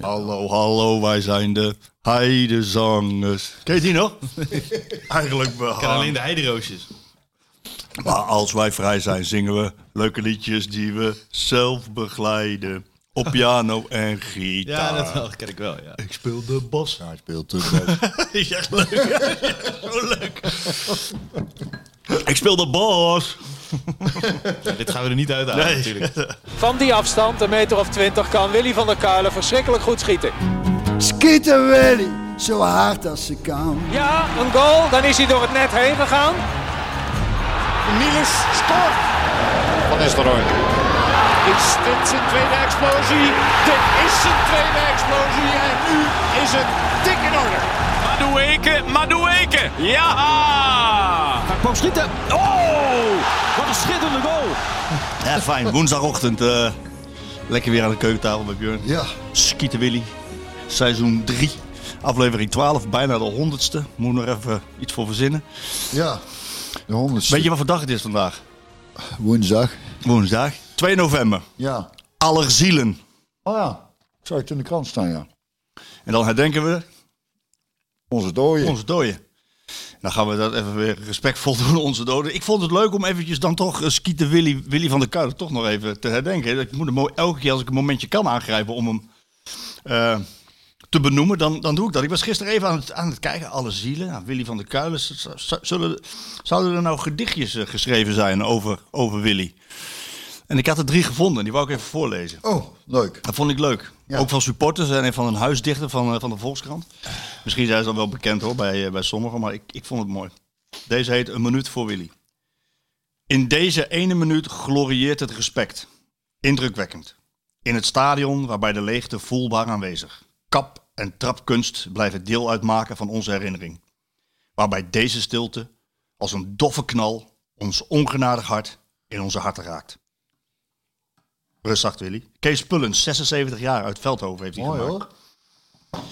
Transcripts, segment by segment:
Hallo, hallo, wij zijn de heidezangers. Ken je die nog? Eigenlijk Ik ken wel. alleen de heideroosjes. Maar als wij vrij zijn, zingen we leuke liedjes die we zelf begeleiden. Op piano en gitaar. Ja, dat wel, ken ik wel, ja. Ik speel de bas. Hij speelt de bas. is echt leuk. Zo leuk. Ik speel de bas. Ja, Dit gaan we er niet uithalen Nee. natuurlijk. Van die afstand, een meter of twintig, kan Willy van der Kuilen verschrikkelijk goed schieten. Schieten Willy, zo hard als ze kan. Ja, een goal, dan is hij door het net heen gegaan. Niels scoort. Van Nistelrooy. Is dit zijn tweede explosie? Dit is zijn tweede explosie en nu is het dik in orde. Madueke, Madueke. Ja! Kwam schieten. Oh, wat een schitterende goal. Ja, fijn. Woensdagochtend. eh, lekker weer aan de keukentafel bij Björn. Ja, Skieten Willy. Seizoen 3. Aflevering 12. Bijna de honderdste. Moet nog even iets voor verzinnen. ja. De honderdste. Weet je wat voor dag het is vandaag? Woensdag. Woensdag. 2 november. Ja. Allerzielen. Oh ja, ik zag het in de krant staan, ja. En dan herdenken we Onze dooie. onze doden. Dan gaan we dat even weer respectvol doen, onze doden. Ik vond het leuk om eventjes dan toch uh, Skieten Willy, Willy van der Kuilen toch nog even te herdenken. Ik moet hem elke keer als ik een momentje kan aangrijpen om hem eh, te benoemen, dan, dan doe ik dat. Ik was gisteren even aan het, aan het kijken, alle zielen. Nou, Willy van der Kuilen, zullen, zouden er nou gedichtjes eh, geschreven zijn over, over Willy? En ik had er drie gevonden, die wou ik even voorlezen. Oh, leuk. Dat vond ik leuk. Ja. Ook van supporters en van een huisdichter van, eh, van de Volkskrant. Misschien zijn ze al wel bekend hoor bij, eh, bij sommigen, maar ik, ik vond het mooi. Deze heet Een minuut voor Willy. In deze ene minuut glorieert het respect. Indrukwekkend. In het stadion waarbij de leegte voelbaar aanwezig. Kap- en trapkunst blijven deel uitmaken van onze herinnering. Waarbij deze stilte als een doffe knal ons ongenadig hart in onze harten raakt. Rustzacht Willy. Kees Pullens, 76 jaar, uit Veldhoven heeft hij Mooi gemaakt. hoor.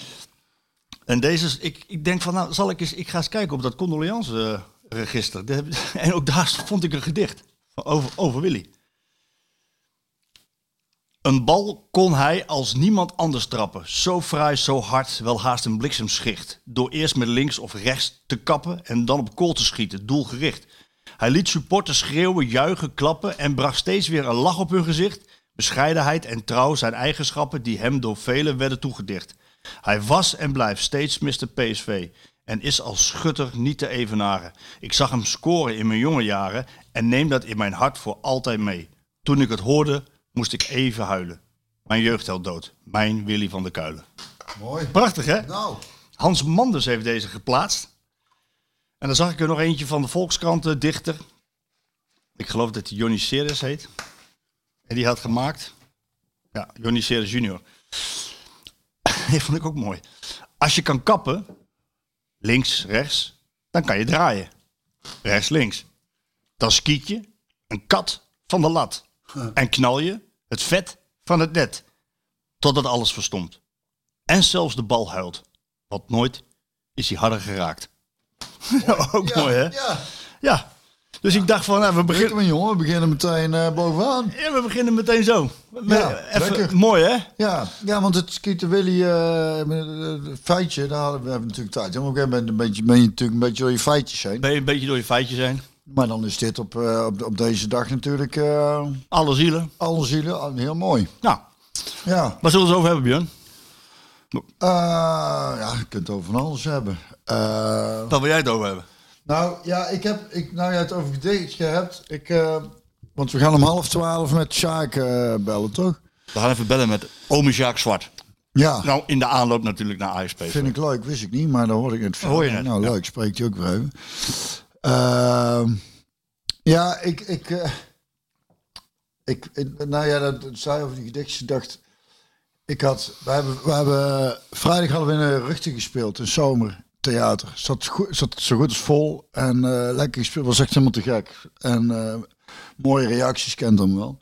En deze, ik, ik denk van, nou, zal ik eens, ik ga eens kijken op dat condoleance-register. Dat heb- En ook daar vond ik een gedicht over, over Willy. Een bal kon hij als niemand anders trappen. Zo fraai, zo hard, wel haast een bliksemschicht. Door eerst met links of rechts te kappen en dan op kool te schieten, doelgericht. Hij liet supporters schreeuwen, juichen, klappen en bracht steeds weer een lach op hun gezicht. Bescheidenheid en trouw zijn eigenschappen die hem door velen werden toegedicht. Hij was en blijft steeds Mr. PSV en is als schutter niet te evenaren. Ik zag hem scoren in mijn jonge jaren en neem dat in mijn hart voor altijd mee. Toen ik het hoorde, moest ik even huilen. Mijn jeugdheld dood, mijn Willy van der Kuilen. Mooi. Prachtig hè? Nou, Hans Manders heeft deze geplaatst. En dan zag ik er nog eentje van de Volkskrant eh, dichter. Ik geloof dat hij Johnny Seres heet. En die had gemaakt. Ja, Johnny junior. Die vond ik ook mooi. Als je kan kappen, links, rechts, dan kan je draaien. Rechts, links. Dan skiet je een kat van de lat. En knal je het vet van het net. Totdat alles verstomt. En zelfs de bal huilt. Want nooit is hij harder geraakt. Ook ja, mooi, hè? Ja. Ja. Dus ik dacht van, nou, we, Begin beginnen, jongen, we beginnen meteen eh, bovenaan. ja, we beginnen meteen zo. Ja, Even, lekker. mooi, hè? Ja, ja, want het Skeeter Willy eh, feitje, daar hadden we, hebben natuurlijk tijd. En op een ben je natuurlijk een beetje door je feitjes heen. Ben je een beetje door je feitjes heen. Maar dan is dit op, eh, op, op deze dag natuurlijk eh, Alle zielen. alle zielen heel mooi. Nou, Ja, waar zullen we het over hebben, Björn? Ja, je kunt het over van alles hebben. Waar wil jij het over hebben? Nou ja, ik heb, ik, nou ja, het over gedichtje hebt. Ik, eh, want we gaan om half twaalf met Sjaak eh, bellen, toch? We gaan even bellen met ome Jacques Zwart. Ja, Nou, in de aanloop natuurlijk naar ASP. vind ik leuk, wist ik niet, maar dan hoorde ik het Hoor je Nou, leuk, spreekt hij ook weer even. Ehm, ja, ik, ik, eh, ik, ik- nou ja, dat, dat zei over die gedichtjes. Ik dacht, ik had, we hebben, we hebben, vrijdag hadden we in een ruchtig gespeeld, een zomertheater. Zat, zat zo goed als vol en eh, lekker gespeeld, was echt helemaal te gek. En eh, mooie reacties, kent hem wel.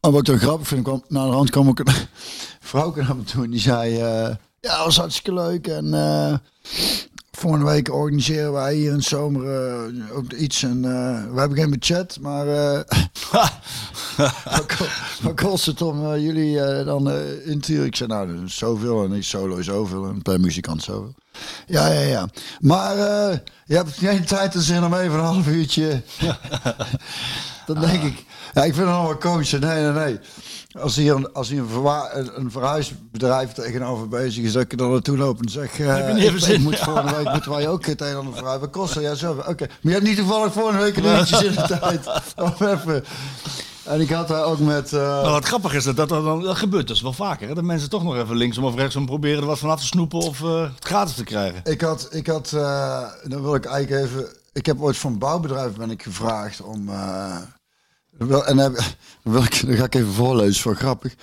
Maar wat ik dan grappig vind, kwam, na de hand kwam ook een vrouw naar me en die zei, eh, ja, dat was hartstikke leuk en... Volgende week organiseren wij hier in de zomer ook iets. En, we hebben geen budget, maar wat, ko- wat kost het om jullie dan in te? Ik zei, nou, zoveel. En ik solo zoveel. En per muzikant zoveel. Ja, ja, ja. Maar eh, je hebt geen tijd en zin om even een half uurtje... dan denk ik... Ja, ik vind het nog wel komisch. Nee, nee, nee. Als hier, een, als hier een, een, verhuisbedrijf tegenover bezig is, dat ik er dan naartoe loop en zeg... je niet ik, zin? ik moet volgende week moeten wij ook het een en ander verhuizen. Wat kost dat? Ja, zo. Oké. Maar je hebt niet toevallig volgende week een uurtje in de tijd. Om even... En ik had daar ook met... Nou, wat grappig is dat dat, dat, dan- dat gebeurt dus wel vaker. Hè? Dat mensen toch nog even linksom of rechtsom proberen er wat vanaf te snoepen of eh, het gratis te krijgen. Ik had, ik had, eh, dan wil ik eigenlijk even. Ik heb ooit van een bouwbedrijf ben ik gevraagd om. wel, en heb, dan, wil ik, dan ga ik even voorlezen, voor grappig.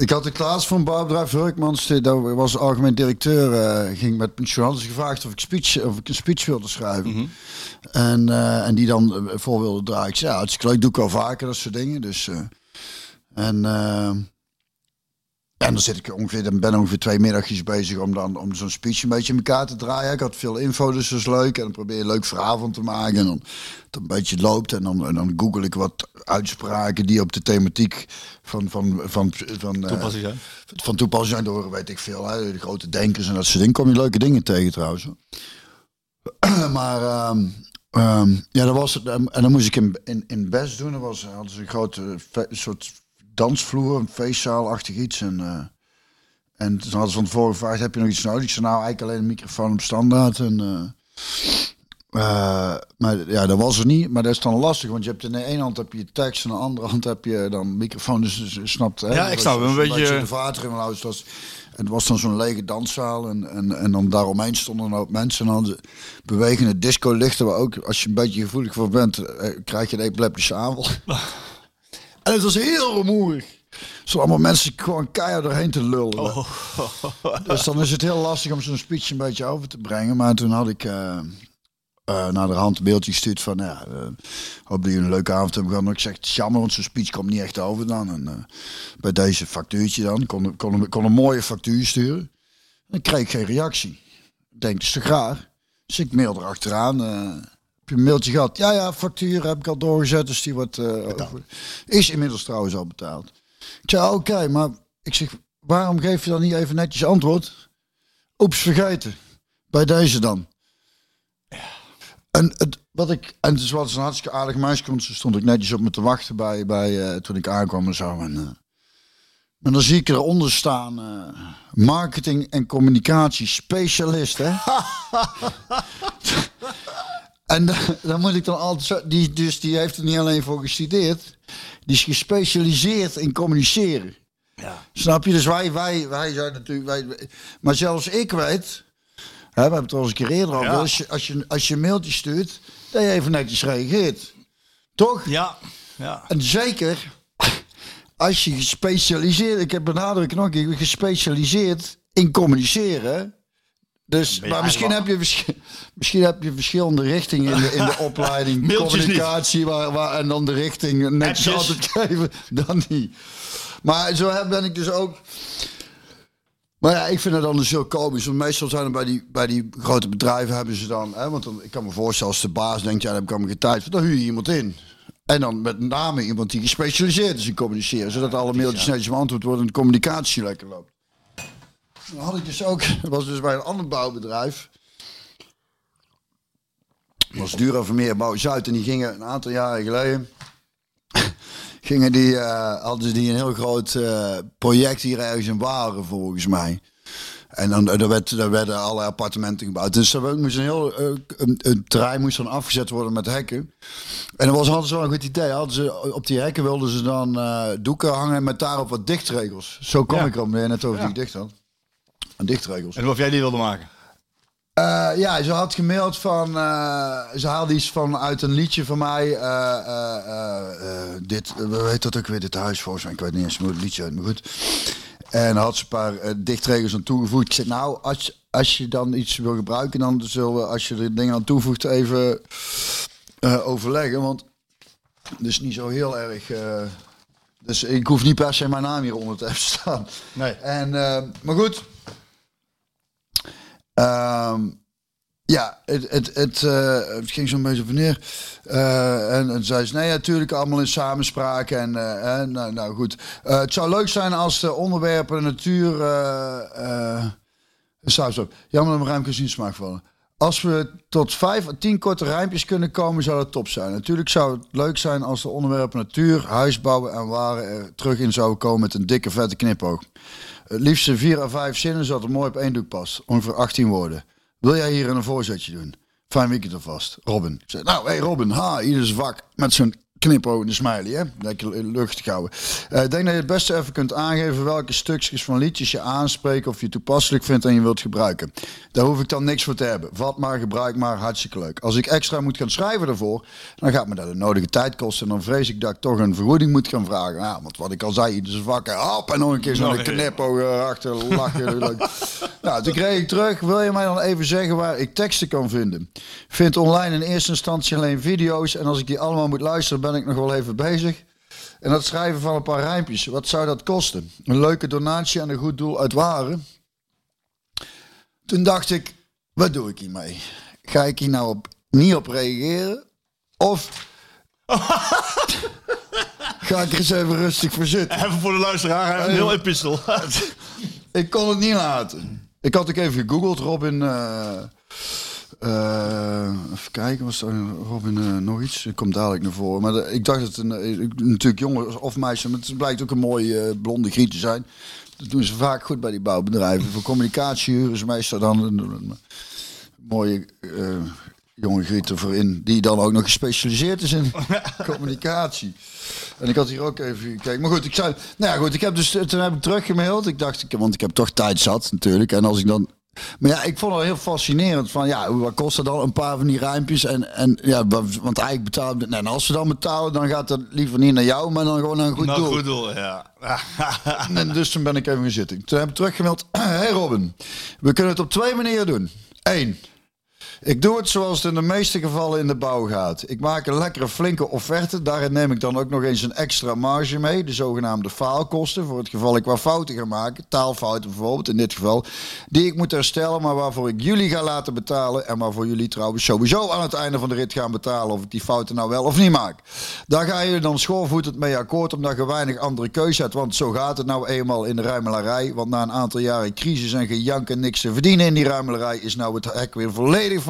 Ik had de Klaas van bouwbedrijf Hurkmans, die- dat was algemeen directeur, eh, ging met pensionaris gevraagd of ik, speech, of ik een speech wilde schrijven. en, eh, en die dan eh, voor wilde draaien. Ik zei, ja, hartstikke leuk, doe ik al vaker, dat soort dingen. Dus, eh, en, en dan zit ik ongeveer, dan ben ik ongeveer twee middagjes bezig om dan om zo'n speech een beetje in elkaar te draaien. Ik had veel info, dus dat is leuk. En dan probeer je een leuk verhaal van te maken. En dan het een beetje loopt. En dan, en dan google ik wat uitspraken die op de thematiek van, van, van, van, eh, Toepassing zijn. van toepassing zijn door, weet ik veel. Hè, de grote denkers en dat soort dingen. Kom je leuke dingen tegen trouwens. maar ehm, ehm, ja, dat was het. En dan moest ik in, in, in Best doen. Er was, hadden ze een grote soort dansvloer, een feestzaalachtig iets. En, eh, en toen hadden ze van tevoren gevraagd, heb je nog iets nodig? Ik zei, nou eigenlijk alleen een microfoon op standaard. En, eh, eh, maar ja, dat was er niet. Maar dat is dan lastig, want je hebt in de ene hand heb je tekst en in de andere hand heb je dan microfoon. Dus, dus je snapt, hè? Ja, ik snap een beetje- de vater in huis. Was, en het was dan zo'n lege danszaal en, en, en dan daaromheen stonden een hoop mensen. En dan de bewegende disco-lichten, waar ook, als je een beetje gevoelig voor bent, eh, krijg je een epileptische aanval. en het was heel rumoerig. Zo allemaal mensen gewoon keihard doorheen te lullen. Dus dan is het heel lastig om zo'n speech een beetje over te brengen. Maar toen had ik eh eh, naar de hand een beeldje gestuurd van... Ja, eh, hoop dat jullie een leuke avond hebben gehad. Ik zeg, jammer, want zo'n speech komt niet echt over dan. En, bij deze factuurtje dan. Ik kon, kon, kon een mooie factuur sturen. Dan kreeg ik geen reactie. Ik denk, dat is te graag. Dus ik mail erachteraan. heb je een mailtje gehad? Ja, ja, factuur heb ik al doorgezet. Dus die wordt... eh, over- is inmiddels trouwens al betaald. Ik zei, oké, maar ik zeg, waarom geef je dan niet even netjes antwoord? Oeps, vergeten. Bij deze dan. En het, wat ik, en het is wat een hartstikke aardig meisje, want ze stond ik netjes op me te wachten bij, bij eh, toen ik aankwam en zo. En, maar dan zie ik eronder staan, marketing en communicatie specialist, hè? en dan, dan moet ik dan altijd zo, die, dus die heeft er niet alleen voor gestudeerd, die is gespecialiseerd in communiceren. Snap je? Dus wij, wij, wij zijn natuurlijk, wij, maar zelfs ik weet, hè, we hebben het al eens een keer eerder over, Ja. als, je, als, je, als je een mailtje stuurt, dat je even netjes reageert. Toch? Ja, ja. En zeker als je gespecialiseerd, ik heb benadruk nog een keer, gespecialiseerd in communiceren. Dus, maar misschien heb, je, misschien heb je verschillende richtingen in de, in de opleiding. Communicatie waar, waar, en dan de richting netjes altijd geven. Dan niet. Maar zo ben ik dus ook... Maar ja, ik vind het dan dus heel komisch. Want meestal zijn er bij die, bij die grote bedrijven hebben ze dan... Hè, want dan, ik kan me voorstellen als de baas denkt... Ja, daar heb ik allemaal geen tijd. Dan huur je iemand in. En dan met name iemand die gespecialiseerd is in communiceren. Zodat alle mailtjes netjes beantwoord worden en de communicatie lekker loopt. Dan had ik dus ook... Dat was dus bij een ander bouwbedrijf. Dat was Dura Vermeer Bouw Zuid. En die gingen een aantal jaren geleden... gingen die, eh, hadden ze die een heel groot eh, project hier ergens in Waren volgens mij. En dan er werd, er werden allerlei appartementen gebouwd. Dus er moest een heel eh, een, een terrein moest dan afgezet worden met hekken. En dat was hadden ze wel een goed idee. Hadden ze, op die hekken wilden ze dan eh, doeken hangen met daarop wat dichtregels. Zo kwam Ja. ik om, je net over Ja. die dicht had. En dichtregels. En of jij die wilde maken? Eh, ja, ze had gemaild van. eh, ze haalde iets van uit een liedje van mij. eh, dit, we weten dat ook weer, dit huis volgens mij. Ik weet niet eens hoe het liedje uit, maar goed. En had ze een paar dichtregels aan toegevoegd. Ik zei, nou, als, als je dan iets wil gebruiken, dan zullen we, als je er dingen aan toevoegt, even overleggen. Want het is niet zo heel erg. dus ik hoef niet per se mijn naam hieronder te hebben staan. Nee. En, maar goed. Ehm, Ja, het, het, het, het ging zo'n beetje van neer. Eh, en, zei ze, nee, natuurlijk allemaal in samenspraak. En eh, nou, nou goed. Het zou leuk zijn als de onderwerpen natuur... eh eh saus. Jammer dat mijn ruimte niet smaak vallen. Als we tot vijf à tien korte rijmpjes kunnen komen, zou dat top zijn. Natuurlijk zou het leuk zijn als de onderwerpen natuur, huisbouwen en waren er terug in zouden komen met een dikke vette knipoog. Het liefst vier à vijf zinnen, zodat het mooi op één doek past. Ongeveer 18 woorden. Wil jij hier een voorzetje doen? Fijn weekend alvast. Robin. Ik nou, hey Robin, ha, ieder zijn vak. Met zo'n knipoog en een smiley, hè? Lekker luchtig houden. Eh, Ik denk dat je het beste even kunt aangeven welke stukjes van liedjes je aanspreekt of je toepasselijk vindt en je wilt gebruiken. Daar hoef ik dan niks voor te hebben. Vat maar, gebruik maar, hartstikke leuk. Als ik extra moet gaan schrijven daarvoor, dan gaat me dat de nodige tijd kosten. En dan vrees ik dat ik toch een vergoeding moet gaan vragen. Ja, want wat ik al zei, ieder zijn vak. en Hop, en nog een keer zo'n knipoog erachter, lachen. leuk. Nou, toen kreeg ik terug. Wil je mij dan even zeggen waar ik teksten kan vinden? Vind online in eerste instantie alleen video's. En als ik die allemaal moet luisteren, ben ik nog wel even bezig. En dat schrijven van een paar rijmpjes. Wat zou dat kosten? Een leuke donatie aan een goed doel uit Waren. Toen dacht ik, wat doe ik hiermee? Ga ik hier nou op, niet op reageren? Of ga ik er eens even rustig voor zitten? Even voor de luisteraar, een heel epistel. Ik kon het niet laten. Ik had ook even gegoogeld, Robin. eh, eh, even kijken, was er Robin eh, nog iets? Ik kom dadelijk naar voren. Maar de- ik dacht dat een, eh, natuurlijk jongen of meisje, maar het blijkt ook een mooie eh, blonde griet te zijn. Dat doen ze vaak goed bij die bouwbedrijven. Voor communicatie huren ze meestal dan een, een mooie eh, jonge griet ervoor in, die dan ook nog gespecialiseerd is in communicatie. En ik had hier ook even gekeken. Maar goed, ik zei, nou ja, goed, ik heb dus toen heb ik teruggemaild. Ik dacht, ik, want ik heb toch tijd zat natuurlijk. En als ik dan maar ja, ik vond het heel fascinerend van ja, wat kost dat dan een paar van die rijmpjes en en ja, wa- want eigenlijk betalen we- en als ze dan betalen, dan gaat dat liever niet naar jou, maar dan gewoon naar een goed nou, doel. goed doel, ja. En dus toen ben ik even gaan zitten. Toen heb ik teruggemeld. hey Robin, we kunnen het op twee manieren doen. Eén. Ik doe het zoals het in de meeste gevallen in de bouw gaat. Ik maak een lekkere flinke offerte. Daarin neem ik dan ook nog eens een extra marge mee. De zogenaamde faalkosten. Voor het geval ik wat fouten ga maken. Taalfouten bijvoorbeeld in dit geval. Die ik moet herstellen, maar waarvoor ik jullie ga laten betalen. En waarvoor jullie trouwens sowieso aan het einde van de rit gaan betalen. Of ik die fouten nou wel of niet maak. Daar ga je dan schoorvoetend mee akkoord. Omdat je weinig andere keuze hebt. Want zo gaat het nou eenmaal in de ruimelarij. Want na een aantal jaren crisis en gejank en niks te verdienen in die ruimelarij. Is nou het hek weer volledig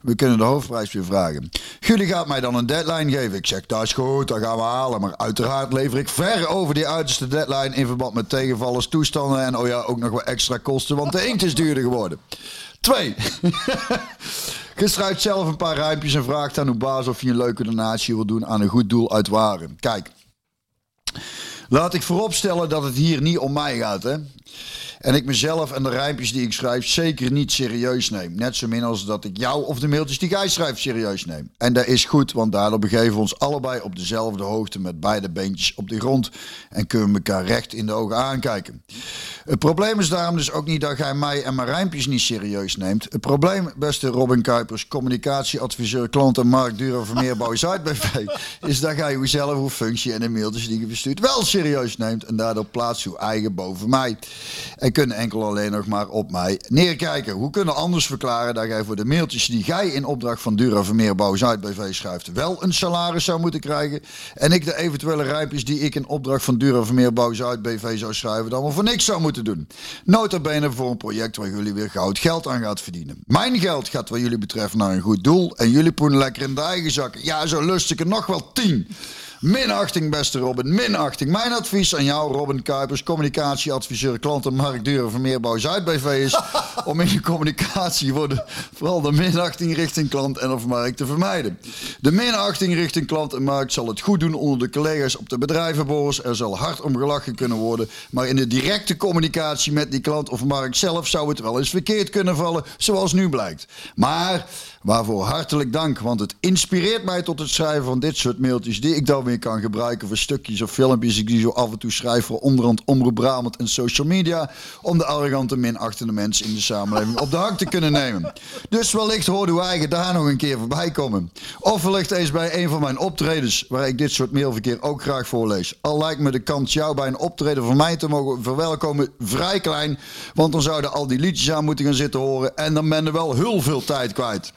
We kunnen de hoofdprijs weer vragen. Jullie gaat mij dan een deadline geven. Ik zeg, dat is goed, dat gaan we halen. Maar uiteraard lever ik ver over die uiterste deadline in verband met tegenvallers, toestanden en oh ja, ook nog wat extra kosten, want de inkt is duurder geworden. Twee. Schrijft zelf een paar rijmpjes en vraagt aan uw baas of je een leuke donatie wil doen aan een goed doel uit Waren. Kijk, laat ik vooropstellen dat het hier niet om mij gaat, hè. En ik mezelf en de rijmpjes die ik schrijf zeker niet serieus neem. Net zo min als dat ik jou of de mailtjes die jij schrijft serieus neem. En dat is goed, want daardoor begeven we ons allebei op dezelfde hoogte met beide beentjes op de grond. En kunnen we elkaar recht in de ogen aankijken. Het probleem is daarom dus ook niet dat jij mij en mijn rijmpjes niet serieus neemt. Het probleem, beste Robin Kuipers, communicatieadviseur, klant en marktduur van Meerbouw Zuid BV, is dat jij jezelf hoe functie en de mailtjes die je verstuurt wel serieus neemt. En daardoor plaatst je eigen boven mij. En kunnen enkel alleen nog maar op mij neerkijken. Hoe kunnen anders verklaren dat jij voor de mailtjes die jij in opdracht van Dura Vermeerbouw Zuid BV schrijft wel een salaris zou moeten krijgen. En ik de eventuele rijmpjes die ik in opdracht van Dura Vermeerbouw Zuid BV zou schrijven dan wel voor niks zou moeten doen. Nota bene voor een project waar jullie weer goud geld aan gaat verdienen. Mijn geld gaat wat jullie betreft naar een goed doel. En jullie poenen lekker in de eigen zakken. Ja, zo lust ik er nog wel tien. Minachting, beste Robin, minachting. Mijn advies aan jou, Robin Kuipers, communicatieadviseur, klant en marktduur van Meerbouw Zuid BV is om in je communicatie voor de, vooral de minachting richting klant en of markt te vermijden. De minachting richting klant en markt zal het goed doen onder de collega's op de bedrijvenbeurs. Er zal hard om gelachen kunnen worden, maar in de directe communicatie met die klant of markt zelf zou het wel eens verkeerd kunnen vallen, zoals nu blijkt. Maar Waarvoor hartelijk dank, want het inspireert mij tot het schrijven van dit soort mailtjes die ik dan weer kan gebruiken voor stukjes of filmpjes die ik zo af en toe schrijf voor onderhand Omroep Brabant en social media om de arrogante minachtende mensen in de samenleving op de hak te kunnen nemen. Dus wellicht horen uw eigen daar nog een keer voorbij komen. Of wellicht eens bij een van mijn optredens waar ik dit soort mailverkeer ook graag voorlees. Al lijkt me de kans jou bij een optreden van mij te mogen verwelkomen vrij klein, want dan zouden al die liedjes aan moeten gaan zitten horen en dan ben je wel heel veel tijd kwijt.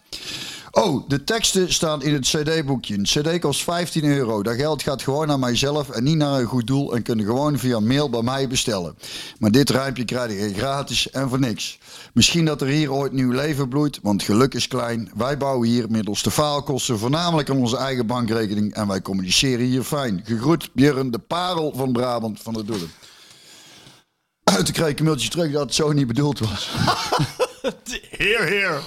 Oh, de teksten staan in het CD-boekje. Een CD kost 15 euro. Dat geld gaat gewoon naar mijzelf en niet naar een goed doel. En kunnen gewoon via mail bij mij bestellen. Maar dit rijmpje krijg je gratis en voor niks. Misschien dat er hier ooit nieuw leven bloeit, want geluk is klein. Wij bouwen hier middels de faalkosten voornamelijk aan onze eigen bankrekening. En wij communiceren hier fijn. Gegroet Björn, de parel van Brabant van de Doelen. Toen kreeg ik een mailtje terug dat het zo niet bedoeld was. Heer, heer.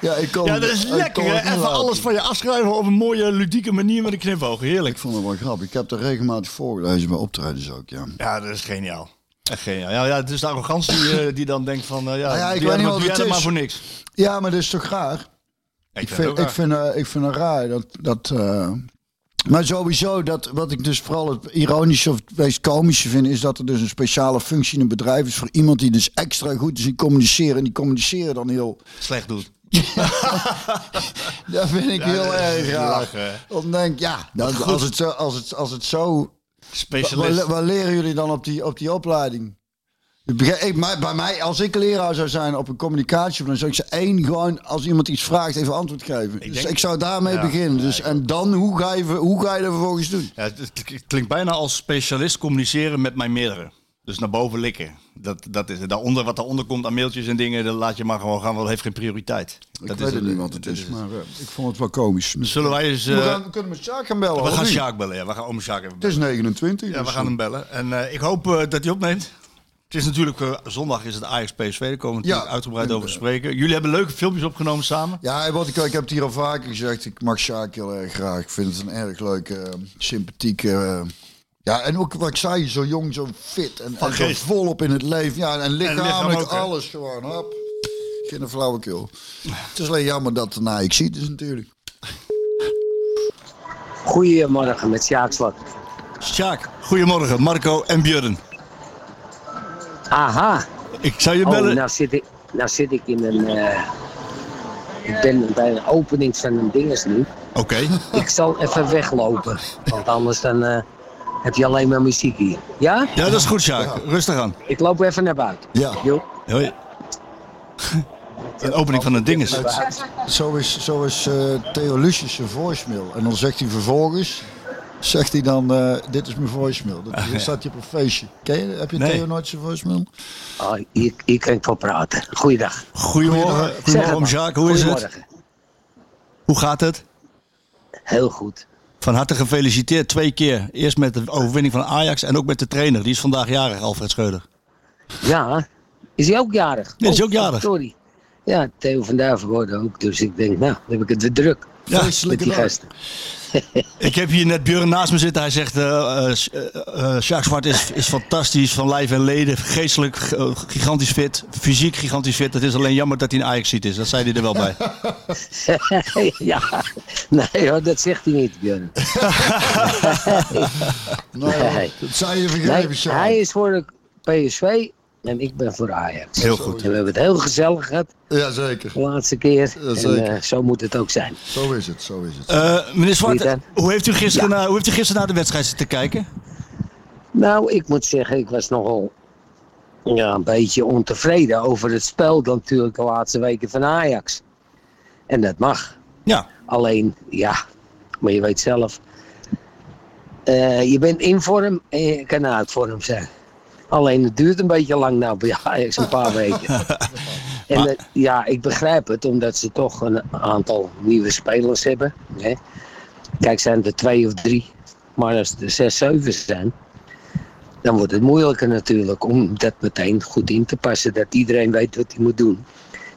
Ja, ik kon, Ja, dat is lekker. hè? Even alles van je afschrijven op een mooie, ludieke manier met een knipoog. Heerlijk. Ik vond het wel grappig. Ik heb er regelmatig voorgelezen bij optredens ook, ja. Ja, dat is geniaal. Echt geniaal. Ja, ja, het is de arrogantie eh, die dan denkt van... eh, ja, Nou ja, ik weet niet wat het is. maar voor niks. Ja, maar dat is toch raar? Ja, Ik vind, ik vind, eh, ik vind het raar dat... dat maar sowieso, dat, wat ik dus vooral het ironische of het meest komische vind... is dat er dus een speciale functie in een bedrijf is... voor iemand die dus extra goed is in communiceren. En die communiceren dan heel... slecht doet. Dat vind ik heel erg hè. Dan denk ja, dan, als, het zo, als, het, als het zo... Specialist. Waar, waar leren jullie dan op die, op die opleiding? Ik ik- maar bij mij, als ik leraar zou zijn op een communicatie, dan zou ik ze één gewoon, als iemand iets vraagt, even antwoord geven. dus denk- ik zou daarmee Ja, beginnen. Dus, ik en dan, hoe ga, je, hoe ga je dat vervolgens doen? Ja, het, het klinkt bijna als specialist communiceren met mijn meerdere. Dus naar boven likken. Dat, dat is het. Daaronder, wat daaronder komt aan mailtjes en dingen, dat laat je maar gewoon gaan, want dat heeft geen prioriteit. Ik dat weet het niet wat het is, maar eh, ik vond het wel komisch. Zullen wij eens... we, eh, gaan, we kunnen met Sjaak gaan bellen. we gaan? Sjaak bellen, ja. We gaan oom Sjaak even Het bellen. is 29. Ja, dus, we gaan hem bellen. En eh, ik hoop eh, dat hij opneemt. Het is natuurlijk, eh, zondag is het Ajax PSV, daar komen we Ja. natuurlijk uitgebreid En, over te eh, spreken. Jullie hebben leuke filmpjes opgenomen samen. Ja, wat ik, ik heb het hier al vaker gezegd. Ik mag Sjaak heel erg graag. Ik vind het een erg leuke, eh, sympathieke... ja, en ook wat ik zei, zo jong, zo fit en, en zo volop in het leven. Ja, en lichaam lichamelijk hè? alles gewoon. Hop. Geen flauwekul. Het is alleen jammer dat het nou ik zie dus natuurlijk. Goedemorgen met Sjaak Slot. Sjaak, goedemorgen. Marco en Björn. Aha. Ik zou je Oh, bellen. nou zit ik, nou zit ik in een... eh, ik ben bij een opening van een dinges nu. Oké. Ik zal even weglopen. Want anders dan eh, heb je alleen maar muziek hier. Ja? Ja, dat is goed, Sjaak. Rustig aan. Ik loop even naar buiten. Ja. Jo. Hoi. Een opening van een dinges. Zo is, zo is eh, Theo Lucius zijn voicemail. En dan zegt hij vervolgens... Zegt hij dan, eh, dit is mijn voicemail. Dat dan staat hij op een feestje. Ken je, heb je Nee. Theo nooit zijn voicemail? Oh, hier, hier kan ik wel praten. Goeiedag. Goedemorgen. Goedemorgen. Sjaak. Hoe is het? Hoe gaat het? Heel goed. Van harte gefeliciteerd twee keer. Eerst met de overwinning van Ajax en ook met de trainer. Die is vandaag jarig, Alfred Schreuder. Ja, is hij ook jarig? Ja, is hij Oh, ook jarig. Sorry. Ja, Theo van Duiven wordt ook. Dus ik denk, nou, dan heb ik het weer druk. Ja, dag. Ik heb hier net Björn naast me zitten. Hij zegt, eh eh, eh, eh, Sjaak Zwart is, is fantastisch van lijf en leden. Geestelijk gigantisch fit. Fysiek gigantisch fit. Het is alleen jammer dat hij een Ajax ziet is. Dat zei hij er wel bij. ja, nee hoor, dat zegt hij niet, Björn. Nou, Nee. dat zou je vergeven, hij is voor de PSV en ik ben voor Ajax. Heel goed. En we hebben het heel gezellig gehad Jazeker. de laatste keer. Ja, en zeker. eh, zo moet het ook zijn. Zo is het, zo is het. Eh, meneer Zwart, hoe heeft, u gisteren Ja. naar, hoe heeft u gisteren naar de wedstrijd zitten kijken? Nou, ik moet zeggen, ik was nogal ja, een beetje ontevreden over het spel dan natuurlijk de laatste weken van Ajax. En dat mag. Ja, Alleen, ja, maar je weet zelf. eh, je bent in vorm en je kan uit vorm zijn. Alleen het duurt een beetje lang nou bij Ajax, een paar weken. En eh, ja, ik begrijp het, omdat ze toch een aantal nieuwe spelers hebben. Hè. Kijk, zijn er twee of drie. Maar als er zes, zeven zijn, dan wordt het moeilijker natuurlijk om dat meteen goed in te passen. Dat iedereen weet wat hij moet doen.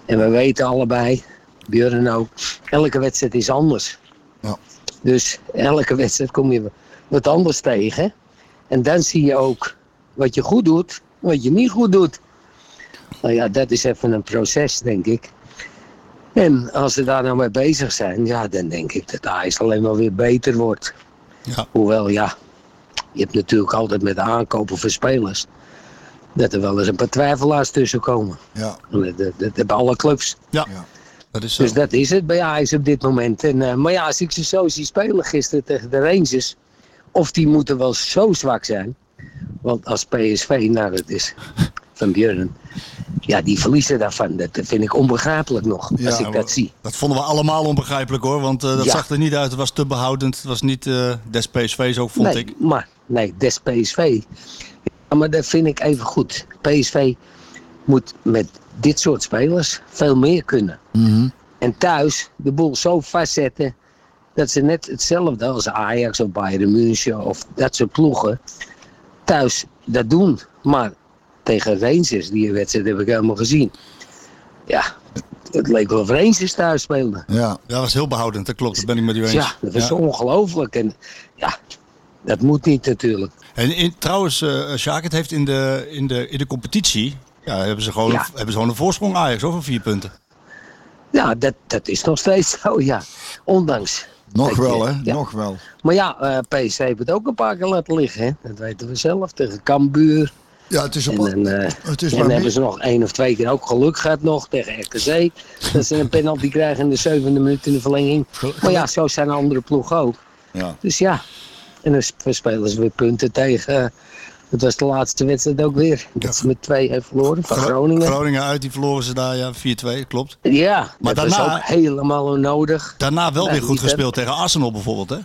En we weten allebei, Björn ook, elke wedstrijd is anders. Ja. Dus elke wedstrijd kom je wat anders tegen. En dan zie je ook wat je goed doet, wat je niet goed doet. Nou ja, dat is even een proces, denk ik. En als ze daar nou mee bezig zijn, ja, dan denk ik dat Ajax alleen maar weer beter wordt. Ja. Hoewel, ja, je hebt natuurlijk altijd met de aankopen van spelers. Dat er wel eens een paar twijfelaars tussen komen. Ja. Dat, dat, dat hebben alle clubs. Ja, Ja. dat is zo. Dus dat is het bij Ajax op dit moment. En, eh, maar ja, als ik ze zo zie spelen gisteren tegen de Rangers. Of die moeten wel zo zwak zijn. Want als PSV, nou dat is van Björn. Ja, die verliezen daarvan. Dat vind ik onbegrijpelijk nog. Ja, als ik dat zie. Dat vonden we allemaal onbegrijpelijk hoor, want eh, dat Ja. zag er niet uit. Het was te behoudend. Het was niet eh des PSV's ook, vond nee, ik. maar nee, des PSV. Ja, maar dat vind ik even goed. PSV moet met dit soort spelers veel meer kunnen. Mhm. En thuis de boel zo vastzetten dat ze net hetzelfde als Ajax of Bayern München of dat soort ploegen thuis dat doen. Maar tegen Rangers, die wedstrijd heb ik helemaal gezien. Ja, het leek wel of Rangers thuis speelden. Ja. Dat was heel behoudend, dat klopt. Dat ben ik met u eens. Ja, dat is Ja. ongelooflijk. En ja, dat moet niet natuurlijk. En in, trouwens, Sjaak, het heeft in de, in de, in de competitie... Ja, hebben ze gewoon, Ja. een, hebben ze gewoon een voorsprong Ajax van vier punten. Ja, dat, dat is nog steeds zo, ja. Ondanks. Nog wel, hè? ja. Nog wel. Maar ja, eh PSV heeft het ook een paar keer laten liggen. Hè? Dat weten we zelf. Tegen Cambuur. Ja, het is op. En, dan, eh, het is en hebben ze nog één of twee keer ook geluk gehad nog tegen RKC. dat ze een penalty krijgen in de zevende minuut in de verlenging. Maar ja, zo zijn andere ploegen ook. Ja. Dus ja, en dan sp- spelen ze weer punten tegen... het was de laatste wedstrijd ook weer. Dat ze met twee heeft verloren van Gro- Groningen. Groningen uit, die verloren ze daar, ja, 4-2, klopt. Ja, Maar dat daarna- was ook helemaal onnodig. Daarna wel weer goed gespeeld tegen Arsenal bijvoorbeeld, hè?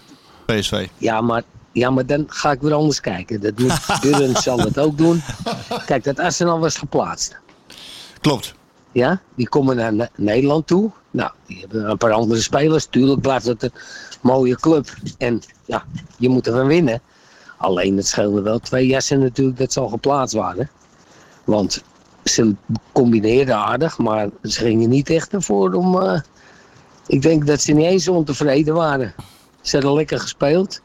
PSV. Ja, maar, ja, maar dan ga ik weer anders kijken. Dat moet Durren zal het ook doen. Kijk, dat Arsenal was geplaatst. Klopt. Ja, die komen naar Ne- Nederland toe. Nou, die hebben een paar andere spelers. Tuurlijk blijft het een mooie club. En ja, je moet ervan winnen. Alleen het scheelde wel twee jassen natuurlijk dat ze al geplaatst waren. Want ze combineerden aardig, maar ze gingen niet echt ervoor om... eh, ik denk dat ze niet eens ontevreden waren. Ze hadden lekker gespeeld.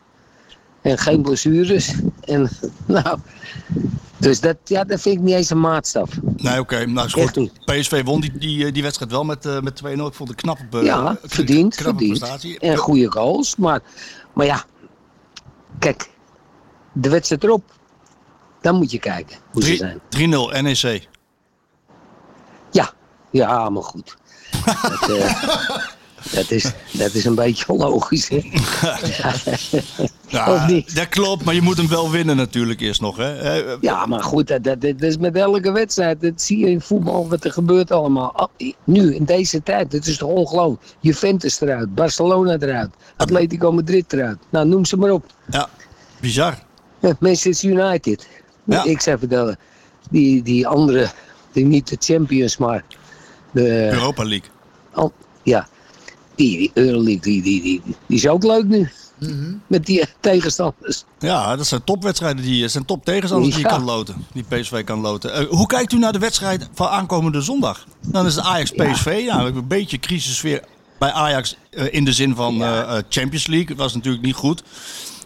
En geen blessures. En nou... Dus dat, ja, dat vind ik niet eens een maatstaf. Nee, oké. Nou, is goed. PSV won die, die, eh, die wedstrijd wel met, eh, met 2-0. Ik vond het een knappe, eh, Ja, verdiend, knappe verdiend. prestatie. En goede goals. Maar, maar ja, kijk, de wedstrijd erop. Dan moet je kijken hoe ze Drie- zijn. 3-0 NEC. Ja, ja, maar goed. dat, eh, dat, is, dat is een beetje onlogisch, hè? Ja, dat klopt, maar je moet hem wel winnen natuurlijk eerst nog. Hè? Eh, Ja, maar goed, dat, dat, dat is met elke wedstrijd. Dat zie je in voetbal, wat er gebeurt allemaal. Ah, Nu, in deze tijd, dat is toch ongelooflijk. Juventus eruit, Barcelona eruit, Atletico Madrid eruit. Nou, noem ze maar op. Ja, bizar. Manchester United. Ja. Ik zou vertellen, die, die andere, die niet de champions, maar de, Europa League. al- ja, die, die Euroleague, die, die, die, die is ook leuk nu. Met die tegenstanders. Ja, dat zijn topwedstrijden. Die dat zijn top tegenstanders die je kan loten. Die PSV kan loten. Eh, hoe kijkt u naar de wedstrijd van aankomende zondag? Dan is het Ajax-PSV. Ja. een beetje crisissfeer bij Ajax eh, in de zin van eh, eh, Champions League. Het was natuurlijk niet goed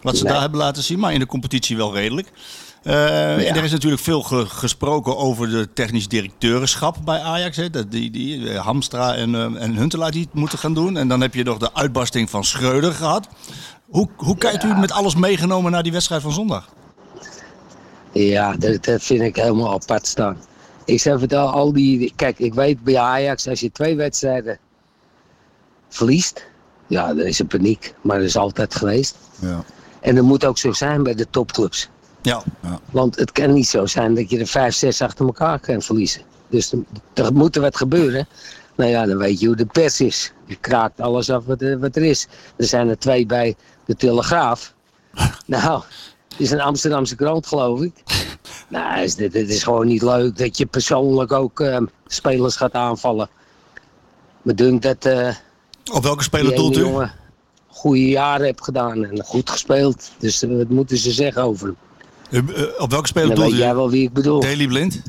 wat ze Nee. daar hebben laten zien. Maar in de competitie wel redelijk. Eh, En er is natuurlijk veel ge- gesproken over de technisch directeurenschap bij Ajax. Hè. Dat die, die, eh, Hamstra en, eh, en Huntelaar die het moeten gaan doen. En dan heb je nog de uitbarsting van Schreuder gehad. Hoe, hoe kijkt u met alles meegenomen naar die wedstrijd van zondag? Ja, dat, dat vind ik helemaal apart staan. Ik zeg vertel, al die. Kijk, ik weet bij Ajax, als je twee wedstrijden verliest, ja, dan is er paniek. Maar dat is altijd geweest. Ja. En dat moet ook zo zijn bij de topclubs. Ja, Want het kan niet zo zijn dat je er vijf, zes achter elkaar kan verliezen. Dus er, er moet er wat gebeuren. Nou ja, dan weet je hoe de pers is. Die kraakt alles af wat, er- wat er is. Er zijn er twee bij de Telegraaf. Nou, het is een Amsterdamse krant, geloof ik. Nou, is dit, dit is gewoon niet leuk dat je persoonlijk ook eh, spelers gaat aanvallen. Me dunkt dat eh op welke speler doelt u? jongen goede jaren heeft gedaan en goed gespeeld. Dus eh, wat moeten ze zeggen over hem? Eh, eh, op welke speler dan weet u? jij wel wie ik bedoel. Daily Blind?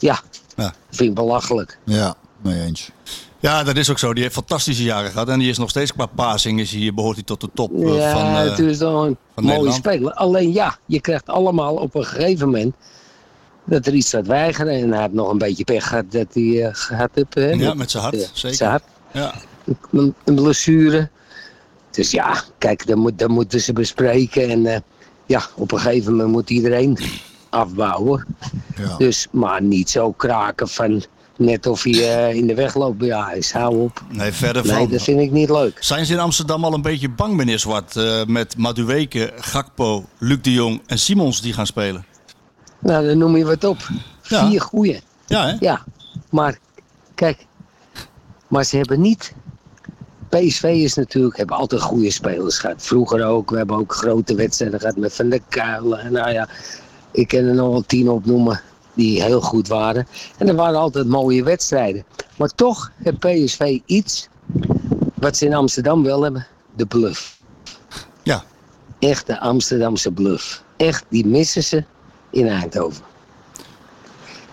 Ja, Ja. vind ik belachelijk. Ja, mee eens. Ja, dat is ook zo. Die heeft fantastische jaren gehad. En die is nog steeds qua passing, is hij, behoort hij tot de top eh, ja, van... eh, het is wel een mooie Nederland. speler. Alleen ja, je krijgt allemaal op een gegeven moment dat er iets gaat weigeren. En hij heeft nog een beetje pech gehad dat hij eh, gehad heeft. Ja, met, zijn hart, eh, zeker. Zijn hart. Ja. een, een blessure. Dus ja, kijk, dat, moet, dat moeten ze bespreken. En eh, ja, op een gegeven moment moet iedereen afbouwen. Ja. Dus, maar niet zo kraken van net of je eh, in de weg loopt bij Ajax. Hou op. Nee, verder Nee, van. dat vind ik niet leuk. Zijn ze in Amsterdam al een beetje bang, meneer Zwart? eh, met Madueke, Gakpo, Luc de Jong en Simons die gaan spelen? Nou, dan noem je wat op. Ja. Vier goeie. Ja, hè? Ja, maar kijk, maar ze hebben niet. PSV is natuurlijk, hebben altijd goede spelers gehad. Vroeger ook, we hebben ook grote wedstrijden gehad met Van der Kuilen. En nou ja, ik kan er nog wel tien opnoemen die heel goed waren. En er waren altijd mooie wedstrijden. Maar toch heeft PSV iets wat ze in Amsterdam wel hebben: de bluff. Ja. Echt de Amsterdamse bluff. Echt, die missen ze in Eindhoven.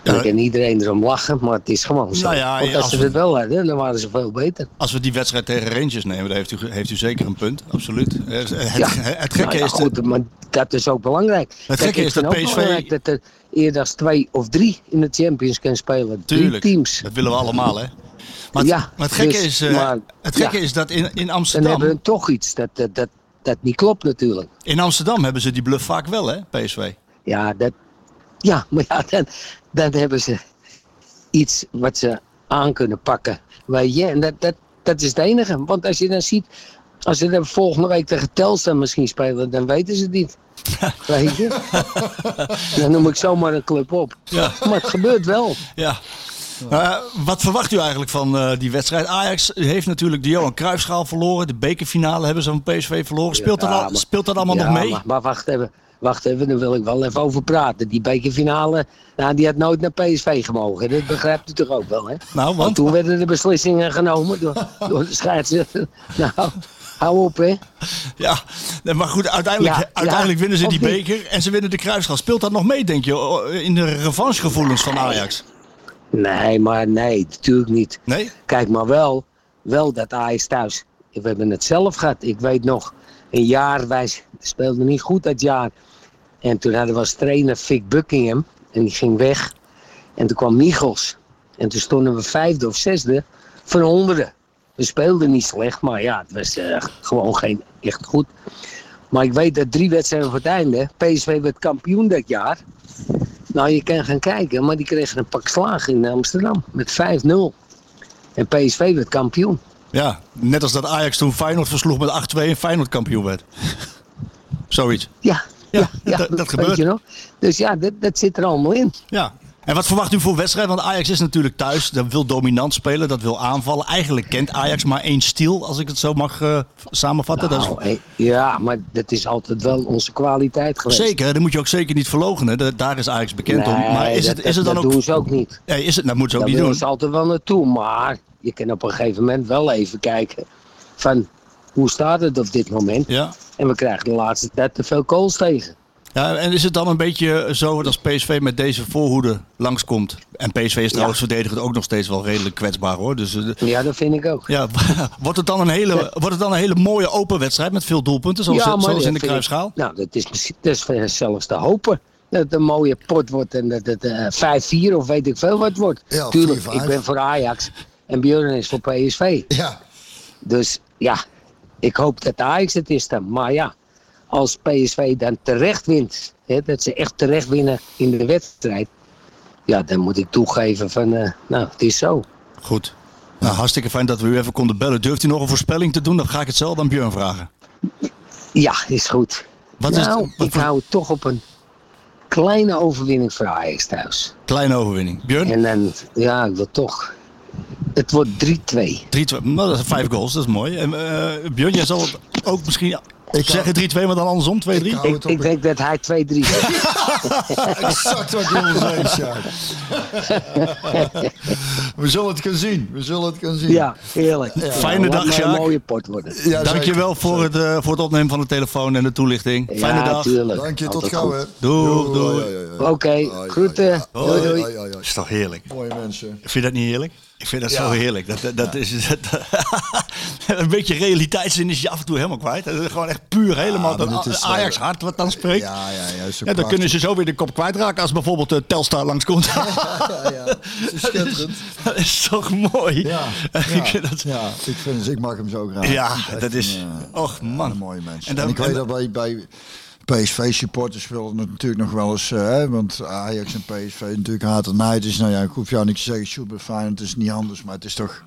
Ja. Dan kan iedereen erom lachen, maar het is gewoon zo. Nou ja, Want als als ze we- het wel hadden, dan waren ze veel beter. Als we die wedstrijd tegen Rangers nemen, dan heeft u, heeft u zeker een punt. Absoluut. Eh, Het, Ja. het gekke Nou ja, is... de- goed, maar dat is ook belangrijk. Het gekke is dat PSV belangrijk dat er eerder twee of drie in de Champions kan spelen. Tuurlijk, Drie teams. dat willen we allemaal, hè? Maar het, Ja, maar het gekke, dus, is, eh, maar, het gekke is dat in, in Dan Amsterdam... hebben we toch iets dat, dat, dat, dat niet klopt natuurlijk. In Amsterdam hebben ze die bluff vaak wel, hè, PSV? Ja, dat, ja maar ja, dan, dan hebben ze iets wat ze aan kunnen pakken. Weet je, en dat, dat, dat is het enige. Want als je dan ziet, als ze dan volgende week tegen Telstar misschien spelen, dan weten ze het niet. Weet je? Dan noem ik zomaar een club op. Ja. Maar het gebeurt wel. Ja. Eh, wat verwacht u eigenlijk van eh, die wedstrijd? Ajax heeft natuurlijk de Johan Cruijffschaal verloren. De bekerfinale hebben ze van PSV verloren. Speelt, dat, Ja, al, maar- speelt dat allemaal Ja, nog mee? Maar, maar wacht even. Wacht even, daar wil ik wel even over praten. Die bekerfinale, nou, die had nooit naar PSV gemogen. Dat begrijpt u toch ook wel, hè? Nou, want? toen werden de beslissingen genomen door, door de scheidsrechter. Nou, hou op, hè? Ja, nee, maar goed, uiteindelijk, Ja, ja, uiteindelijk winnen ze die beker en ze winnen de Cruijffschaal. Speelt dat nog mee, denk je, in de revanchegevoelens van Ajax? Nee, maar nee, natuurlijk niet. Nee? Kijk, maar wel, wel dat Ajax thuis. We hebben het zelf gehad. Ik weet nog, een jaar, wij speelden niet goed dat jaar. En toen hadden we als trainer Vic Buckingham. En die ging weg. En toen kwam Michels. En toen stonden we vijfde of zesde van honderden. We speelden niet slecht, maar ja, het was eh, gewoon geen echt goed. Maar ik weet dat drie wedstrijden voor het einde, PSV werd kampioen dat jaar. Nou, je kan gaan kijken, maar die kregen een pak slagen in Amsterdam met 5-0. En PSV werd kampioen. Ja, net als dat Ajax toen Feyenoord versloeg met 8-2 en Feyenoord kampioen werd. Zoiets. Ja, Ja, ja, dat- gebeurt. je nog. Dus ja, dat, dat zit er allemaal in. Ja. En wat verwacht u voor wedstrijd? Want Ajax is natuurlijk thuis. Dat wil dominant spelen, dat wil aanvallen. Eigenlijk kent Ajax maar één stil, als ik het zo mag eh, samenvatten. Dat is- Nou, ja, maar dat is altijd wel onze kwaliteit geweest. Zeker, dat moet je ook zeker niet verloochenen. Da- Daar is Ajax bekend om. Maar is dat, het, is het dan dat ook... doen ze ook niet. Nee, is het, dat moeten ze ook Daar niet willen doen. ze altijd wel naartoe. Maar je kan op een gegeven moment wel even kijken van hoe staat het op dit moment. Ja. En we krijgen de laatste tijd te veel goals tegen. ja, en is het dan een beetje zo dat als PSV met deze voorhoede langskomt... En PSV is trouwens verdedigend ook nog steeds wel redelijk kwetsbaar hoor. Dus eh, Ja, dat vind ik ook. ja, wordt, het dan een hele, wordt het dan een hele mooie open wedstrijd met veel doelpunten, zoals, ja, maar zoals in de vind ik- Kruisschaal? Nou, dat is, dat is zelfs te hopen. Dat het een mooie pot wordt en dat het eh, 5-4 of weet ik veel wat wordt. Ja, Tuurlijk, 4-5. ik ben voor Ajax en Björn is voor PSV. Ja, Dus ja, ik hoop dat Ajax het is dan. Maar ja, als PSV dan terecht wint, hè, dat ze echt terecht winnen in de wedstrijd. Ja, dan moet ik toegeven van, eh, nou, het is zo. Goed. Nou, hartstikke fijn dat we u even konden bellen. Durft u nog een voorspelling te doen? Dan ga ik het zelf aan Björn vragen. Ja, is goed. Wat is nou, het- wat ik voor- hou het toch op een kleine overwinning voor Ajax thuis. Kleine overwinning. Björn? En dan, ja, ik wil toch. Het wordt 3-2. 3-2. Nou, dat zijn vijf goals, dat is mooi. En, eh Björn, jij zal het ook misschien Ik zeggen 3-2, maar dan andersom 2-3? Ik Ik, denk dat hij 2-3 zegt. exact wat ik wilde zeggen, Sjaak. We zullen het gaan zien. We zullen het gaan zien. Ja, heerlijk. Fijne Nou, dag, Sjaak. een mooie pot worden. Ja, Dankjewel voor het, eh, voor het opnemen van de telefoon en de toelichting. Fijne ja, dag. tuurlijk. Dank je, tot gauw. Doei, doei. Ja, ja, ja. Oké, groeten. Doei, doei. is toch heerlijk? Mooie mensen. Vind je dat niet heerlijk? Ik vind dat Ja. zo heerlijk. Dat, dat, dat is, dat- een beetje realiteitszin is je af en toe helemaal kwijt. Dat is gewoon echt puur helemaal dat is, eh, Ajax hart wat dan spreekt. Ja, Ja, ja, ja. Dan kunnen ze zo weer de kop kwijtraken als bijvoorbeeld de Telstar langskomt. Ja, ja. Is schitterend. dat is toch mooi? Ja, Ik ja, vind dat- ja, ik, vind, ik mag hem zo graag. Ja, dat is... een, eh, Och man. een mooie mens. En ik weet en- dat bij, bij PSV-supporters willen het natuurlijk nog wel eens... eh, hè, want Ajax en PSV natuurlijk haat en nijd is. Nou ja, ik hoef jou niks te zeggen. Super fijn, het is niet anders. Maar het is toch,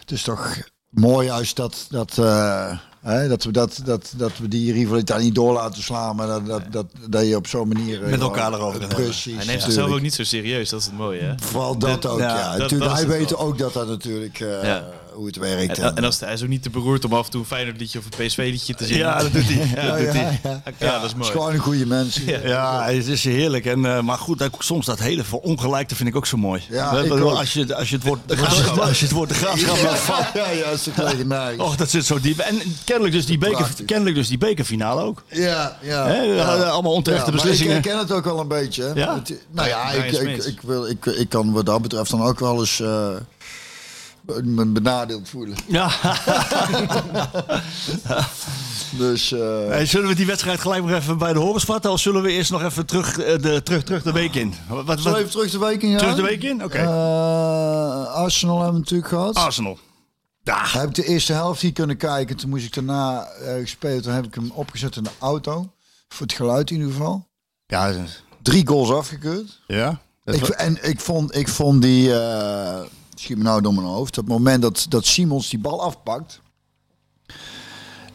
het is toch mooi juist dat... dat eh, Hè, dat, we dat, dat, dat we die rivaliteit niet door laten slaan, maar dat, dat, dat, dat je op zo'n manier... eh, Met elkaar erover. Precies. Hij neemt natuurlijk. zichzelf ook niet zo serieus, dat is het mooie, hè? Vooral dat ook, ja, ja. dat- Natuurlijk, dat hij weet wel. ook dat dat natuurlijk eh, Ja. Hoe het werkt. En, en als, hij is ook niet te beroerd om af en toe een Feyenoord liedje of een PSV liedje te zingen. Ja, dat doet hij. Ja, dat ja, hij. ja. Ja, dat is Het mooi. is gewoon een goede mens. Ja, het is heerlijk. En, eh, maar goed, ook soms dat hele verongelijkte vind ik ook zo mooi. Ja, als, je, als je het woord de graafschap, als je het woord de graafschap vallen. Ja, ja, is toch legendarisch. Och, dat zit zo diep. En kennelijk dus die, beker, kennelijk dus die bekerfinale ook. Ja, ja. Ja. allemaal onterechte Ja, beslissingen. Ik, ik ken het ook wel een beetje. hè. Ja? Nou ja, Ja, ik, wil, ik, ik kan wat dat betreft dan ook wel eens eh, me benadeeld voelen. Ja. Dus eh, Hey, zullen we die wedstrijd gelijk nog even bij de horens vatten? Of zullen we eerst nog even terug, eh, de, terug, terug de week in? Wat, wat, zullen we even terug de week in gaan? terug de week in? Oké. Eh, Arsenal hebben we natuurlijk gehad. Arsenal. Ja. Heb ik de eerste helft hier kunnen kijken. Toen moest ik daarna gespeeld. Toen heb ik hem opgezet in de auto. Voor het geluid in ieder geval. Ja. Drie goals afgekeurd. ja. Ik, en ik vond, ik vond die, schiet me nou door mijn hoofd, het moment dat, dat Simons die bal afpakt.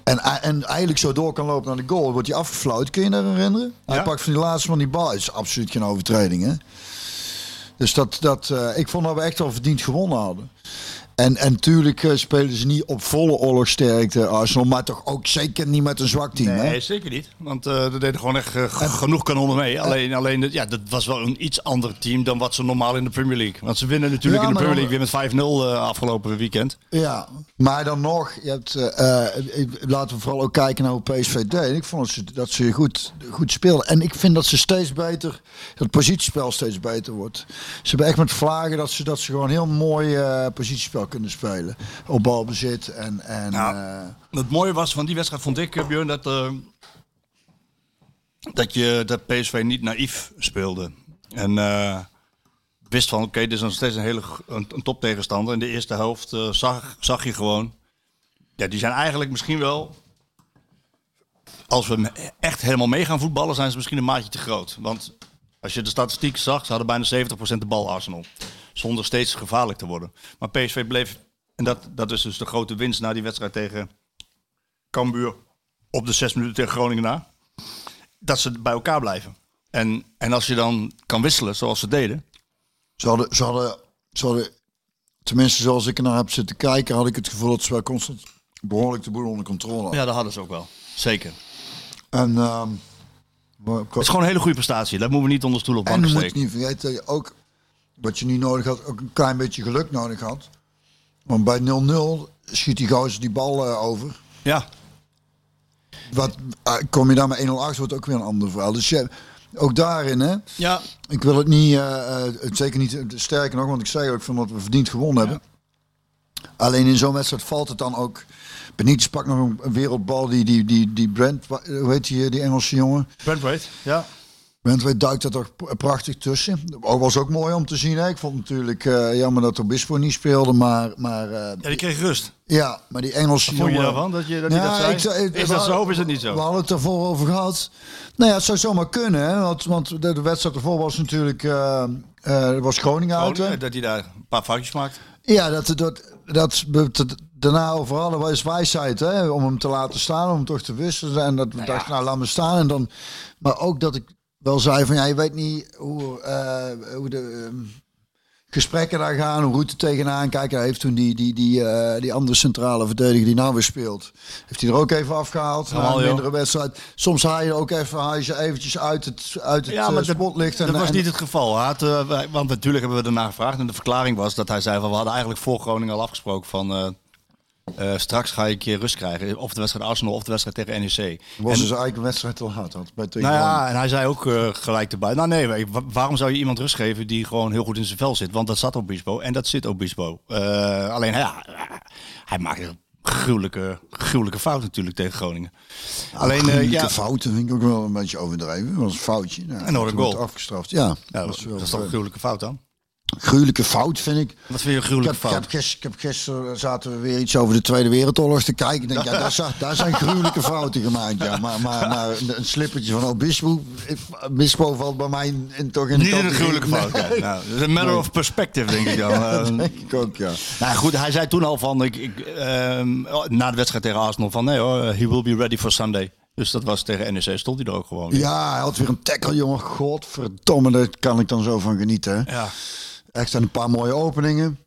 En, en eigenlijk zo door kan lopen naar de goal, wordt hij afgefloten. Kun je je dat herinneren? Hij Ja. pakt van die laatste van die bal. Het is absoluut geen overtreding, hè? Dus dat, dat, eh, ik vond dat we echt wel verdiend gewonnen hadden. En, en tuurlijk eh, spelen ze niet op volle oorlogsterkte Arsenal, maar toch ook zeker niet met een zwak team. hè? Nee, zeker niet. Want eh er deden gewoon echt eh, genoeg kanonnen mee. Alleen, alleen ja, dat was wel een iets ander team dan wat ze normaal in de Premier League. Want ze winnen natuurlijk Ja, in de Premier League weer met 5-0 eh, afgelopen weekend. Ja, maar dan nog, je hebt, laten we vooral ook kijken naar hoe PSV deed. Ik vond dat ze, dat ze goed, goed speelden. En ik vind dat ze steeds beter, dat positiespel steeds beter wordt. Ze hebben echt met vlagen dat ze, dat ze gewoon heel mooi eh, kunnen spelen. Op balbezit en... en eh, Het mooie was van die wedstrijd, vond ik, eh, Björn, dat, eh, dat, je, dat PSV niet naïef speelde. En wist van, oké, dit is nog steeds een hele een, een toptegenstander. In de eerste helft zag, zag je gewoon, ja, die zijn eigenlijk misschien wel, als we echt helemaal mee gaan voetballen, zijn ze misschien een maatje te groot. Want als je de statistiek zag, ze hadden bijna 70% de bal Arsenal. Zonder steeds gevaarlijk te worden. Maar PSV bleef, en dat, dat is dus de grote winst na die wedstrijd tegen Cambuur op de zes minuten tegen Groningen na. Dat ze bij elkaar blijven. En, en als je dan kan wisselen zoals ze deden. ze, hadden, ze, hadden, ze hadden, tenminste zoals ik er naar heb zitten kijken, had ik het gevoel dat ze wel constant behoorlijk de boel onder controle hadden. Ja, dat hadden ze ook wel. Zeker. En, ehm, maar- Het is gewoon een hele goede prestatie. Dat moeten we niet onder stoel of En bank je moet niet vergeten dat je ook, wat je nu nodig had, ook een klein beetje geluk nodig had. Want bij 0-0 schiet die gozer die bal eh, over. Ja, Wat, eh, kom je daar met 1-0 achter, wordt ook weer een ander verhaal. Dus je, ook daarin, hè. ja. Ik wil het niet, eh, eh, het zeker niet, eh, sterker nog, want ik zei ook van dat we verdiend gewonnen hebben. Alleen in zo'n wedstrijd valt het dan ook. Benitez pakt nog een, wereldbal die, die, die, die Brent, hoe heet die, eh, die Engelse jongen? Brent Wade. Ja. Brentway duikt er toch prachtig tussen. Dat was ook mooi om te zien. Hè? Ik vond het natuurlijk eh, jammer dat Obispo niet speelde. Maar, maar, eh, ja, die kreeg rust. ja, maar die Engelse Wat vond je daarvan? Dat je dat, zei? ik is we dat zo of is het niet zo? We hadden het ervoor over gehad. Nou ja, het zou zomaar kunnen. Hè? Want, want de, de wedstrijd ervoor was natuurlijk eh, eh, was Groningen uit. Dat hij daar een paar foutjes maakt. Ja, dat, dat, dat, dat daarna overal was wijsheid hè, om hem te laten staan, om hem toch te wisselen. En dat we dachten, nou laat me staan. En dan, maar ook dat ik wel zei van ja, je weet niet hoe, eh, hoe de ehm, gesprekken daar gaan, hoe Route tegenaan kijken. Hij heeft toen die, die, die, eh, die andere centrale verdediger die nou weer speelt, heeft hij er ook even afgehaald. Na een mindere wedstrijd. Soms haal je ook even, haal je ze eventjes uit het, uit het Ja, eh, maar dat, spotlicht. En, dat was niet het geval. Had, eh, wij- want natuurlijk hebben we daarna gevraagd. En de verklaring was dat hij zei van we hadden eigenlijk voor Groningen al afgesproken van eh, straks ga je een keer rust krijgen. Of de wedstrijd Arsenal of de wedstrijd tegen NEC. was En- dus eigenlijk een wedstrijd te hard had. Bij nou ja, en hij zei ook eh, gelijk erbij. Nou nee, wa- wa- waarom zou je iemand rust geven die gewoon heel goed in zijn vel zit? Want dat zat Obispo en dat zit Obispo. Eh alleen ja, hij maakt er gruwelijke, gruwelijke fout natuurlijk tegen Groningen. Alleen, Alleen ja, fouten vind ik ook wel een beetje overdreven. Dat was een foutje. Nou, En nog een goal. afgestraft. Ja, ja, dat dat, is toch een gruwelijke fout dan? Gruwelijke fout vind ik. Wat vind je een Ik gruwelijke heb, ik, heb fout? gisteren, ik heb gisteren zaten we weer iets over de Tweede Wereldoorlog te kijken. Ik denk, ja, daar, zijn- daar zijn gruwelijke fouten gemaakt. Ja. Maar, maar, maar een, slippertje van Obispo, Obispo valt bij mij in, toch in de Niet in een gruwelijke fout. Nee. ja. Nou, dat is een matter of perspective, denk ik dan. Dat Eh, denk ik ook, ja. Nou goed, hij zei toen al van, ik, ik, ehm, na de wedstrijd tegen Arsenal, van nee hoor, he will be ready for Sunday. Dus dat was tegen NEC, stond hij er ook gewoon. weer. Ja, hij had weer een tackle, jongen. Godverdomme, daar kan ik dan zo van genieten. hè. ja. Echt zijn een paar mooie openingen.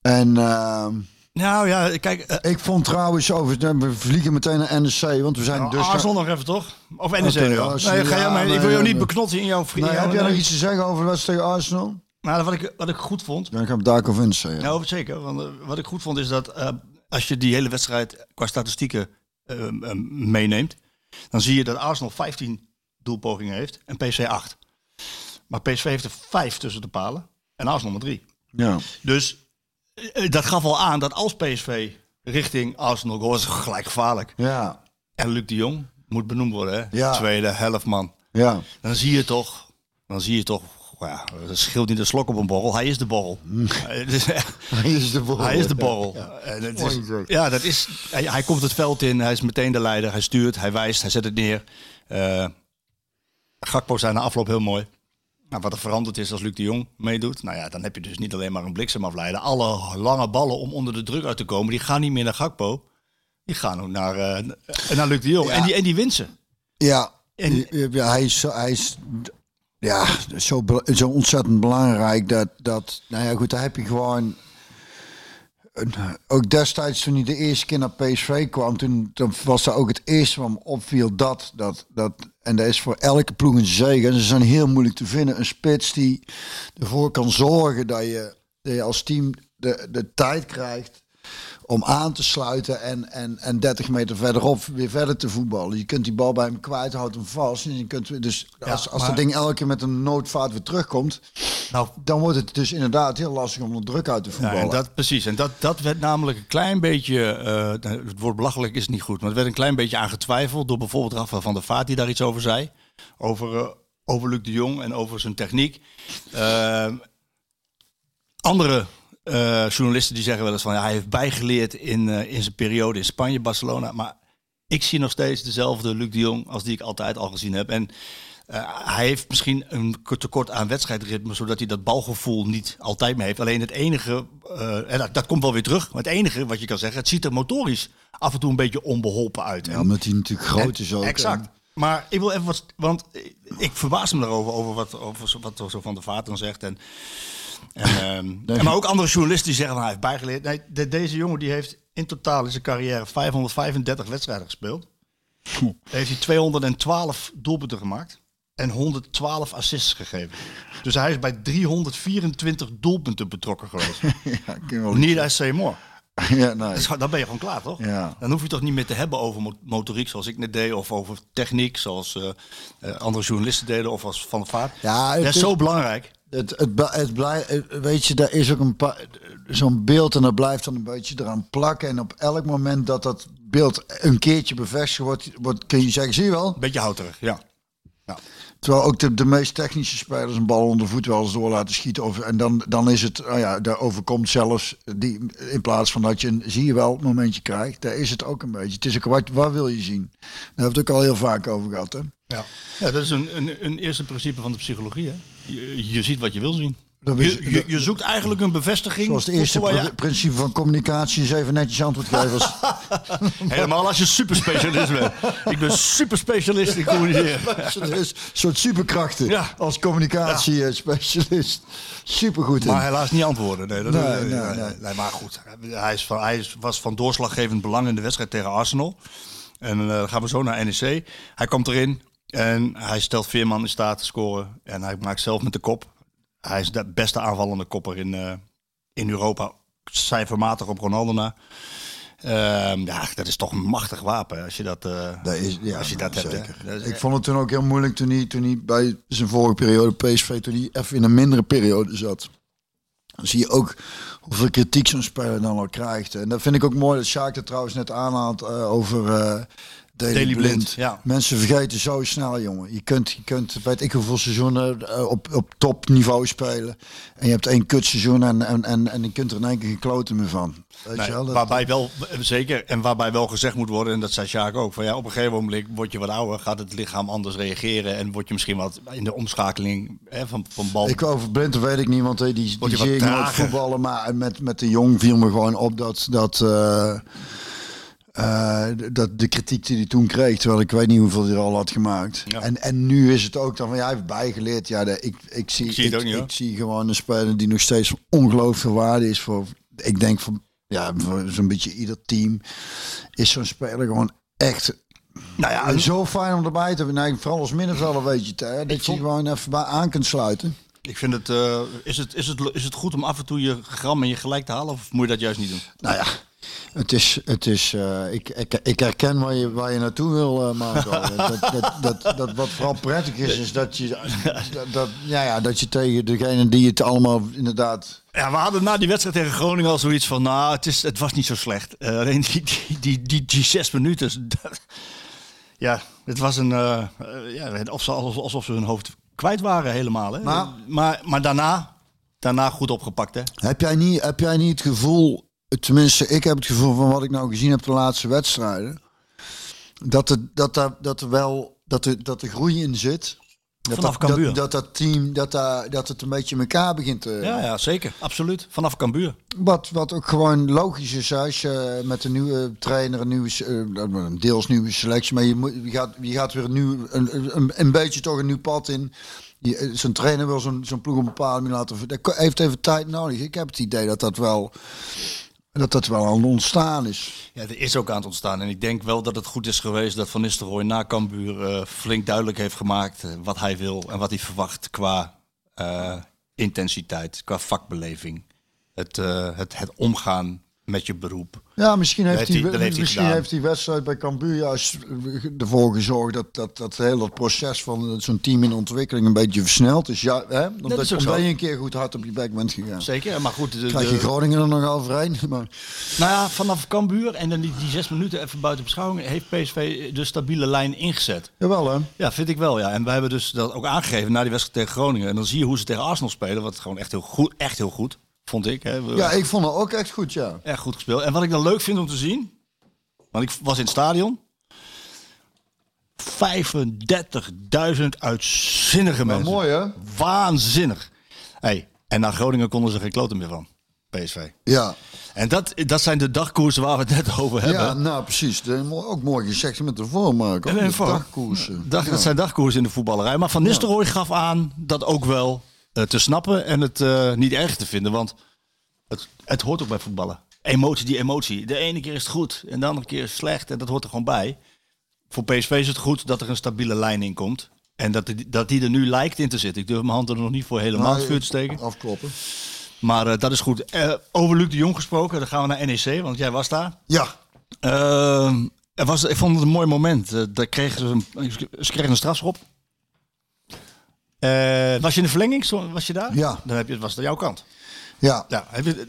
En ehm, Nou ja, kijk, eh, ik vond trouwens over, we vliegen meteen naar NEC, want we zijn dus... Arsenal nog even toch? Of? Arsenal, Nee, ga ja, maar, ik wil jou niet beknotten in jouw vrienden. Nee, heb jij nog iets te zeggen over de wedstrijd tegen Arsenal? Nou, wat ik, wat ik goed vond, Dan gaan we daar over in zeggen. nou zeker, want, eh, wat ik goed vond is dat eh, als je die hele wedstrijd qua statistieken eh, eh, meeneemt, dan zie je dat Arsenal 15 doelpogingen heeft en PSV 8. Maar PSV heeft er 5 tussen de palen en Arsenal maar 3. Ja. Dus eh, dat gaf al aan dat als PSV richting Arsenal goal is gelijk gevaarlijk. Ja. En Luc de Jong moet benoemd worden, hè? Ja. Tweede helft man. Ja. Dan zie je toch, dan zie je toch, ja, het scheelt niet een slok op een borrel. Hij is de borrel. Hij is de borrel. hij is de borrel. En het is, ja, dat is, hij, hij komt het veld in, hij is meteen de leider, hij stuurt, hij wijst, hij zet het neer. Eh Gakpo zei na afloop heel mooi. Nou, wat er veranderd is als Luc de Jong meedoet, nou ja, dan heb je dus niet alleen maar een bliksemafleider. Alle lange ballen om onder de druk uit te komen, die gaan niet meer naar Gakpo. Die gaan ook naar, eh, naar Luc de Jong. Ja. En, die, en die wint ze. Ja. En- ja, hij is, zo- hij is ja, zo, zo ontzettend belangrijk dat, dat, nou ja goed, daar heb je gewoon, ook destijds toen hij de eerste keer naar PSV kwam, toen, was dat ook het eerste wat me opviel dat, dat, dat, en dat is voor elke ploeg een zegen. En ze zijn heel moeilijk te vinden, een spits die ervoor kan zorgen dat je, dat je als team de, de tijd krijgt om aan te sluiten en, en, en 30 meter verderop weer verder te voetballen. Je kunt die bal bij hem kwijt, houdt hem vast. En je kunt, dus als, als maar- dat ding elke keer met een noodvaart weer terugkomt, Nou, dan wordt het dus inderdaad heel lastig om er druk uit te Ja, voetballen. en dat, precies. En dat, dat werd namelijk een klein beetje, eh, het woord belachelijk is niet goed, maar het werd een klein beetje aan getwijfeld door bijvoorbeeld Rafael van der Vaart die daar iets over zei. Over, eh, over Luc de Jong en over zijn techniek. Eh, andere eh, journalisten die zeggen wel eens van ja, hij heeft bijgeleerd in, eh, in zijn periode in Spanje, Barcelona. Maar ik zie nog steeds dezelfde Luc de Jong als die ik altijd al gezien heb. En eh, hij heeft misschien een tekort aan wedstrijdritme, zodat hij dat balgevoel niet altijd meer heeft. Alleen het enige, en dat, dat komt wel weer terug, maar het enige wat je kan zeggen, het ziet er motorisch af en toe een beetje onbeholpen uit. ja, En- omdat hij natuurlijk groot is ook. Exact. Maar ik wil even wat, want ik verbaas me erover, over wat, over zo- wat zo van de Vaart dan zegt. En, en, ehm, en maar ook andere journalisten die zeggen van hij heeft bijgeleerd. Nee, de- deze jongen die heeft in totaal in zijn carrière 535 wedstrijden gespeeld. Daar heeft hij 212 doelpunten gemaakt en 112 assists gegeven. Dus hij is bij 324 doelpunten betrokken geweest. Ja, Niet als Seymour. Ja, nee. Gewoon- Dan ben je gewoon klaar, toch? Ja. Dan hoef je toch niet meer te hebben over mo- motoriek, zoals ik net deed, of over techniek, zoals eh, eh, andere journalisten deden, of als Van der Vaart. Ja, dat is- zo belangrijk. Het, het, het blij, het- weet je, daar is ook een pa- zo'n beeld en dat blijft dan een beetje eraan plakken. En op elk moment dat dat beeld een keertje bevestigd wordt, wordt kun je zeggen, zie je wel? Beetje houterig, ja. ja. Terwijl ook de, de meest technische spelers een bal onder voet wel eens door laten schieten. Of, en dan, dan is het, oh ja, daar overkomt zelfs die, in plaats van dat je een, zie je wel, momentje krijgt. Daar is het ook een beetje. Het is ook, wat, wat wil je zien? Daar hebben we het ook al heel vaak over gehad. Hè? Ja. ja, dat is een, een, een eerste principe van de psychologie. Hè? Je, je ziet wat je wil zien. Je, je, je zoekt eigenlijk een bevestiging. Zoals het eerste je- principe van communicatie is even netjes antwoord geven. Helemaal als je superspecialist bent. Ik ben superspecialist in communiceren. dus, een soort superkrachten Ja. als communicatiespecialist. Supergoed in. Maar helaas niet antwoorden. Nee, dat, Nee, nee, nee, nee, maar goed. Hij, is van, hij was van doorslaggevend belang in de wedstrijd tegen Arsenal. En eh, dan gaan we zo naar NEC. Hij komt erin en hij stelt Veerman in staat te scoren. En hij maakt zelf met de kop. Hij is de beste aanvallende kopper in, eh, in Europa. Cijfermatig op Ronaldo na. Ehm, ja, dat is toch een machtig wapen als je dat, eh, Dat is, ja, als je dat hebt. Dat is Ik vond het toen ook heel moeilijk toen hij, toen hij bij zijn vorige periode PSV, toen hij even in een mindere periode zat. Dan zie je ook hoeveel kritiek zo'n speler dan al krijgt. En dat vind ik ook mooi dat Sjaak er trouwens net aanhaalt eh, over Daley Blind. Blind, ja. Mensen vergeten zo snel, jongen. Je kunt, je kunt weet ik hoeveel seizoenen eh, op, op topniveau spelen. En je hebt één kutseizoen en, en, en, en je kunt er in één keer geen kloten meer van. Weet Nee, je wel? Dat- waarbij wel, zeker, en waarbij wel gezegd moet worden, en dat zei Sjaak ook, van ja, op een gegeven moment word je wat ouder, gaat het lichaam anders reageren en word je misschien wat in de omschakeling hè, van, van bal. Ik over Blind weet ik niet, want die, die, die zie ik nooit voetballen. Maar met, met de jong viel me gewoon op dat, dat, eh, eh, dat de kritiek die hij toen kreeg, terwijl ik weet niet hoeveel hij er al had gemaakt. Ja. En, en nu is het ook dan van, ja, hij heeft bijgeleerd. Ja, de, ik, ik, zie, Ik zie niet, hoor. ik zie gewoon een speler die nog steeds van ongelooflijk veel waarde is voor, ik denk voor, ja, voor zo'n beetje ieder team, is zo'n speler gewoon echt nou ja, en zo fijn om erbij te hebben. Nee, vooral als middenvelder weet je het, hè, dat je gewoon even bij aan kunt sluiten. ik vind het, eh, is het, is, het, is het goed om af en toe je gram en je gelijk te halen of moet je dat juist niet doen? Nou ja, het is, het is eh, ik, ik, ik herken waar je, waar je naartoe wil, Marco. dat, dat, dat, dat wat vooral prettig is, is dat je, dat, dat, ja, ja, dat je tegen degene die het allemaal inderdaad... Ja, we hadden na die wedstrijd tegen Groningen al zoiets van, nou, het, is, het was niet zo slecht. Eh, alleen die, die, die, die, die zes minuten, dat- ja, het was een, ja, alsof, alsof ze hun hoofd kwijt waren helemaal. Hè? Maar- maar, maar daarna, daarna goed opgepakt, hè? Heb jij, niet, heb jij niet het gevoel, tenminste ik heb het gevoel van wat ik nou gezien heb de laatste wedstrijden, dat er, dat er, dat er wel, dat er, dat er groei in zit. Dat Vanaf dat, Cambuur. dat, dat dat team, dat, daar dat het een beetje elkaar begint te... Ja, ja, zeker. Absoluut. Vanaf Cambuur. Wat, wat ook gewoon logisch is als je met een nieuwe trainer, een nieuwe, eh, een deels nieuwe selectie, maar je, moet, je, gaat, je gaat weer een, nieuw, een, een, een beetje toch een nieuw pad in. Eh, Zo'n trainer wil zo'n zo'n ploeg een bepaalde manier laten. Dat heeft even tijd nodig. Ik heb het idee dat dat wel, dat dat wel aan het ontstaan is. Ja, er is ook aan het ontstaan. En ik denk wel dat het goed is geweest dat Van Nistelrooy na Cambuur eh, flink duidelijk heeft gemaakt eh, wat hij wil en wat hij verwacht qua eh, intensiteit, qua vakbeleving. Het, het, het omgaan met je beroep. Ja, misschien heeft, Heeft hij, dat heeft hij misschien heeft die wedstrijd bij Cambuur juist ervoor gezorgd dat dat, dat hele proces van zo'n team in ontwikkeling een beetje versneld is. Ja, hè? Omdat, is ook omdat je een keer goed hard op je bek bent gegaan. Zeker, maar goed. De, Krijg je Groningen er nog overheen. Maar nou ja, vanaf Cambuur en dan die, die zes minuten even buiten beschouwing heeft PSV de stabiele lijn ingezet. jawel hè. Ja, vind ik wel. Ja. En wij hebben dus dat ook aangegeven na die wedstrijd tegen Groningen. En dan zie je hoe ze tegen Arsenal spelen. Wat gewoon echt heel goed, echt heel goed vond ik. Hè. Ja, ik vond het ook echt goed, ja. Echt goed gespeeld. En wat ik dan leuk vind om te zien, want ik was in het stadion. 35.000 uitzinnige Maar mensen. mooi, hè? Waanzinnig. Hey, en naar Groningen konden ze geen kloten meer van. PSV. Ja, En dat, dat zijn de dagkoersen waar we het net over hebben. ja nou precies. De, ook mooi gezegd met de vorm, En een vorm. dagkoersen. Dag, Ja. Dat zijn dagkoersen in de voetballerij. Maar Van Nistelrooy gaf aan dat ook wel te snappen en het eh, niet erg te vinden. Want het, het hoort ook bij voetballen. Emotie, die emotie. De ene keer is het goed en de andere keer is het slecht. En dat hoort er gewoon bij. Voor PSV is het goed dat er een stabiele lijn in komt. En dat die, dat die er nu lijkt in te zitten. Ik durf mijn hand er nog niet voor helemaal het vuur te steken. Afkloppen. Maar eh, dat is goed. Eh, over Luc de Jong gesproken. Dan gaan we naar NEC, want jij was daar. Ja, Eh, er was, ik vond het een mooi moment. Eh, daar kregen ze, een, ze kregen een strafschop. Eh, was je in de verlenging? Was je daar? Ja. Dan heb je, was het aan jouw kant. ja. Ja, heb je,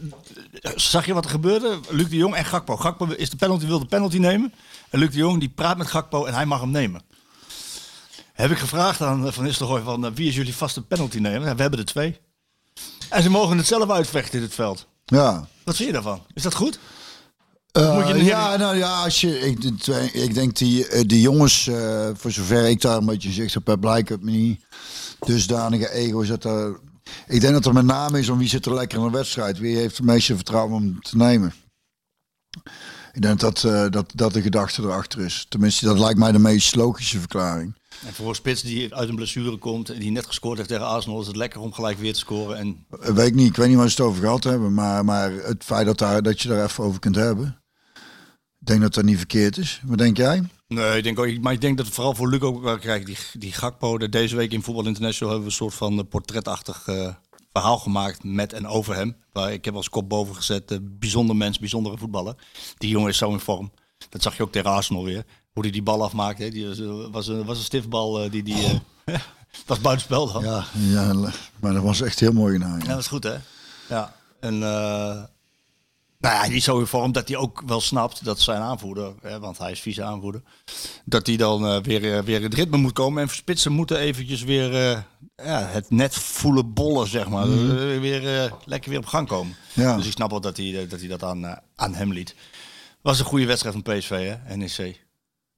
zag je wat er gebeurde? Luc de Jong en Gakpo. Gakpo is de penalty, wil de penalty nemen. En Luc de Jong die praat met Gakpo en hij mag hem nemen. Heb ik gevraagd aan Van Nistelrooy van eh, wie is jullie vaste penalty nemen? Ja, we hebben er twee. En ze mogen het zelf uitvechten in het veld. ja. Wat vind je daarvan? Is dat goed? Eh, Moet je niet- ja, nou ja, als je, ik, denk die, die jongens, voor zover ik daar een beetje zicht op heb, blijkt het me niet dusdanige ego's. Dat er, ik denk dat er met name is om wie zit er lekker in de wedstrijd. Wie heeft de meeste vertrouwen om te nemen. Ik denk dat, eh, dat, dat de gedachte erachter is. Tenminste, dat lijkt mij de meest logische verklaring. En voor een spits die uit een blessure komt en die net gescoord heeft tegen Arsenal, is het lekker om gelijk weer te scoren. En Eh, Weet ik niet, ik weet niet waar ze het over gehad hebben. Maar, maar het feit dat, daar, dat je daar even over kunt hebben. Ik denk dat dat niet verkeerd is. Wat denk jij? Nee, ik denk ook, maar ik denk dat het vooral voor Luc ook wel krijgt. Die, die Gakpo, de- deze week in Voetbal International hebben we een soort van eh, portretachtig eh, verhaal gemaakt met en over hem. Waar ik heb als kop boven gezet, eh, bijzonder mens, bijzondere voetballer. Die jongen is zo in vorm. Dat zag je ook tegen Arsenal weer. Hoe hij die bal afmaakte. hè. Die was, was, een, was een stiftbal die... die was buitenspel dan. Ja. Ja, ja, maar dat was echt heel mooi gedaan. Ja. dat is goed hè. Ja, en nou ja, die zo in vorm dat hij ook wel snapt dat zijn aanvoerder, hè, want hij is vice aanvoerder, dat hij dan uh, weer, uh, weer in het ritme moet komen en spitsen moeten eventjes weer ja, het net voelen bollen, zeg maar. Mm. weer lekker weer op gang komen. Ja. Dus ik snap wel dat hij dat, hij dat aan, aan hem liet. Was een goede wedstrijd van PSV, hè, NEC.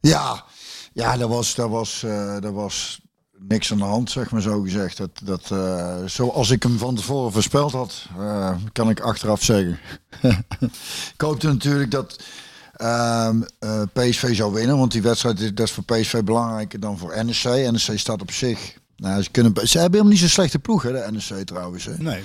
Ja, ja dat, was, dat, was, dat was niks aan de hand, zeg maar zo gezegd. Dat, dat, uh, zoals ik hem van tevoren voorspeld had, uh, kan ik achteraf zeggen. ik hoopte natuurlijk dat uh, uh, PSV zou winnen, want die wedstrijd dat is voor PSV belangrijker dan voor NEC. NEC staat op zich. Nou, ze, kunnen, ze hebben helemaal niet zo'n slechte ploeg, hè, de NEC trouwens. Hè. Nee.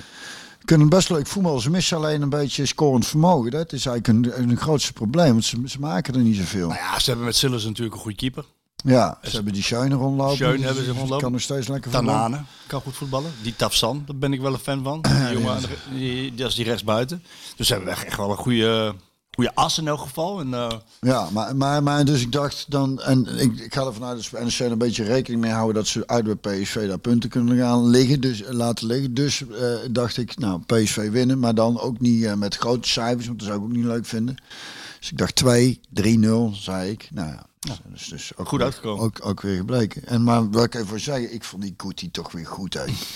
Kunnen best leuk voetballen. Ze missen alleen een beetje scorend vermogen. Dat is eigenlijk een, een grootste probleem, want ze, ze maken er niet zoveel. Nou ja, ze hebben met Sillers natuurlijk een goede keeper. Ja, ze hebben die Schöne rondlopen. Schöne hebben ze rondlopen. Kan nog steeds lekker voetballen. Tanane kan goed voetballen. Die Tafsan, daar ben ik wel een fan van. Die jongen, die, die, is die rechtsbuiten. Dus ze hebben echt wel een goede, goede as in elk geval. En, uh... Ja, maar, maar, maar dus ik dacht dan... En ik, ik ga er vanuit dat ze een beetje rekening mee houden... dat ze uit bij PSV daar punten kunnen gaan liggen. Dus, laten liggen. Dus uh, dacht ik, nou, PSV winnen. Maar dan ook niet uh, met grote cijfers. Want dat zou ik ook niet leuk vinden. Dus ik dacht 2, 3-0, zei ik. Nou ja, ja. Dus, dus ook goed uitgekomen. Ook, ook weer gebleken. En maar wat ik even zeggen, ik vond die Kuti toch weer goed uit.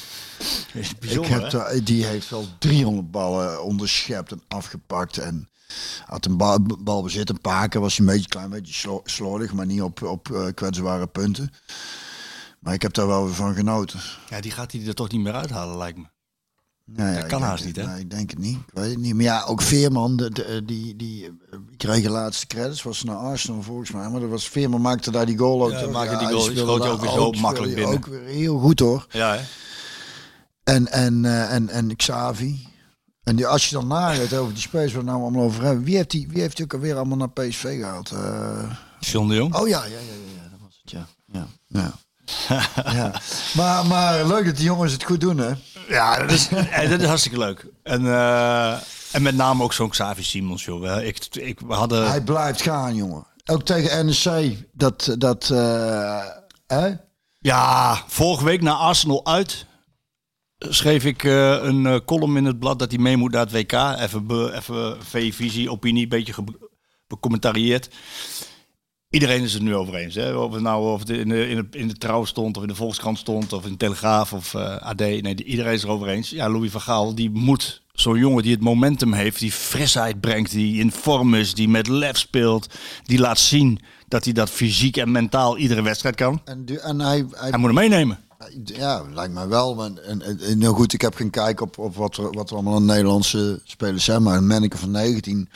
ik heb die heeft wel 300 ballen onderschept en afgepakt. En had een bal, bal bezit, een paar keer was hij een beetje klein beetje slordig, maar niet op, op uh, kwetsbare punten. Maar ik heb daar wel weer van genoten. Ja, die gaat hij er toch niet meer uithalen, lijkt me. Nou ja, dat kan haast niet, hè? Nee, ik denk het niet. Ik weet het niet. Maar ja, ook Veerman, de, de, die, die, die kreeg de laatste credits, was naar Arsenal volgens mij. Maar dat was, Veerman maakte daar die goal ook. Ja, maakte die goal, schoot je ook weer zo makkelijk binnen. Ook weer heel goed hoor. Ja, hè? En, en, uh, en, en Xavi. En die, als je dan nagedacht over die spelers waar we nou allemaal over hebben. Wie heeft die, wie heeft die ook alweer allemaal naar PSV gehaald? Uh... John de Jong? Oh ja, ja, ja, ja, ja, dat was het, ja. ja, ja. ja. Maar, maar leuk dat die jongens het goed doen, hè? Ja, dat is, dat is hartstikke leuk. En, uh, en met name ook zo'n Xavi Simons, joh. Ik, ik, we hadden... Hij blijft gaan, jongen. Ook tegen NEC. Dat, dat uh, hè? Ja, vorige week naar Arsenal uit schreef ik uh, een column in het blad dat hij mee moet naar het WK. Even, be, even V-visie, opinie, een beetje becommentarieerd. Iedereen is het nu over eens. Hè? Of het nou of het in, de, in, de, in de Trouw stond, of in de Volkskrant stond, of in de Telegraaf of uh, AD. Nee, iedereen is erover eens. Ja, Louis van Gaal, die moet zo'n jongen die het momentum heeft, die frisheid brengt, die in vorm is, die met lef speelt, die laat zien dat hij dat fysiek en mentaal iedere wedstrijd kan. En, en hij, hij, hij moet hem meenemen. Ja, lijkt mij wel. Maar, en, en, nou goed, ik heb geen kijk op, op wat, er, wat er allemaal een Nederlandse spelers zijn. Maar een manneke van 19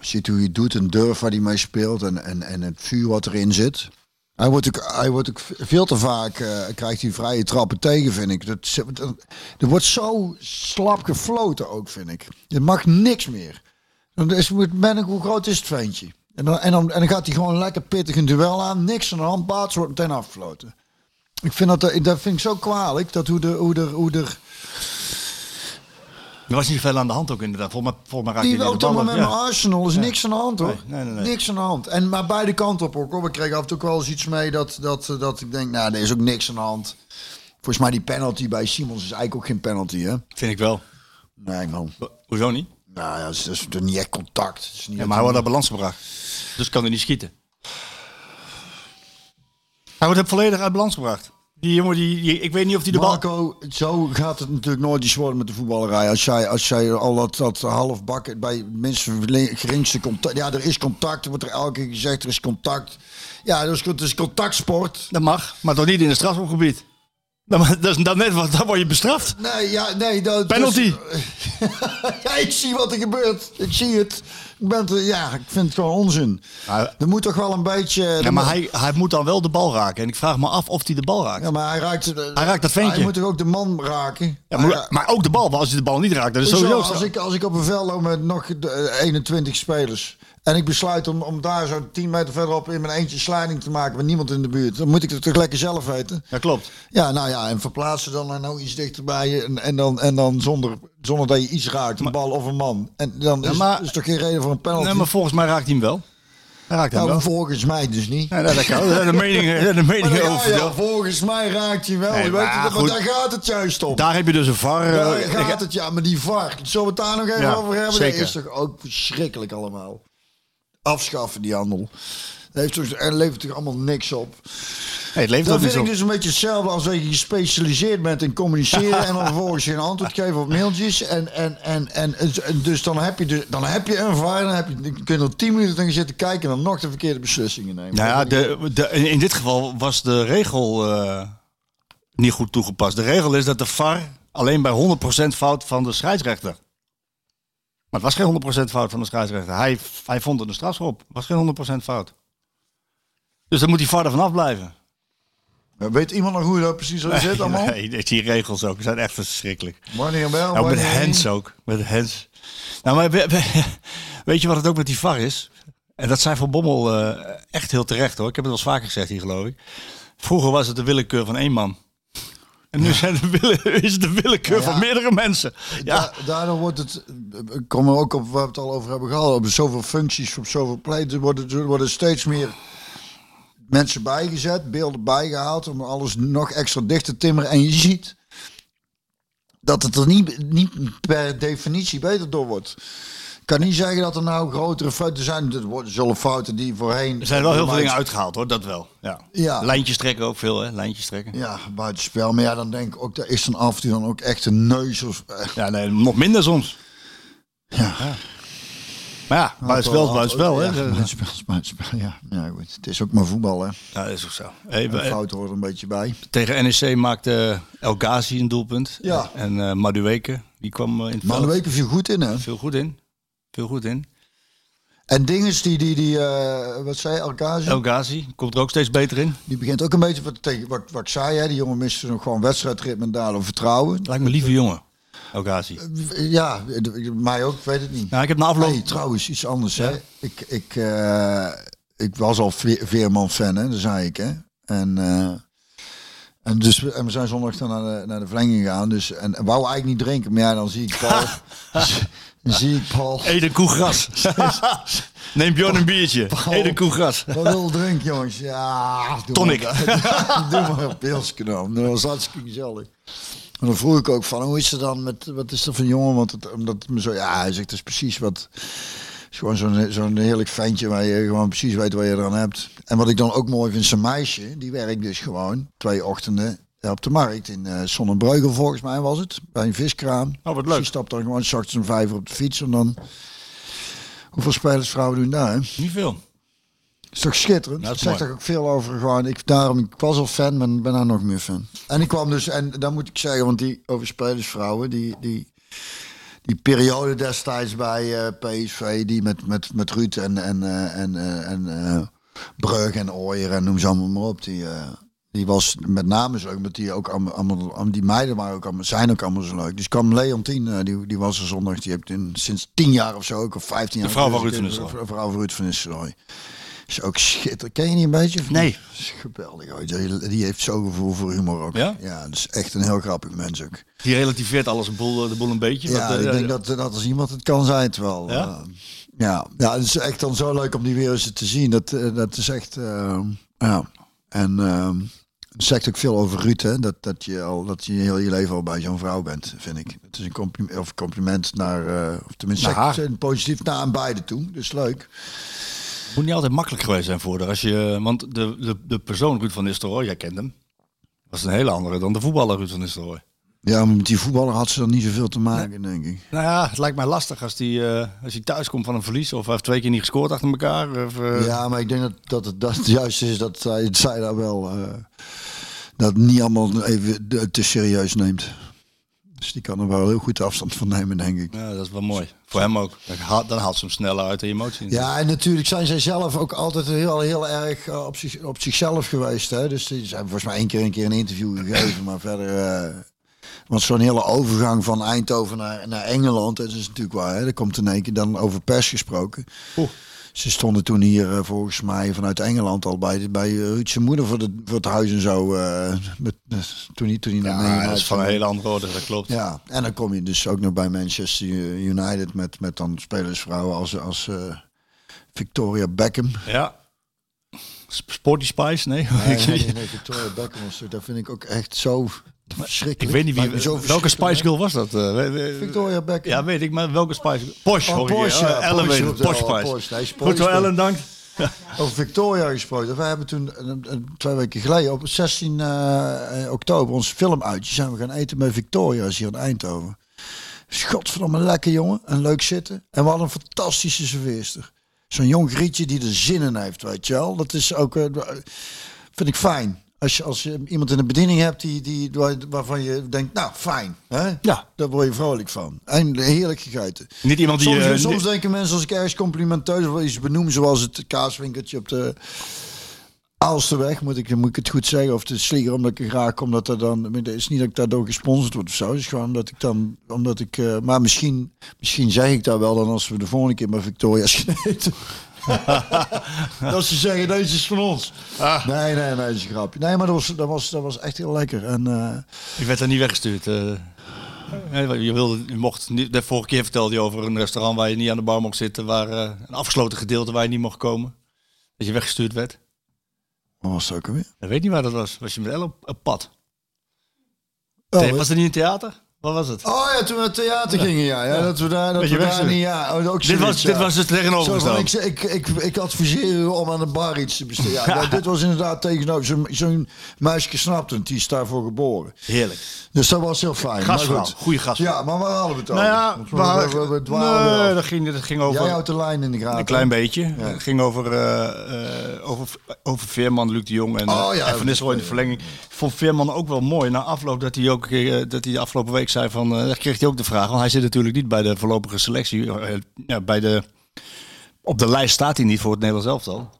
ziet hoe hij doet, een durf waar hij mee speelt en, en, en het vuur wat erin zit. Hij wordt ook, hij wordt ook veel te vaak, uh, krijgt hij vrije trappen tegen, vind ik. Dat, er wordt zo slap gefloten ook, vind ik. Je mag niks meer. Dan is, ben ik, hoe groot is het ventje? En dan, en, dan, en dan gaat hij gewoon lekker pittig een duel aan. Niks aan de hand, baat, wordt meteen afgefloten. Ik vind dat, dat vind ik zo kwalijk, dat hoe de, hoe de, hoe de er was niet veel aan de hand ook inderdaad. Volgens mij, volgens mij die de ballen. met ja. Arsenal is niks aan de hand hoor. Nee, nee, nee, niks aan de hand. En maar beide kanten op ook. Hoor. We kregen af en toe wel eens iets mee dat, dat, dat ik denk, nou, er is ook niks aan de hand. Volgens mij die penalty bij Simons is eigenlijk ook geen penalty, hè? Vind ik wel. Nee, man. Hoezo niet? Nou ja, het is, is niet echt contact. Is niet ja, maar hij wordt naar balans gebracht. Dus kan hij niet schieten. Hij wordt volledig uit balans gebracht. Die jongen, die, ik weet niet of die de Marco, zo gaat het natuurlijk nooit iets worden met de voetballerij. Als jij, als jij al dat, dat half bakken bij mensen geringste contact. Ja, er is contact, wordt er elke keer gezegd, er is contact. Ja, dus het is contactsport. Dat mag, maar toch niet in het strafschopgebied. Dat is dan net wat, dan word je bestraft. Nee, ja, nee. Dat, Penalty. Dus, ja, ik zie wat er gebeurt. Ik zie het. Ik ben te, ja, ik vind het gewoon onzin. er moet toch wel een beetje... Ja, maar hij, hij moet dan wel de bal raken. En ik vraag me af of hij de bal raakt. Ja, maar hij raakt... Hij raakt dat ventje. Hij moet toch ook de man raken? Ja, maar, maar ook de bal. Want als hij de bal niet raakt, dan is sowieso... Als ik, als ik op een veld loop met nog 21 spelers... En ik besluit om, om daar zo 10 meter verderop in mijn eentje sliding te maken met niemand in de buurt. Dan moet ik het toch lekker zelf weten. Ja, klopt. Ja, nou ja, en verplaatsen dan nou iets dichterbij je. En, en dan, en dan zonder, zonder dat je iets raakt, een bal of een man. En dan is, is toch geen reden voor een penalty. Nee, maar volgens mij raakt hij hem wel. Hij raakt hem Nou, wel. volgens mij dus niet. Nee, nee, dat kan. De meningen, de meningen over. volgens mij raakt hij wel. Nee, je weet het, maar daar gaat het juist om. Daar heb je dus een VAR. Daar eh, gaat het, ja, maar die VAR. Zullen we het daar nog even Ja, over hebben? zeker. Dat is toch ook verschrikkelijk allemaal. Afschaffen die handel. Dat heeft toch, er levert toch allemaal niks op. Het leeft Dat vind ik dus een beetje hetzelfde als dat je gespecialiseerd bent in communiceren en dan vervolgens geen antwoord geven op mailtjes. En, en, en, en, en dus dan heb je, dus, dan heb je een VAR, dan, heb je, dan kun je er tien minuten naar zitten kijken en dan nog de verkeerde beslissingen nemen. Nou ja, de, de, in in dit geval was de regel eh, niet goed toegepast. De regel is dat de VAR alleen bij 100% fout van de scheidsrechter. Maar het was geen 100% fout van de scheidsrechter. Hij, hij vond het een strafschop. Het was geen 100% fout. Dus dan moet die VAR er vanaf blijven. Weet iemand nog hoe dat precies zo zit allemaal? Nee, die regels ook zijn echt verschrikkelijk. Wanneer wel, Nou, met niet? ook. Met Hens. Nou, maar we- we- weet je wat het ook met die VAR is? En dat zei Van Bommel eh, echt heel terecht hoor. Ik heb het wel eens vaker gezegd hier geloof ik. Vroeger was het de willekeur van één man. En nu zijn de wille, is het de willekeur Ja. van meerdere mensen. Ja, Da- daardoor wordt het, ik kom er ook op waar we het al over hebben gehad, op zoveel functies, op zoveel pleiten, worden steeds meer mensen bijgezet, beelden bijgehaald om alles nog extra dicht te timmeren. En je ziet dat het er niet, niet per definitie beter door wordt. Ik kan niet zeggen dat er nou grotere fouten zijn. Er zullen fouten die voorheen... er zijn wel heel veel dingen uitgehaald hoor, dat wel. Ja. Ja. Lijntjes trekken ook veel hè, lijntjes trekken. Ja, buitenspel. Maar ja, dan denk ik ook, daar is dan af en toe dan ook echt een neus of... Ja, nee, nog minder soms. ja. Maar ja, buitenspel is buitenspel hè. Ja, buitenspel is buitenspel, ja. ja goed. Het is ook maar voetbal, hè. Ja, dat is ook zo. Hey, En we- fouten hoort er een beetje bij. tegen NEC maakte El Ghazi een doelpunt. Ja. En eh Madueke, die kwam eh, in het weken viel goed in, hè. Veel goed in. Veel goed in. En dinges die, die, die eh, wat zei je, Alkazi? El Ghazi komt er ook steeds beter in. Die begint ook een beetje wat, wat, wat ik zei, hè. Die jongen miste nog gewoon wedstrijdritme en daardoor vertrouwen. Lijkt me lieve jongen. El Ghazi. Ja, mij ook, ik weet het niet. Nou, ik heb na afloop... Trouwens, iets anders, hè. Ik, ik, eh, ik was al Ve- Veerman-fan, hè. Dat zei ik, hè. En... eh, en, dus, we- en we zijn zondag dan naar de, naar de verlenging gegaan. Dus, en, en wou eigenlijk niet drinken. Maar ja, dan zie ik Paul. dan zie ik Paul. Eet een koe gras. Neem Bjorn een biertje. Eet een koe gras. Wat wil drinken, jongens? Ja, doe Tonic. Maar, doe maar een dan. Dat was hartstikke gezellig. En dan vroeg ik ook van, hoe is het dan met, wat is er van jongen? Want het, omdat me zo, ja, hij zegt, het is precies wat, het is gewoon zo'n zo'n heerlijk ventje waar je gewoon precies weet wat je eraan hebt. En wat ik dan ook mooi vind, zijn meisje, die werkt dus gewoon twee ochtenden op de markt in eh Sonnenbreugel volgens mij was het, bij een viskraam. Oh, wat leuk. Die stapt dan gewoon 's ochtends om vijf op de fiets en dan, hoeveel spelersvrouwen doen daar, hè? Niet veel. Is toch schitterend? Dat is zegt toch ook veel over gewoon. Ik, daarom, ik was al fan, maar ben nou nog meer fan. En ik kwam dus, en dan moet ik zeggen, want die over spelersvrouwen, die, die, die periode destijds bij eh, PSV, die met, met, met Ruud en, en, eh, en, eh, en Breug en Ooyer en noem ze allemaal maar op, die, die was met name zo, omdat die ook allemaal, allemaal, die meiden waren ook allemaal, zijn ook allemaal zo leuk. Dus kwam Leontien, die, die was er zondag, die heeft in, sinds tien jaar of zo ook, of vijftien jaar. De vrouw van Ruud de van Nistelrooy. vrouw van Ruud van Nistelrooy. Is ook schitterend. Ken je die een beetje? of Nee. niet? Is geweldig. hoor. Die, die heeft zo'n gevoel voor humor ook. Ja? Ja, dat is echt een heel grappig mens ook. Die relativeert alles een boel, de boel een beetje. Ja, Wat, eh, ik denk dat, dat als iemand het kan zijn, het wel. Ja? eh, ja, ja, het is echt dan zo leuk om die weer eens te zien. Dat, eh, dat is echt, eh, ja. En ehm het zegt ook veel over Ruud, hè. Dat, dat, je al, dat je heel je leven al bij zo'n vrouw bent, vind ik. Het is een compliment, of compliment naar, eh, of tenminste, Naar haar. positief naar aan beide toe. Dus leuk. Moet niet altijd makkelijk geweest zijn voor haar. Als je, want de, de, de persoon Ruud van Nistelrooy, jij kent hem, was een hele andere dan de voetballer Ruud van Nistelrooy. Ja, maar met die voetballer had ze dan niet zoveel te maken, denk ik. Nou ja, het lijkt mij lastig als hij als thuis komt van een verlies of hij heeft twee keer niet gescoord achter elkaar. Of, eh, Ja, maar ik denk dat, dat het dat juist is dat zij, zij daar wel eh, dat niet allemaal even de- te serieus neemt. Dus die kan er wel heel goed afstand van nemen, denk ik. ja, dat is wel mooi. Voor hem ook. Dan haalt, dan haalt ze hem sneller uit de emotie. Ja, en natuurlijk zijn zij zelf ook altijd heel, heel erg eh, op, zich, op zichzelf geweest. Hè? Dus ze hebben volgens mij één keer een keer een interview gegeven, maar verder. eh, want zo'n hele overgang van Eindhoven naar, naar Engeland, dat is natuurlijk waar. Hè? Er komt in één keer dan over pers gesproken. Ze stonden toen hier eh, volgens mij vanuit Engeland al bij, bij Ruud zijn moeder voor, de, voor het huis en zo. eh, met, toen hij, toen hij naar Ja, dat is van een hele andere orde, dat klopt. ja, en dan kom je dus ook nog bij Manchester United met, met dan spelersvrouwen als, als eh, Victoria Beckham. Ja. Sp- Sporty Spice, nee. Nee, nee, nee, nee, Victoria Beckham was, dat vind ik ook echt zo Ik weet niet wie, welke Spice Girl was dat? eh, Victoria Beckham. Ja, weet ik, maar welke Spice Girl? Porsche, Oh. Porsche, Oh, ja, Ellen Porsche weet Porsche Spice. Porsche. Nee, Goed zo. Ellen, dank. Over Victoria gesproken. We hebben toen een, een- twee weken geleden op 16 eh, oktober ons filmuitje zijn we gaan eten bij Victoria's hier in Eindhoven. Godverdomme lekker jongen en leuk zitten. En we hadden een fantastische serveerster. Zo'n jong grietje die er zin in heeft, weet je wel. Dat is ook, eh, vind ik fijn. Als je, als je iemand in de bediening hebt die, die, waar- waarvan je denkt, nou fijn. Hè? Ja. Daar word je vrolijk van. En heerlijk gegeten. Niet iemand die... Soms, eh, soms denken mensen als ik ergens complimenteus of iets benoem, zoals het kaaswinkeltje op de Aalsterweg, moet ik, moet ik het goed zeggen, of de Slieger, omdat ik er graag kom, dat er dan, het is niet dat ik daardoor gesponsord word of zo, het is gewoon omdat ik dan, omdat ik, eh, maar misschien, misschien zeg ik dat wel dan als we de volgende keer bij Victoria's gaan eten. dat ze zeggen, deze is van ons. Ah. Nee, nee, nee, dat is een grapje. Nee, maar dat was, dat was, dat was echt heel lekker. En, eh, Ik werd er niet weggestuurd. eh. Eh, je, wilde, je mocht niet, de vorige keer vertelde je over een restaurant waar je niet aan de bar mocht zitten, waar eh, een afgesloten gedeelte waar je niet mocht komen. Dat je weggestuurd werd. wat was het ook alweer? Ik weet niet waar dat was. Was je met Elle op, op pad? Oh, was het niet in theater? Wat was het? Oh ja, toen we het theater gingen, ja. ja, Dat we daar, dat Beetje we daar niet, ja. Oh, ook dit, zoiets, was, ja. dit was het Zo tegenovergestelde. ik, ik, ik, ik adviseer u om aan de bar iets te bestellen. Ja, dit was inderdaad tegenover. Zo'n zo'n meisje snapte het, die is daarvoor geboren. Heerlijk. Dus dat was heel fijn. Gastvrouw, Maar goed. goede gastvrouw. Ja, maar waar hadden we het over? Nou ja, we, we, hadden- we, we nee, af. dat ging, dat ging over Jij houdt de lijn in de gaten. een klein beetje. Het ging over, eh, eh, over, over Veerman, Luc de Jong en, Oh, eh, ja, en Van Nistelrooy in de verlenging. Ik vond Veerman ook wel mooi. Na afloop dat hij ook dat hij de afgelopen week zei van, eh, daar kreeg hij ook de vraag, want hij zit natuurlijk niet bij de voorlopige selectie. eh, ja, bij de, op de lijst staat hij niet voor het Nederlands elftal.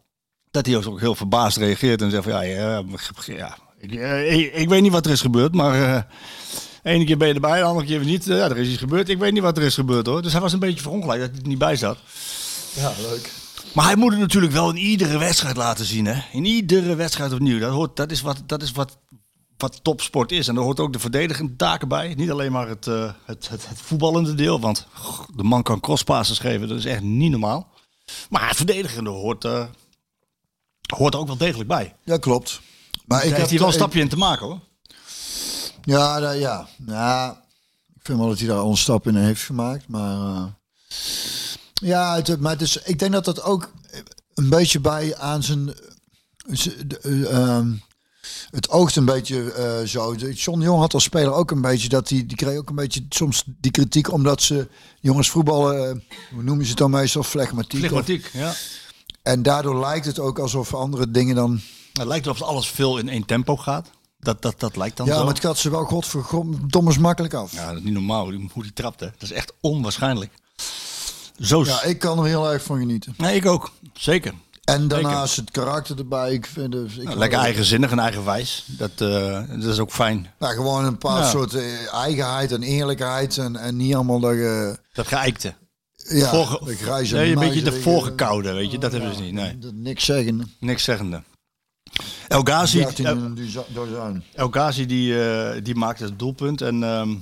Dat hij ook heel verbaasd reageert en zegt van, ja, ja, ja ik, eh, ik, ik weet niet wat er is gebeurd, maar ene keer ben je erbij, de andere keer niet. Ja, er is iets gebeurd. Ik weet niet wat er is gebeurd hoor. Dus hij was een beetje verongelijkt dat hij er niet bij zat. Ja, leuk. Maar hij moet het natuurlijk wel in iedere wedstrijd laten zien. Hè? In iedere wedstrijd opnieuw. Dat, hoort, dat is, wat, dat is wat, wat topsport is. En daar hoort ook de verdedigende taken bij. Niet alleen maar het, eh, het, het, het voetballende deel. Want goh, de man kan crosspasses geven. Dat is echt niet normaal. Maar het verdedigende hoort, eh, hoort er ook wel degelijk bij. Ja, klopt. Maar Daar ik heeft heb hij wel een stapje in te maken hoor. Ja, da- ja. ja. Ik vind wel dat hij daar al een stap in heeft gemaakt. Maar eh, ja, het, maar het is, ik denk dat dat ook een beetje bij aan zijn. z- de, eh, ehm, het oogt een beetje eh, zo. John Jong had als speler ook een beetje dat hij die kreeg ook een beetje soms die kritiek omdat ze jongens voetballen, eh, hoe noemen ze het dan meestal, flegmatiek. of- Flegmatiek, ja. En daardoor lijkt het ook alsof andere dingen dan. Het lijkt alsof alles veel in één tempo gaat. Dat, dat, dat lijkt dan Ja, zo. maar het gaat ze wel godverdomme makkelijk af. Ja, dat is niet normaal hoe die, hoe die trapt. Hè. Dat is echt onwaarschijnlijk. Zo. Ja, ik kan er heel erg van genieten. Nee, ik ook. Zeker. En daarnaast het karakter erbij. Ik vind ik Nou, lekker eigenzinnig en eigenwijs. Dat, eh, dat is ook fijn. Nou, gewoon een paar Ja. soort eh, eigenheid en eerlijkheid. En, en niet allemaal dat je... Dat geëikte. Ja, Voorge- de grijze nee, een beetje de voorgekoude, weet je. Dat hebben ze niet. Nee, Dat niks zeggen. niks zeggende. El Ghazi, 13 in El, Ghazi die, eh, die maakte het doelpunt. En ehm,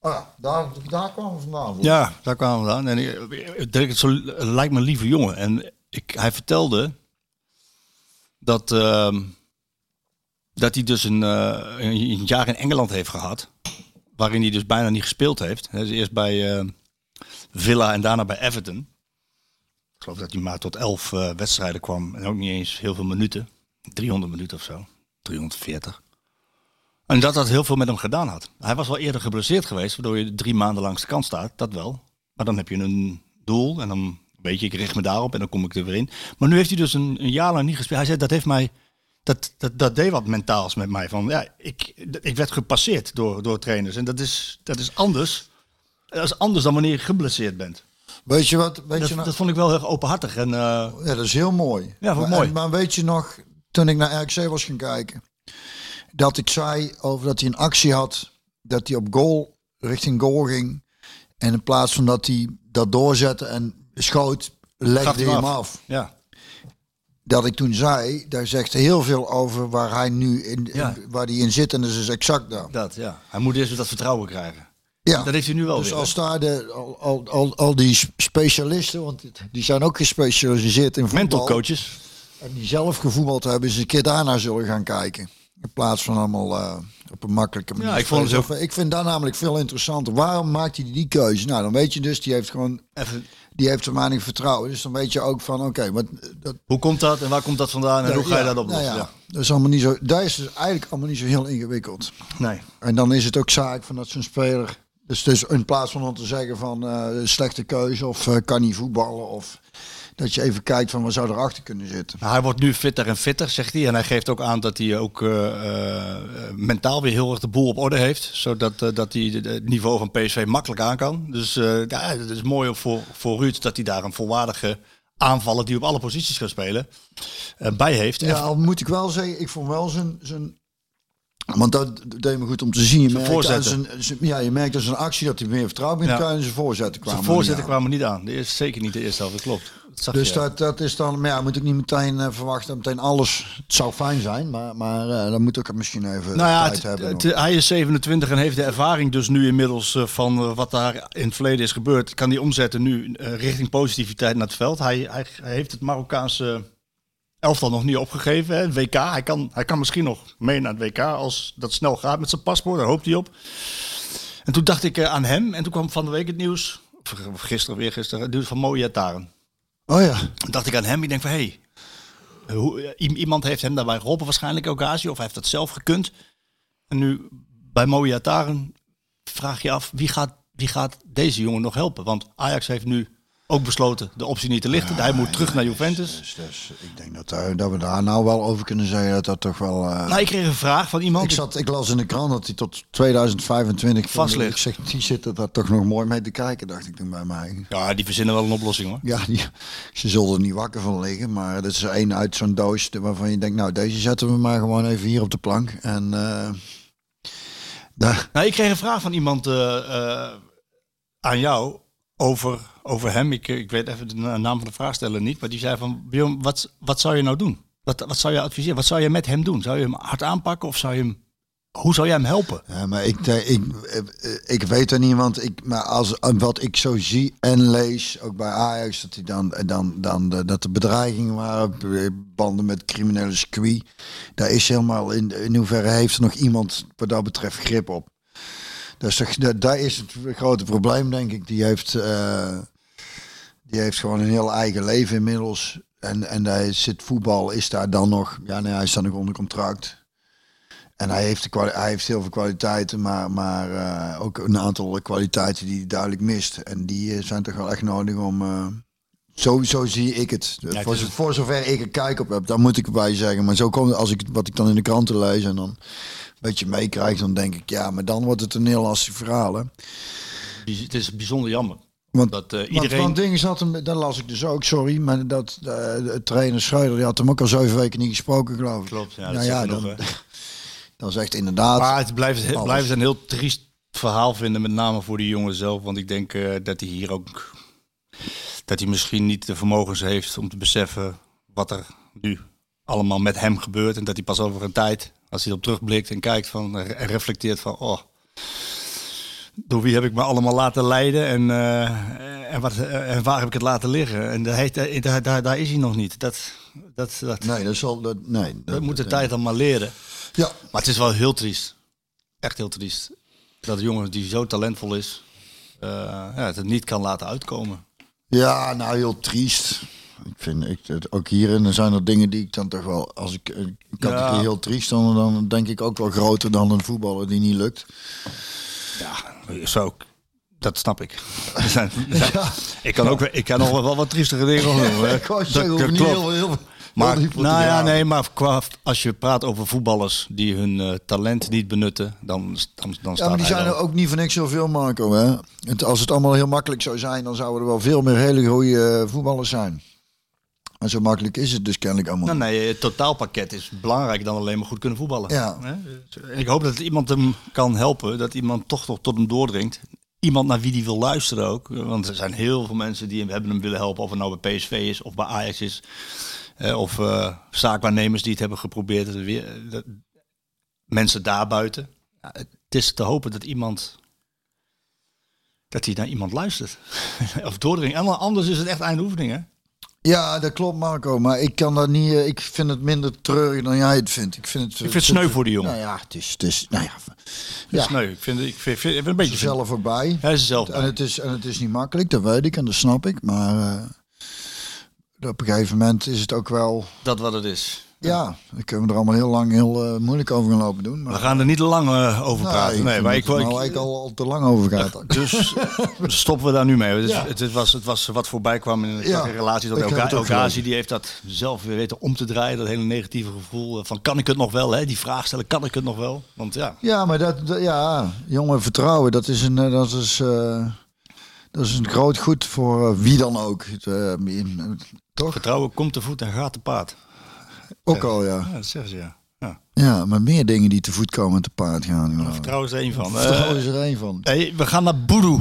Ah, ja, daar, daar kwamen we vandaan. ja, daar kwamen we aan. En ik, het lijkt me een lieve jongen. En hij vertelde dat, ehm, dat hij dus een, eh, een, een jaar in Engeland heeft gehad. Waarin hij dus bijna niet gespeeld heeft. Hij is eerst bij eh, Villa en daarna bij Everton. Ik geloof dat hij maar tot elf eh, wedstrijden kwam. En ook niet eens heel veel minuten. 300 minuten of zo. 340. En dat dat heel veel met hem gedaan had. Hij was wel eerder geblesseerd geweest, waardoor je drie maanden langs de kant staat. Dat wel. Maar dan heb je een doel en dan weet je, ik richt me daarop en dan kom ik er weer in. Maar nu heeft hij dus een, een jaar lang niet gespeeld. Hij zei, dat heeft mij, dat, dat, dat deed wat mentaals met mij. Van, ja, ik, ik werd gepasseerd door, door trainers. En dat is, dat is anders. Dat is anders dan wanneer je geblesseerd bent. Weet je wat? Weet Dat, je nou, dat vond ik wel heel openhartig. En, eh, ja, dat is heel mooi. Ja, maar, mooi. Maar weet je nog, toen ik naar RKC was gaan kijken, dat ik zei over dat hij een actie had, dat hij op goal, richting goal ging. En in plaats van dat hij dat doorzette en schoot, legde hem hem af. af. ja. Dat ik toen zei, daar zegt heel veel over waar hij nu in, waar hij in zit. En dat is dus exact dat. Dat, ja. Hij moet eerst dat vertrouwen krijgen. Ja. Dat heeft hij nu wel Dus weer. als daar de, al, al, al, al die specialisten, want die zijn ook gespecialiseerd in voetbal. Mental coaches. En die zelf gevoetbald hebben, eens een keer daarna zullen gaan kijken. In plaats van allemaal eh, op een makkelijke manier. Ja, ik vond het Of, Ik vind dat namelijk veel interessanter. Waarom maakt hij die keuze? Nou, dan weet je dus, die heeft gewoon, Even, die heeft er weinig vertrouwen. Dus dan weet je ook van, oké, wat dat, hoe komt dat en waar komt dat vandaan en hoe ga je ja, dat oplossen? nou ja, Ja. Dat is allemaal niet zo. Dat is dus eigenlijk allemaal niet zo heel ingewikkeld. Nee. En dan is het ook zaak van dat zo'n speler. Dus, dus in plaats van om te zeggen van eh, slechte keuze of eh, kan niet voetballen of dat je even kijkt van wat zou erachter kunnen zitten. Nou, hij wordt nu fitter en fitter, zegt hij. En hij geeft ook aan dat hij ook eh, eh, mentaal weer heel erg de boel op orde heeft. Zodat eh, dat hij het niveau van PSV makkelijk aan kan. Dus ja, het is mooi voor, voor Ruud dat hij daar een volwaardige aanvaller die op alle posities kan spelen bij heeft. Ja, al moet ik wel zeggen, ik vond wel zijn. zijn want dat deed me goed om te zien. Je merkt, aan zijn, ja, je merkt aan zijn actie dat hij meer vertrouwen in Ja. kan. En zijn voorzetten kwamen. Zijn voorzetten niet aan. kwamen niet aan. De eerste, zeker niet de eerste helft, dat klopt. Zag Dus je. dat, dat is dan, maar ja, moet ik niet meteen eh, verwachten meteen alles. Het zou fijn zijn, maar, maar eh, dan moet ik het misschien even Nou ja, tijd hebben. het- hij is 27 en heeft de ervaring dus nu inmiddels eh, van wat daar in het verleden is gebeurd. Kan hij omzetten nu richting positiviteit naar het veld. Hij, hij, hij heeft het Marokkaanse elftal nog niet opgegeven. Hè. het WK, hij kan, hij kan misschien nog mee naar het WK als dat snel gaat met zijn paspoort. Daar hoopt hij op. En toen dacht ik aan hem en toen kwam van de week het nieuws. Of gisteren, weer gisteren, het nieuws van Moïse Taren. Oh ja. Dacht ik aan hem. Ik denk van, hey, iemand heeft hem daarbij geholpen. Waarschijnlijk Ocasio. Of hij heeft dat zelf gekund. En nu bij Moïse Taren vraag je af, wie gaat, wie gaat deze jongen nog helpen? Want Ajax heeft nu ook besloten de optie niet te lichten. hij moet terug naar Juventus. Dus, dus ik denk dat, daar- dat we daar nou wel over kunnen zeggen dat dat toch wel. eh, Nou, ik kreeg een vraag van iemand. ik, zat, ik las in de krant dat hij tot 2025 Vast ligt. Ik zeg, die zitten daar toch nog mooi mee te kijken, dacht ik toen bij mij. Ja, die verzinnen wel een oplossing hoor. Ja, die, ze zullen er niet wakker van liggen, maar dat is één uit zo'n doos waarvan je denkt, nou deze zetten we maar gewoon even hier op de plank. En eh, daar, Nou, ik kreeg een vraag van iemand eh, eh, aan jou over, over hem. Ik, ik weet even de na- naam van de vraagsteller niet. Maar die zei van, Bjorn, wat, wat zou je nou doen? Wat, wat zou je adviseren? Wat zou je met hem doen? Zou je hem hard aanpakken of zou je hem... Hoe zou jij hem helpen? Ja, maar ik, eh, ik, eh, ik weet er niet, want ik, maar als, eh, wat ik zo zie en lees, ook bij Ajax, dat, hij dan, dan, dan, de- dat er bedreigingen waren, eh, banden met criminele circuit. Daar is helemaal, in, in hoeverre heeft er nog iemand wat dat betreft grip op? Daar is het grote probleem, denk ik. Die heeft, eh, die heeft gewoon een heel eigen leven inmiddels. En, en daar zit voetbal, is daar dan nog, ja, nee, hij staat nog onder contract. En hij heeft, de hij heeft heel veel kwaliteiten, maar, maar eh, ook een aantal kwaliteiten die hij duidelijk mist. En die eh, zijn toch wel echt nodig om. zo, zo zie ik het. het voor, is zover ik er kijk op heb, dan moet ik erbij zeggen. Maar zo komt als ik wat ik dan in de kranten lees en dan een beetje meekrijg, dan denk ik ja, maar dan wordt het een heel lastig verhaal. Hè? Bij- Het is bijzonder jammer. Want, Dat want, iedereen... want dingen zat hem, dat las ik dus ook, sorry, maar dat de trainer Schreuder, die had hem ook al zeven weken niet gesproken, geloof ik. Klopt, ja, dat nou ja, dan, hè. dan zegt inderdaad. Maar het blijft, het blijft een heel triest verhaal vinden, met name voor die jongen zelf. Want ik denk eh, dat hij hier ook, dat hij misschien niet de vermogens heeft om te beseffen wat er nu allemaal met hem gebeurt. En dat hij pas over een tijd, als hij erop terugblikt en kijkt van, en reflecteert van, oh, door wie heb ik me allemaal laten leiden en, eh, en, wat, en waar heb ik het laten liggen? En daar, heeft, daar, daar, daar is hij nog niet. Dat, dat, dat, nee, dat zal. Dat, nee, dat moet de tijd dan maar leren. Ja, Maar het is wel heel triest. Echt heel triest. Dat een jongen die zo talentvol is, eh, ja, het niet kan laten uitkomen. Ja, nou heel triest. Ik vind ik, het, ook hierin zijn er dingen die ik dan toch wel, als ik Ja. heel triest, dan, dan denk ik ook wel groter dan een voetballer die niet lukt. Ja, zo. Dat snap ik. Er zijn- er zijn- Ik kan ook, ik kan nog wel wat triestere dingen doen. hè. Ik Dat- zeggen, klopt. heel, heel, Maar, heel nou ja, nee, maar qua, als je praat over voetballers die hun eh, talent niet benutten, dan, dan, dan Ja, maar die zijn er ook niet voor niks zoveel, Marco. Hè? Het, als het allemaal heel makkelijk zou zijn, dan zouden er wel veel meer hele goede eh, voetballers zijn. En zo makkelijk is het dus kennelijk allemaal. Nou, nee, het totaalpakket is belangrijker dan alleen maar goed kunnen voetballen. Ja. En ik hoop dat iemand hem kan helpen, dat iemand toch nog tot hem doordringt. Iemand naar wie die wil luisteren ook. Want er zijn heel veel mensen die hem hebben hem willen helpen. Of het nou bij PSV is of bij Ajax is. Eh, of eh, zaakwaarnemers die het hebben geprobeerd. Weer- dat- mensen daarbuiten. Ja, het is te hopen dat iemand dat hij naar iemand luistert. of doordringt. En anders is het echt eindoefening, hè? Ja, dat klopt Marco. Maar ik kan dat niet. eh, Ik vind het minder treurig dan jij het vindt. Ik vind het, Ik vind het sneu voor die jongen. Nou ja, het is, het is nou ja, Ja. Sneu. Ik vind, ik vind, vind, ik vind een beetje zelf voorbij. Hij is zelf. En het is, en het is niet makkelijk, dat weet ik en dat snap ik. Maar eh, op een gegeven moment is het ook wel. Dat wat het is. Ja, dan kunnen we er allemaal heel lang heel eh, moeilijk over gaan lopen doen. Maar, We gaan er niet lang eh, over Nou, praten. ik Nee, maar ik, nou ik, eigenlijk al, al te lang over gaat. Dus stoppen we daar nu mee. Dus Ja. het, het was, het was wat voorbij kwam in, Ja, in relatie tot ik gelezen. Die heeft dat zelf weer weten om te draaien. Dat hele negatieve gevoel van kan ik het nog wel? Hè? Die vraag stellen, kan ik het nog wel? Want ja, Ja, maar dat, dat- ja, jongen, vertrouwen, dat is een, eh, dat is, eh, dat is een groot goed voor eh, wie dan ook. Eh, toch? vertrouwen komt te voet en gaat te paard. Ook al, ja. Ja, dat zeggen ze ja. ja. Ja, maar meer dingen die te voet komen te paard gaan. ik. Vertrouwen is er één van. Vertrouwen Eh, is er één van. hey, we gaan naar Boedoe.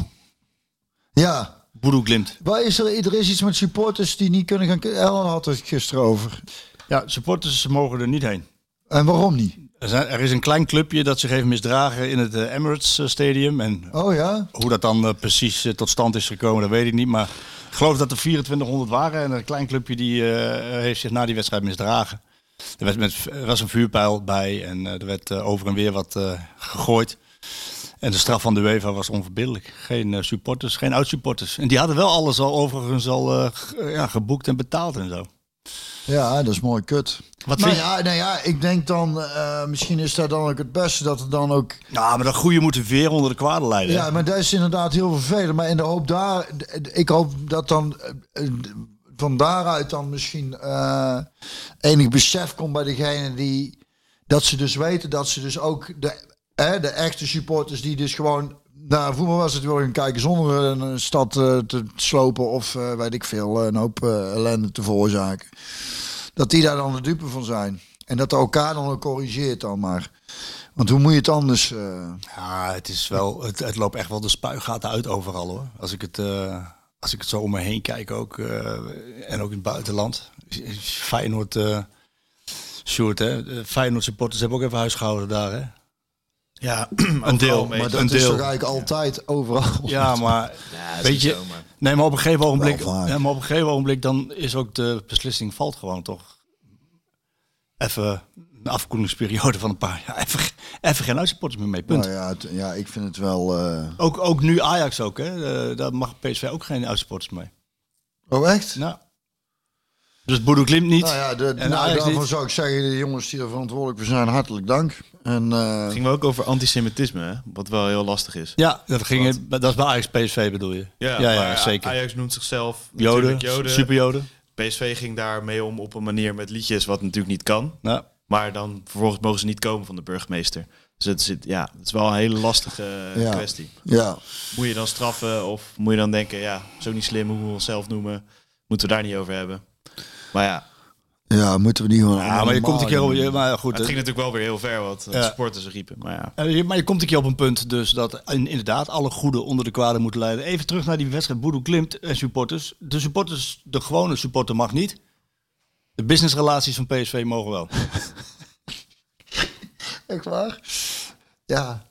Ja, Boedoe Glimt. waar is er, er is iets met supporters die niet kunnen gaan... Ellen had het gisteren over. Ja, supporters mogen er niet heen. En waarom niet? Er, er is een klein clubje dat zich heeft misdragen in het eh, Emirates eh, Stadium. En Oh ja? Hoe dat dan precies tot stand is gekomen, dat weet ik niet. Maar geloof dat er 2400 waren. En een klein clubje die eh, heeft zich na die wedstrijd misdragen. Er, was een vuurpijl bij en eh, er werd eh, over en weer wat gegooid. En de straf van de UEFA was onverbiddelijk. Geen supporters, geen oud-supporters. En die hadden wel alles al overigens al ja, geboekt en betaald en zo. Ja, dat is mooi kut. Wat nou vind je? ja, nou ja, ik denk dan, eh, misschien is dat dan ook het beste dat er dan ook... Ja, maar dat goede moet weer onder de kwade leiden. Ja, maar dat is inderdaad heel vervelend. Maar in de hoop daar, ik hoop dat dan eh, eh, van daaruit dan misschien eh, enig besef komt bij degene die dat ze dus weten dat ze dus ook de, hè, de echte supporters die dus gewoon naar voetbal was het willen gaan kijken zonder een, een stad eh, te slopen of eh, weet ik veel een hoop eh, ellende te veroorzaken. Dat die daar dan de dupe van zijn. En dat elkaar dan ook corrigeert dan maar. Want hoe moet je het anders... Ja, het is wel, het, het loopt echt wel de spuigaten uit overal hoor. Als ik het, als ik het zo om me heen kijk ook, en ook in het buitenland. Feyenoord, eh Sjoerd, hè. Feyenoord supporters hebben ook even huisgehouden daar hè. Ja, Een deel, mee. Maar dat een is deel. toch eigenlijk altijd overal. Ja, maar weet niet je, zo, maar- nee, maar op een gegeven ogenblik, ja, maar op een gegeven ogenblik dan is ook de beslissing valt gewoon toch. Even een afkoelingsperiode van een paar jaar. Even, even geen uitsupporters meer mee, punt. Nou ja, het- ja, ik vind het wel. eh, Ook, ook nu Ajax ook, hè. Eh, daar mag PSV ook geen uitsupporters mee. Oh, echt? Nou. Dus Boedoe Klimt niet. Nou ja, de, En nou, Ajax daarvan niet. zou ik zeggen, de jongens die er verantwoordelijk voor zijn, hartelijk dank. En eh, Het ging wel ook over antisemitisme, hè? wat wel heel lastig is. Ja, dat, ging, dat is bij Ajax PSV bedoel je? ja, ja, zeker. Ajax noemt zichzelf Joden, natuurlijk Joden. superjoden. PSV ging daar mee om op een manier met liedjes, wat natuurlijk niet kan. Ja. Maar dan vervolgens mogen ze niet komen van de burgemeester. Dus het, zit, ja, het is wel een hele lastige eh, Ja. kwestie. ja, Moet je dan straffen of moet je dan denken, ja, zo niet slim, hoe we onszelf noemen, moeten we daar niet over hebben. Maar ja, ja, moeten we niet gewoon. Ja, maar je komt een keer op, je- maar goed. het ging natuurlijk wel weer heel ver wat Ja. supporters riepen. Maar ja, eh, je- maar je komt een keer op een punt dus dat in- inderdaad alle goede onder de kwade moeten leiden. Even terug naar die wedstrijd Boedoe Klimt en supporters. De supporters, de gewone supporter mag niet. De businessrelaties van PSV mogen wel. Echt waar? Ja.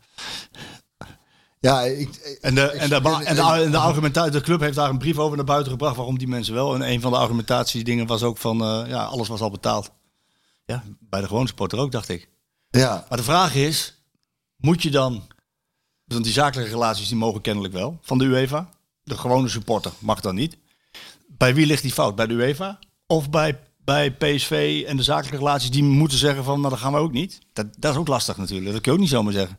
Ja, ik, En de, en de, en de, en de argumentatie, de club heeft daar een brief over naar buiten gebracht waarom die mensen wel. En een van de argumentatiedingen was ook van, eh, ja, alles was al betaald. Ja, bij de gewone supporter ook, dacht ik. ja, Maar de vraag is, moet je dan, want die zakelijke relaties die mogen kennelijk wel, van de UEFA. De gewone supporter mag dan niet. Bij wie ligt die fout? Bij de UEFA? Of bij, bij PSV en de zakelijke relaties die moeten zeggen van, nou dat gaan we ook niet? Dat, dat is ook lastig natuurlijk, dat kun je ook niet zomaar zeggen.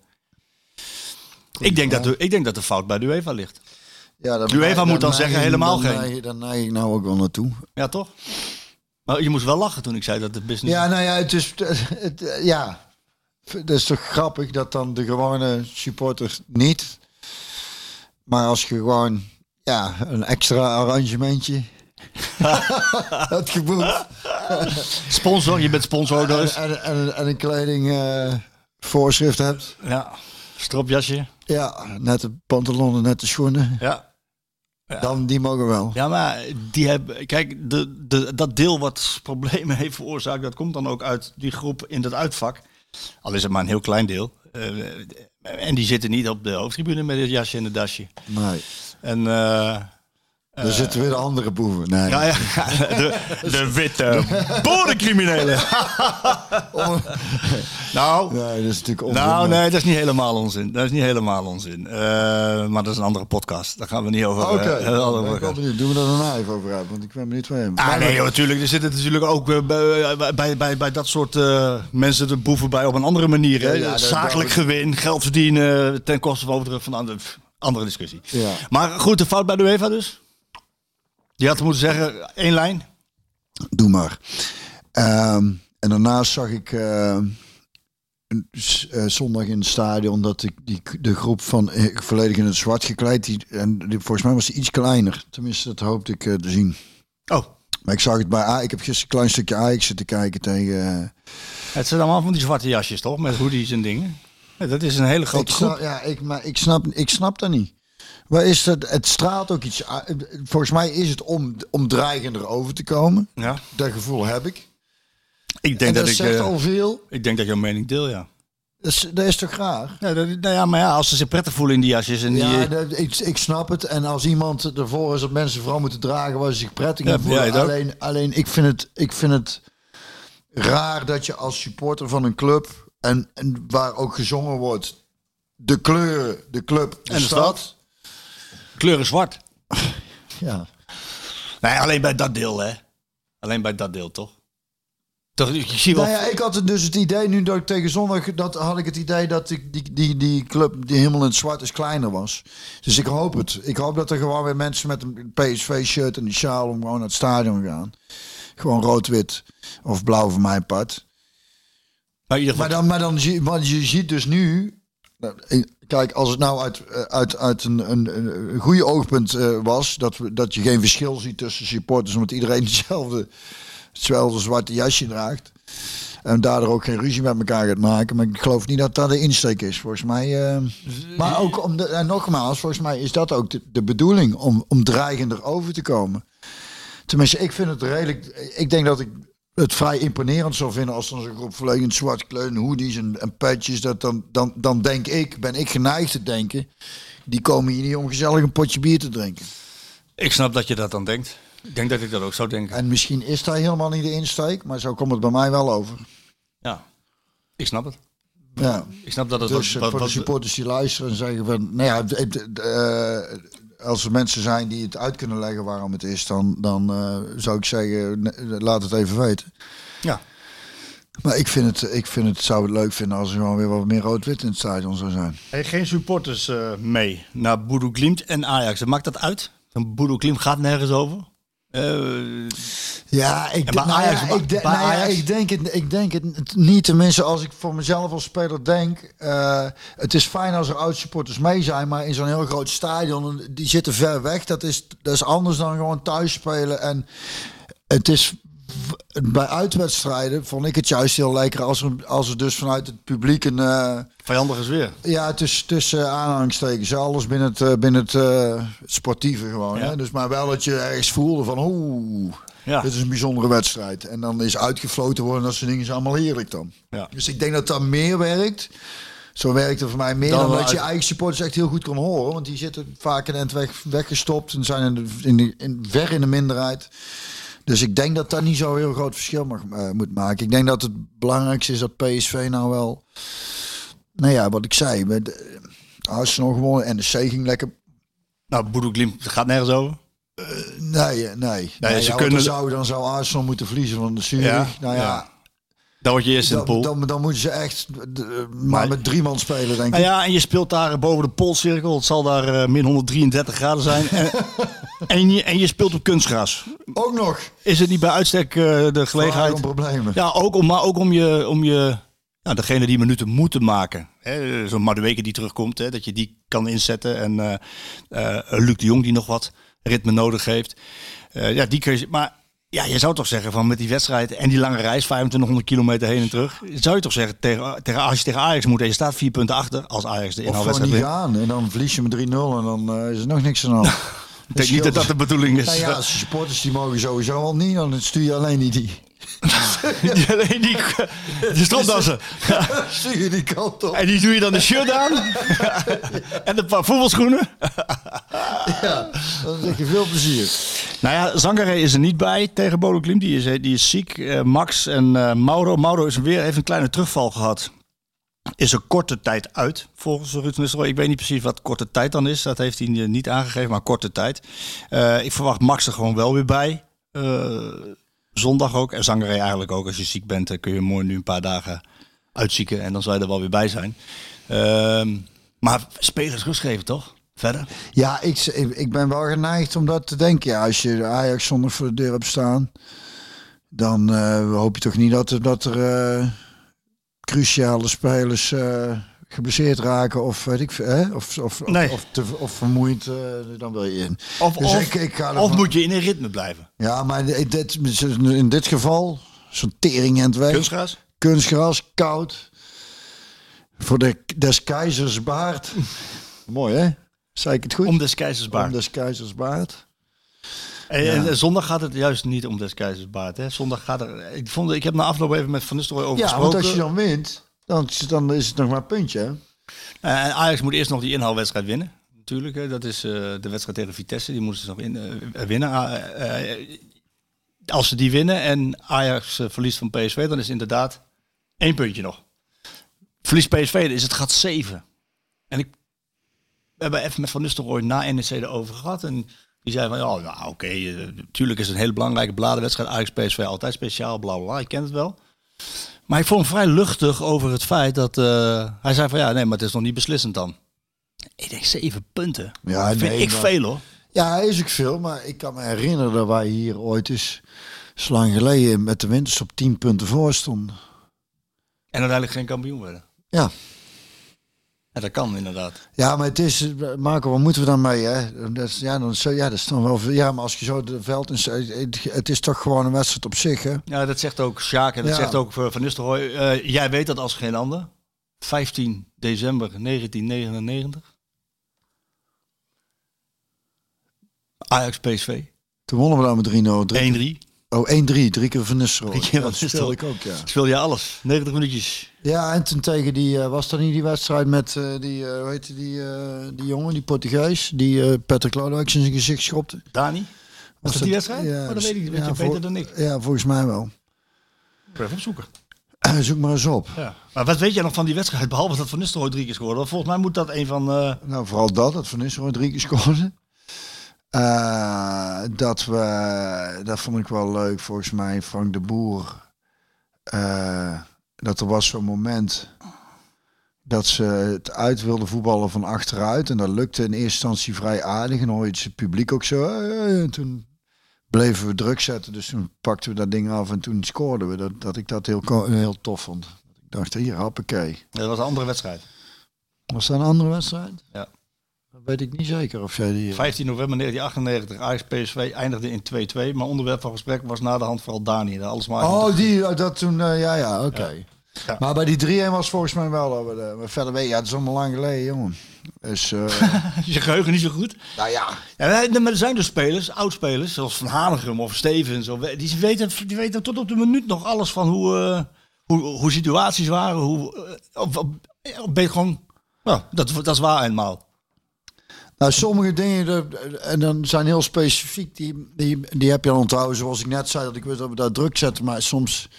Ik denk, dat de, ik denk dat de fout bij de UEFA ligt. ja dat De UEFA moet dan zeggen helemaal geen. Dan neig ik nou ook wel naartoe. Ja, toch? Maar je moest wel lachen toen ik zei dat de business... Ja, nou ja, het is. Het, ja. Dat is toch grappig dat dan de gewone supporter niet. Maar als je gewoon. Ja, een extra arrangementje. had geboekt. Sponsor, je bent sponsor nog En, en, en, en een kleding eh, voorschrift hebt. Ja, stropjasje. Ja, net de pantalonnen, net de schoenen. Ja. Dan die mogen wel. Ja, maar die hebben. Kijk, de, de, dat deel wat problemen heeft veroorzaakt, dat komt dan ook uit die groep in dat uitvak. Al is het maar een heel klein deel. en die zitten niet op de hoofdtribune met het jasje en het dasje. Nee. En eh, Daar zitten weer de andere boeven. Nee. ja, ja, de, de witte borencriminelen. Nou, nee, dat is natuurlijk onzin. nou, nee, dat is niet helemaal onzin. Dat is niet helemaal onzin. Eh, maar dat is een andere podcast. Daar gaan we niet over. Oké, eh, over ik ben benieuwd. Doen we daar daarna even over uit, want ik ben benieuwd van hem. Ah, nee, joh, natuurlijk. Er zitten natuurlijk ook eh, bij, bij, bij, bij dat soort eh, mensen de boeven bij op een andere manier. Ja, Zakelijk dat- gewin, geld verdienen ten koste van overdruk van andere, andere discussie. Ja. Maar goed, de fout bij de UEFA dus. Die had moeten zeggen, één lijn. Doe maar. Ehm, en daarnaast zag ik een s- eh, zondag in het stadion dat ik die, de groep van eh, volledig in het zwart gekleed, die, en die, volgens mij was die iets kleiner. Tenminste, dat hoopte ik eh, te zien. Oh, Maar ik zag het bij A. Ik heb gisteren een klein stukje Ajax zitten kijken tegen. eh, het zijn allemaal van die zwarte jasjes toch? Met hoodies en dingen. Ja, dat is een hele ik grote snap, groep. ja, ik, maar ik snap, ik snap dat niet. Waar is dat? Het straalt ook iets. Volgens mij is het om, om dreigender over te komen. Ja. Dat gevoel heb ik. Ik En denk dat, dat, ik, zegt eh, al veel. ik denk dat jouw mening deel, ja. Dat is, dat is toch raar? Ja, dat, nou ja, maar ja, als ze zich prettig voelen in die jasjes en die... Ja, eh, dat, ik, ik snap het. En als iemand ervoor is dat mensen vooral moeten dragen waar ze zich prettig Ja, in voelen. het alleen, alleen ik, vind het, ik vind het raar dat je als supporter van een club en, en waar ook gezongen wordt, de kleuren, de club, de, En de stad. stad. Kleuren zwart. Ja. Nee, alleen bij dat deel, hè. Alleen bij dat deel, toch? Toch, je ziet wel... Nou ja, ik had dus het idee, nu dat ik tegen zondag, dat had ik het idee dat die, die, die, die club die helemaal in het zwart is kleiner was. Dus ik hoop het. Ik hoop dat er gewoon weer mensen met een PSV-shirt en een sjaal om gewoon naar het stadion gaan. Gewoon rood-wit of blauw voor mijn part. maar Maar dan, maar dan zie want je ziet dus nu. Nou, Kijk, als het nou uit, eh, uit, uit een, een, een goede oogpunt eh, was, dat, we, dat je geen verschil ziet tussen supporters, omdat iedereen hetzelfde, hetzelfde zwarte jasje draagt. En daardoor ook geen ruzie met elkaar gaat maken. Maar ik geloof niet dat dat de insteek is, volgens mij. eh. maar ook, om de, en nogmaals, volgens mij is dat ook de, de bedoeling, om, om dreigender over te komen. Tenminste, ik vind het redelijk. Ik denk dat ik het vrij imponerend zou vinden als dan zo'n groep volledig zwart kleuren, hoodies en, en petjes. Dat dan, dan, dan denk ik, ben ik geneigd te denken. Die komen hier niet om gezellig een potje bier te drinken. Ik snap dat je dat dan denkt. Ik denk dat ik dat ook zou denken. En misschien is dat helemaal niet de insteek, maar zo komt het bij mij wel over. Ja, ik snap het. Ja. Ik snap dat het Dus wat, wat, voor de supporters die luisteren en zeggen van, nou ja, eh, als er mensen zijn die het uit kunnen leggen waarom het is, dan, dan eh, zou ik zeggen, laat het even weten. Ja. Maar ik vind het, ik vind het, zou het leuk vinden als er gewoon weer wat meer rood-wit in het stadion zou zijn. Hey, geen supporters eh, mee naar Boedoe Glimt en Ajax. Maakt dat uit? Boedoe Glimt gaat nergens over. Eh, Ja, ik, nou Ajax- ja, ik, de- nou ja, ik denk het, ik denk het niet. Tenminste, als ik voor mezelf als speler denk, eh, het is fijn als er oud-supporters mee zijn, maar in zo'n heel groot stadion, die zitten ver weg. Dat is, dat is anders dan gewoon thuis spelen. En het is bij uitwedstrijden vond ik het juist heel lekker als er, als er dus vanuit het publiek een vijandige sfeer. ja, tussen, tussen aanhalingstekens. Alles binnen het, eh, binnen het eh, sportieve gewoon. Ja. Hè? Dus maar wel dat je ergens voelde van oeh, Ja. dit is een bijzondere wedstrijd. En dan is uitgefloten worden, dat soort dingen is allemaal heerlijk dan. Ja. Dus ik denk dat dat meer werkt. Zo werkt het voor mij meer Dan dat je eigen supporters echt heel goed kan horen. Want die zitten vaak in het weg, weggestopt en zijn in de, in de, in, ver in de minderheid. Dus ik denk dat dat niet zo heel groot verschil mag, eh, moet maken. Ik denk dat het belangrijkste is dat PSV nou wel... Nou ja, wat ik zei. Met, eh, Arsenal gewonnen. NEC ging lekker... Nou, Boedoe Glimt gaat nergens over. Nee, eh, nee. nee ze ja, kunnen- dan, zou, dan zou Arsenal moeten verliezen van de Zurich. Ja, nou ja, ja. Dan word je eerst in de pool. dan, dan moeten ze echt maar, Maar- met drie man spelen, denk ik. Nou ja, en je speelt daar boven de poolcirkel. Het zal daar min 133 graden zijn. En, en, je, en je speelt op kunstgras. Ook nog. Is het niet bij uitstek eh, de Gelegenheid. gelegenheid? problemen. Ja, ook om, maar ook om je, om je degene die minuten moeten maken. Zo'n Madueke die terugkomt, hè, dat je die kan inzetten. En eh, Luc de Jong die nog wat ritme nodig heeft. Ja, die kun je, maar ja, je zou toch zeggen van met die wedstrijd en die lange reis, 2500 kilometer heen en terug. Zou je toch zeggen, tegen, tegen, als je tegen Ajax moet en je staat vier punten achter, als Ajax de Of gewoon inhaalwedstrijd niet gaan. En dan verlies je met 3-0 en dan is er nog niks aan de hand. Ik denk niet dat dat de bedoeling is. Nou ja, als supporters die mogen sowieso al niet. Dan stuur je alleen niet die. die, die, die stropdassen. Zie je die kant op? En die doe je dan de shirt aan. en een paar voetbalschoenen. Ja, dan zeg je veel plezier. Nou ja, Zangaré is er niet bij tegen Bodo Klim. Die is, die is ziek. Eh, Max en eh, Mauro. Mauro is weer, heeft een kleine terugval gehad. Is een korte tijd uit, volgens Ruud Nistelrooy. Ik weet niet precies wat korte tijd dan is. Dat heeft hij niet aangegeven, maar korte tijd. Eh, ik verwacht Max er gewoon wel weer bij. Eh, zondag ook. En Zangaré eigenlijk ook. Als je ziek bent, dan kun je mooi nu een paar dagen uitzieken. En dan zal je er wel weer bij zijn. Ehm, maar spelers rust geven, toch? Verder? Ja, ik, ik ben wel geneigd om dat te denken. Als je Ajax zondag voor de deur hebt staan, dan eh, hoop je toch niet dat, dat er eh, cruciale spelers eh, geblesseerd raken of weet ik hè? Of, of, Nee. of, of, te, of vermoeid, eh, dan wil je in. Of, Dus of, ik- ik ga of moet je in een ritme blijven? Ja, maar dit, dit- in dit geval, zo'n tering in het weg. Kunstgras? Kunstgras, koud. Voor de des keizers baard. Mooi hè? Zei ik het goed? Om des keizers baard. Om des keizers baard. En, Ja. en zondag gaat het juist niet om des keizers baard. Hè? Zondag gaat er. Ik, vond, ik heb na afloop even met Van Nistelrooy over Ja, gesproken. want als je dan wint, dan, dan is het nog maar een puntje. Hè? Eh, en Ajax moet eerst nog die inhaalwedstrijd winnen. Natuurlijk, hè. dat is eh, de wedstrijd tegen Vitesse. Die moeten ze nog in, eh, winnen. Ah, eh, als ze die winnen en Ajax verliest van PSV, dan is het inderdaad één puntje nog. Verliest PSV, dan is het gaat zeven. En ik we hebben even met Van Nistelrooy na NEC erover gehad. En die zei van, ja, nou, oké, eh, natuurlijk is het een hele belangrijke bladenwedstrijd. Ajax PSV altijd speciaal, bla bla bla. Ik ken het wel. Maar ik vond hem vrij luchtig over het feit dat... eh, hij zei van, ja, nee, maar het is nog niet beslissend dan. Ik denk, zeven punten. Ja, vind nee, ik maar- veel hoor. Ja, is ook veel. Maar ik kan me herinneren dat wij hier ooit eens, zo lang geleden, met de winters op 10 punten voor stonden. En uiteindelijk geen kampioen worden. Ja. Ja, dat kan inderdaad. Ja, maar het is, eh, Marco, wat moeten we dan mee? Hè? Dat is, ja, dan, ja, dat is dan wel. Ja, maar als je zo de veld is, het, is toch gewoon een wedstrijd op zich, hè? Ja, dat zegt ook Sjaak en dat Ja. zegt ook Van Nistelrooy. Eh, jij weet dat als geen ander. 15 december 1999. Ajax PSV. Toen wonnen we dan met 3-0. Drie- 1-3. Oh, 1-3. Drie keer van Nistelrooy. Drie keer Ja, dat Nistelrooy. ik ook, ja. Speel je alles. 90 minuutjes. Ja, en toen tegen die, eh, was dat niet die wedstrijd met eh, die, eh hoe heet die, die jongen, die Portugees, die Patrick Lodewijk in zijn gezicht schopte? Dani? Was dat die wedstrijd? Ja, oh, dat weet ik niet. Weet ja, je beter dan ik. Ja, volgens mij wel. Even opzoeken. Zoek maar eens op. Ja. Maar wat weet jij nog van die wedstrijd? Behalve dat Van Nistelrooy drie keer scoorde. Want Volgens mij moet dat een van... Nou, vooral dat, dat Van Nistelrooy drie keer scoorde. Eh, dat we, dat vond ik wel leuk, volgens mij, Frank de Boer. eh, dat er was zo'n moment dat ze het uit wilden voetballen van achteruit. En dat lukte in eerste instantie vrij aardig. En je het publiek ook zo. en toen bleven we druk zetten. Dus toen pakten we dat ding af en toen scoorden we. Dat, dat ik dat heel, heel tof vond. Ik dacht, hier, hoppakee. dat was een andere wedstrijd. Was dat een andere wedstrijd? Ja. Dat weet ik niet zeker of jij die... 15 november 1998. Ajax PSV eindigde in 2-2. Maar onderwerp van gesprek was na de hand vooral Dani. Alles maar Oh, die, oh, dat toen, eh, ja, ja, oké. Ja. Maar bij die 3-1 was volgens mij wel, maar verder weet je, ja, het is allemaal lang geleden, jongen. Dus, eh, Is je geheugen niet zo goed? nou ja. Ja, maar er zijn dus spelers, oud-spelers, zoals Van Hanegem of Stevens. Of, die, weten, die weten tot op de minuut nog alles van hoe, eh, hoe, hoe situaties waren. Hoe, eh, ben je gewoon... Nou, dat, dat is waar eenmaal. Nou, sommige dingen, en dan zijn heel specifiek, die, die, die heb je dan onthouden, zoals ik net zei, dat ik weet dat we daar druk zetten, maar soms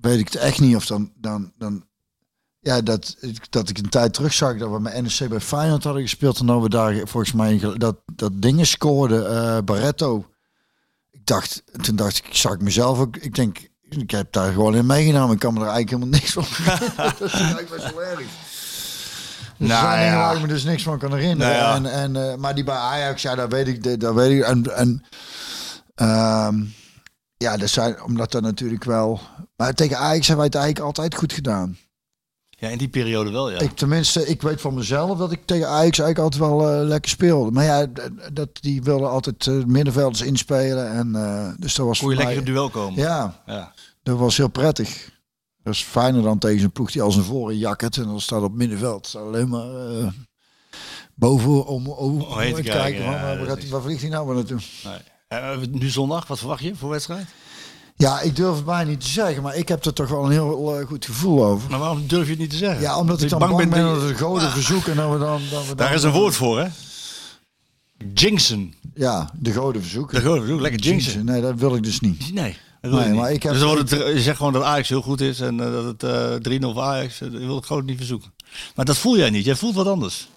weet ik het echt niet of dan, dan, dan ja, dat, dat ik een tijd terug zag dat we met NEC bij Feyenoord hadden gespeeld en dat we daar volgens mij dat, dat dingen scoorden, eh Barretto. Ik dacht, toen dacht ik, zag ik mezelf ook, ik denk, ik heb daar gewoon in meegenomen, ik kan me er eigenlijk helemaal niks van dat eigenlijk best wel erg. Dus Nou er zijn dingen waar ik me dus niks van kan herinneren. Nou en, en, eh, maar die bij Ajax, ja, dat weet ik. Dat weet ik. En, en ehm, ja, dat zijn, omdat dat natuurlijk wel... Maar tegen Ajax hebben wij het eigenlijk altijd goed gedaan. Ja, in die periode wel, ja. Ik, tenminste, ik weet van mezelf dat ik tegen Ajax eigenlijk altijd wel eh, lekker speelde. Maar ja, dat, die wilden altijd eh, middenvelders inspelen. En, eh, dus dat was Kon je lekker in duel komen. Ja, Ja. dat was heel prettig. Dat is fijner dan tegen een ploeg die als een voren jakkert. En dan staat op middenveld staat alleen maar eh, boven om, om, om heen te kijken, ja, van, waar, dat gaat, is- waar vliegt hij nou weer naartoe? Nee. Eh, nu zondag, wat verwacht je voor wedstrijd? Ja, ik durf het bijna niet te zeggen, maar ik heb er toch wel een heel eh, goed gevoel over. Maar waarom durf je het niet te zeggen? Ja, omdat ik dan bang, ben dat de goden verzoeken en dat we dan... Dat we dan Daar is een woord voor, hè? Jinxen. Ja, de goden verzoeken. De goden, lekker jinxen. Nee, dat wil ik dus niet. Nee, Nee, maar ik heb- dus wordt het, je zegt gewoon dat Ajax heel goed is en eh, dat het eh 3-0 voor Ajax. eh, Dat wil ik gewoon niet verzoeken. Maar dat voel jij niet. Jij voelt wat anders.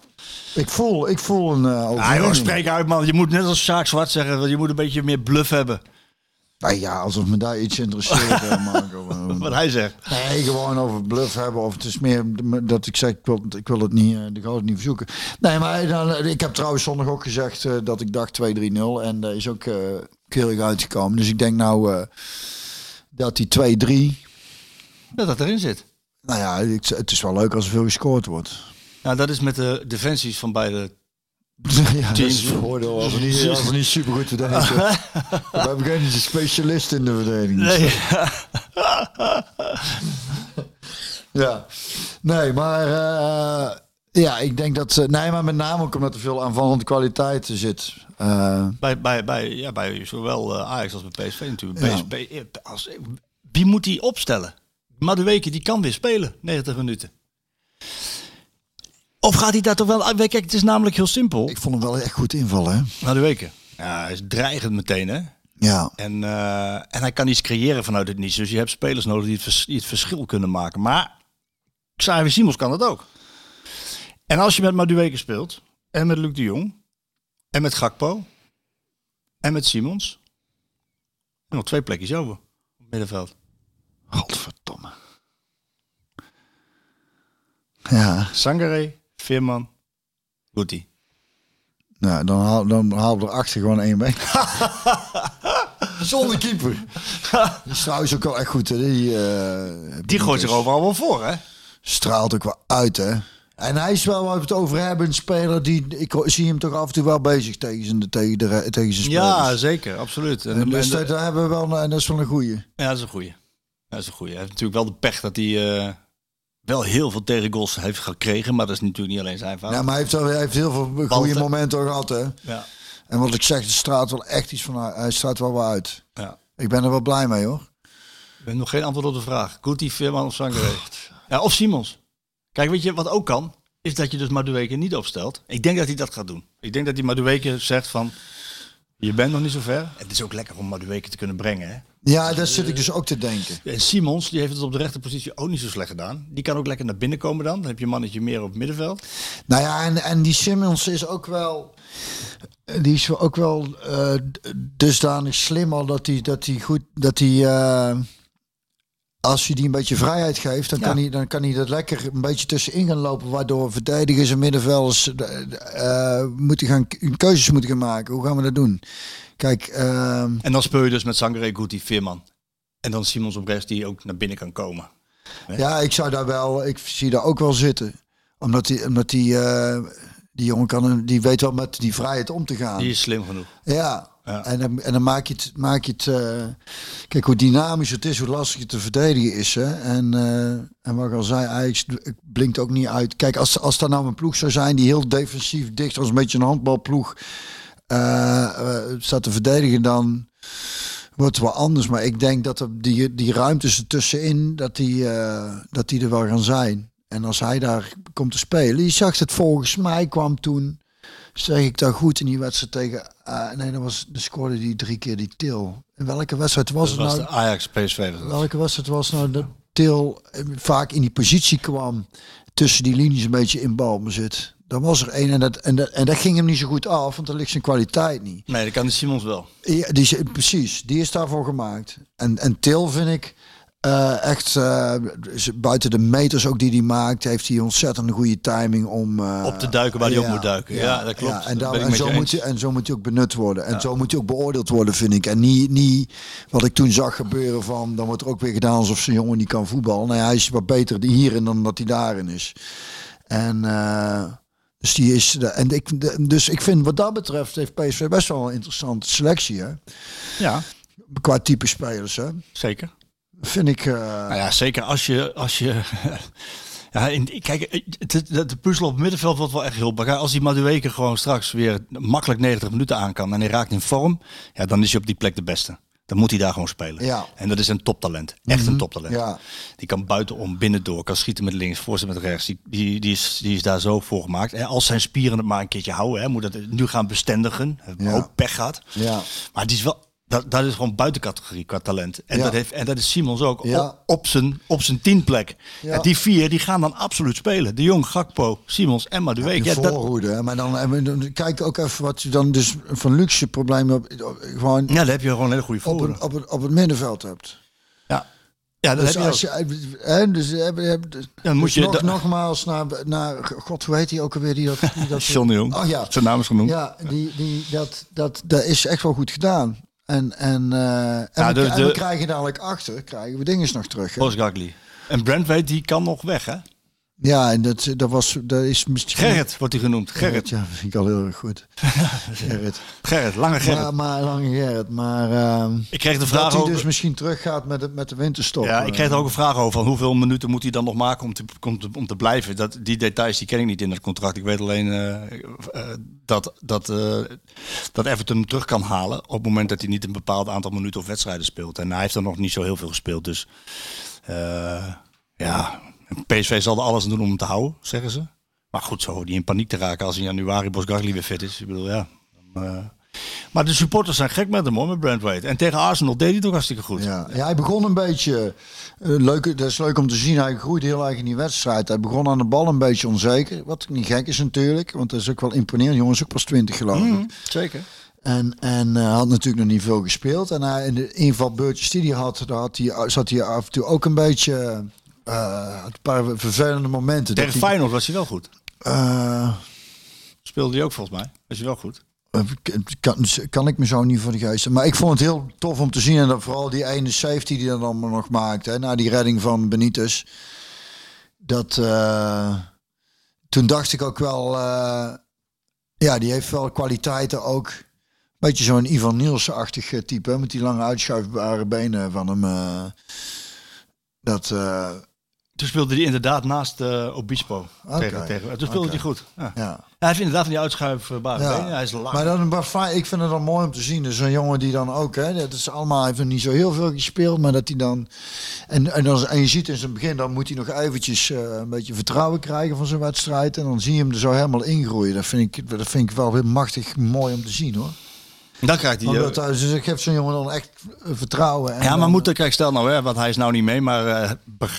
Ik voel, ik voel een uh, joh, overwinning. spreek uit, man. Je moet net als Sjaak Zwart zeggen, je moet een beetje meer bluff hebben. Nou ja, alsof me daar iets interesseert, eh, Marco. Wat hij zegt. Nee, gewoon over bluff hebben. Of het is meer dat ik zeg, ik wil, ik wil het niet, eh, de gouden niet verzoeken. Nee, maar dan, eh, ik heb trouwens zondag ook gezegd eh, dat ik dacht 2-3-0. En dat is ook eh, keurig uitgekomen. Dus ik denk nou eh, dat die 2-3... Dat dat erin zit. Nou ja, het is wel leuk als er veel gescoord wordt. Nou, dat is met de defensies van beide. ja, dat voordeel als we niet, als we niet super goed verdedigen. we hebben geen specialist in de verdediging. Nee. Ja, nee, maar uh, ja, ik denk dat ze. Nee, maar met name ook omdat er veel aanvallende kwaliteit zit. Uh, bij, bij, bij, ja, bij zowel uh, Ajax als bij PSV natuurlijk. Ja. PSV, als, wie moet die opstellen? Madueke die kan weer spelen, 90 minuten. Of gaat hij daar toch wel... Kijk, het is namelijk heel simpel. Ik vond hem wel echt goed invallen, hè? Madueke. Ja, hij is dreigend meteen, hè? Ja. En, uh, en hij kan iets creëren vanuit het niets. Dus je hebt spelers nodig die het, vers, die het verschil kunnen maken. Maar Xavier Simons kan dat ook. En als je met Madueke speelt, en met Luc de Jong, en met Gakpo, en met Simons, en nog twee plekjes over op het middenveld. Godverdomme. Ja. Sangare, Veerman, Guti. Nou, dan haal, dan haal er achter gewoon één mee. Zonder keeper. Die is trouwens ook wel echt goed, hè? Die, uh, die gooit zich overal wel voor, hè? Straalt ook wel uit, hè? En hij is wel, waar we het over hebben, een speler die... Ik zie hem toch af en toe wel bezig tegen zijn, tegen de, tegen zijn spelers. Ja, zeker, absoluut. En, en dus dat, daar hebben we wel, en dat is wel een goeie. Ja, dat is een goeie. Dat is een goeie. Hij heeft natuurlijk wel de pech dat hij... Uh, wel heel veel tegengoals heeft gekregen, maar dat is natuurlijk niet alleen zijn fout. Ja, maar hij heeft, wel, hij heeft heel veel goede momenten gehad, hè? Ja. En wat ik zeg, de straat wel echt iets van, hij straat wel wel uit. Ja. Ik ben er wel blij mee, hoor. Ik ben nog geen antwoord op de vraag. Guti, Veerman of Sangare? Ja, of Simons. Kijk, weet je wat ook kan? Is dat je dus Madueke niet opstelt. Ik denk dat hij dat gaat doen. Ik denk dat hij Madueke zegt van... Je bent nog niet zo ver. Het is ook lekker om Madueke te kunnen brengen, hè? Ja, daar zit ik dus ook te denken. En Simons, die heeft het op de rechterpositie ook niet zo slecht gedaan. Die kan ook lekker naar binnen komen dan. Dan heb je een mannetje meer op het middenveld. Nou ja, en, en die Simons is ook wel... Die is ook wel uh, dusdanig slim al dat hij dat hij goed... Dat hij, uh, als je die een beetje vrijheid geeft, dan, ja. kan hij, dan kan hij dat lekker een beetje tussenin gaan lopen. Waardoor verdedigers en middenvelders uh, moeten gaan, keuzes moeten gaan maken. Hoe gaan we dat doen? Kijk, uh, en dan speel je dus met Sangare, Guti, Veerman. En dan Simons op rechts die ook naar binnen kan komen. Hè? Ja, ik zou daar wel, ik zie daar ook wel zitten. Omdat die, omdat die, uh, die jongen kan, die weet wel met die vrijheid om te gaan. Die is slim genoeg. Ja, En, dan, maak je het, maak je het uh, kijk hoe dynamisch het is, hoe lastig het te verdedigen is. Hè? En, uh, en wat ik al zei, eigenlijk blinkt ook niet uit. Kijk, als, als daar nou een ploeg zou zijn die heel defensief dicht, als een beetje een handbalploeg uh, staat te verdedigen, dan wordt het wel anders. Maar ik denk dat die, die ruimtes ertussenin, dat die, dat die er wel gaan zijn. En als hij daar komt te spelen, je zag het volgens mij kwam toen, zeg ik daar goed in die wedstrijd tegen, uh, nee, dat was, de scoorde die drie keer die Til. In welke wedstrijd was dat het was nou? De Ajax PSV. Welke wedstrijd was nou dat Til vaak in die positie kwam, tussen die linies een beetje in balbezit. Dan was er één en dat, en, dat, en dat ging hem niet zo goed af, want er ligt zijn kwaliteit niet. Nee, dat kan de Simons wel. Ja, die, precies, die is daarvoor gemaakt. En, en Til vind ik eh, echt, eh, buiten de meters ook die hij maakt, heeft hij ontzettend een goede timing om... eh, Op te duiken waar hij op moet duiken. Ja, dat klopt. ja, en, Dat zo je moet hij, en zo moet hij ook benut worden. En zo moet hij ook beoordeeld worden, vind ik. En niet, niet wat ik toen zag gebeuren van, dan wordt er ook weer gedaan alsof zijn jongen niet kan voetballen. Nee, hij is wat beter hierin dan dat hij daarin is. En... eh, dus die is. de- En ik, de- dus ik vind wat dat betreft heeft PSV best wel een interessante selectie. Hè? Ja, Qua type spelers. Hè? zeker. Vind ik. eh, Nou ja, zeker als je... Als je ja, in, kijk, het, het, de puzzel op het middenveld wordt wel echt heel belangrijk. Als die Madueke gewoon straks weer makkelijk 90 minuten aan kan en hij raakt in vorm, ja, dan is hij op die plek de beste. dan moet hij daar gewoon spelen. Ja. En dat is een toptalent. Echt een toptalent. Ja. Die kan buitenom, binnendoor, kan schieten met links, voorzetten met rechts. Die, die, die, is, die is daar zo voor gemaakt. En als zijn spieren het maar een keertje houden, hè, moet het nu gaan bestendigen. Ja. ook pech gehad. Ja. Maar die is wel, dat, dat is gewoon buitencategorie qua talent. En, Ja. dat, heeft, en dat is Simons ook Ja. op, op, zijn, op zijn tienplek. Ja. En die vier die gaan dan absoluut spelen. De Jong, Gakpo, Simons en Madueke. Ja, dat, voorhoede. hè. Maar dan, en dan kijk ook even wat je dan dus van luxe problemen op, op- gewoon ja, dan heb je gewoon een hele goede op, voorhoede. het, op, het, op het middenveld hebt. Ja, ja dat Dus heb je als je, hè, dus, heb, heb, dus Dan moet je nog, nogmaals naar, naar, god, hoe heet hij ook alweer? Die dat, die dat, John de Jong. Oh ja, Zijn naam is genoemd. ja die, die, dat, dat, dat is echt wel goed gedaan. En, en, eh, en, Ja, we, de- en de- we krijgen dadelijk achter, krijgen we dinges nog terug. hè. Bos Gagli. En Brentwaite, die kan nog weg, hè? Ja, en dat, dat was, dat is misschien... Gerrit wordt hij genoemd. Gerrit. Ja, vind ik al heel erg goed. Gerrit. Gerrit, lange Gerrit. Maar, maar lange Gerrit. Maar ehm, ik kreeg de dat vraag hij ook... dus misschien teruggaat met de, met de winterstop. Ja, ik eh. kreeg er ook een vraag over van hoeveel minuten moet hij dan nog maken om te, om te, om te blijven. Dat, die details die ken ik niet in het contract. Ik weet alleen eh, eh, dat, dat, eh, dat Everton hem terug kan halen op het moment dat hij niet een bepaald aantal minuten of wedstrijden speelt. En hij heeft er nog niet zo heel veel gespeeld. Dus eh, PSV zal er alles aan doen om hem te houden, zeggen ze. Maar goed, zo hij in paniek te raken als in januari Bosgagli weer fit is. Ik bedoel, ja. dan, eh, maar de supporters zijn gek met hem hoor, met Brentwaite. En tegen Arsenal deed hij het ook hartstikke goed. Ja, ja, hij begon een beetje. eh, leuk, dat is leuk om te zien. Hij groeit heel erg in die wedstrijd. Hij begon aan de bal een beetje onzeker. Wat niet gek is natuurlijk. Want dat is ook wel imponerend. Jongens, ook pas 20 geloof ik. Mhm, zeker. En, en eh, had natuurlijk nog niet veel gespeeld. En hij, in de invalbeurtjes die hij had, daar had hij, zat hij af en toe ook een beetje. Eh, een paar vervelende momenten. Tegen Feyenoord was hij wel goed. eh, Speelde hij ook volgens mij. Was hij wel goed. Eh, kan, kan ik me zo niet voor de geest. Maar ik vond het heel tof om te zien. En vooral die ene safety die dan allemaal nog maakt. Hè, na die redding van Benitez. Dat, eh, toen dacht ik ook wel... eh, ja, die heeft wel kwaliteiten ook. Beetje zo'n Ivan Nielsen-achtig eh, type. hè, Met die lange uitschuifbare benen van hem. eh. dat... Toen speelde hij inderdaad naast eh, Obispo. Tegen, tegen, toen speelde Oké. hij goed. Ja. ja. Hij heeft inderdaad van die uitschuifbare Ja. Hij is lang. Maar dan, fijn, ik vind het dan mooi om te zien. Dus een jongen die dan ook, hè, dat is allemaal, heeft nog niet zo heel veel gespeeld, maar dat hij dan. En, en, dan, en je ziet in zijn begin, dan moet hij nog eventjes eh, een beetje vertrouwen krijgen van zijn wedstrijd. En dan zie je hem er zo helemaal ingroeien. Dat vind ik, dat vind ik wel heel machtig mooi om te zien hoor. Dan krijgt hij... Hij, dus ik geef zo'n jongen dan echt eh, vertrouwen. En ja, maar dan- moet kijk, stel nou, hè, want hij is nou niet mee, maar eh,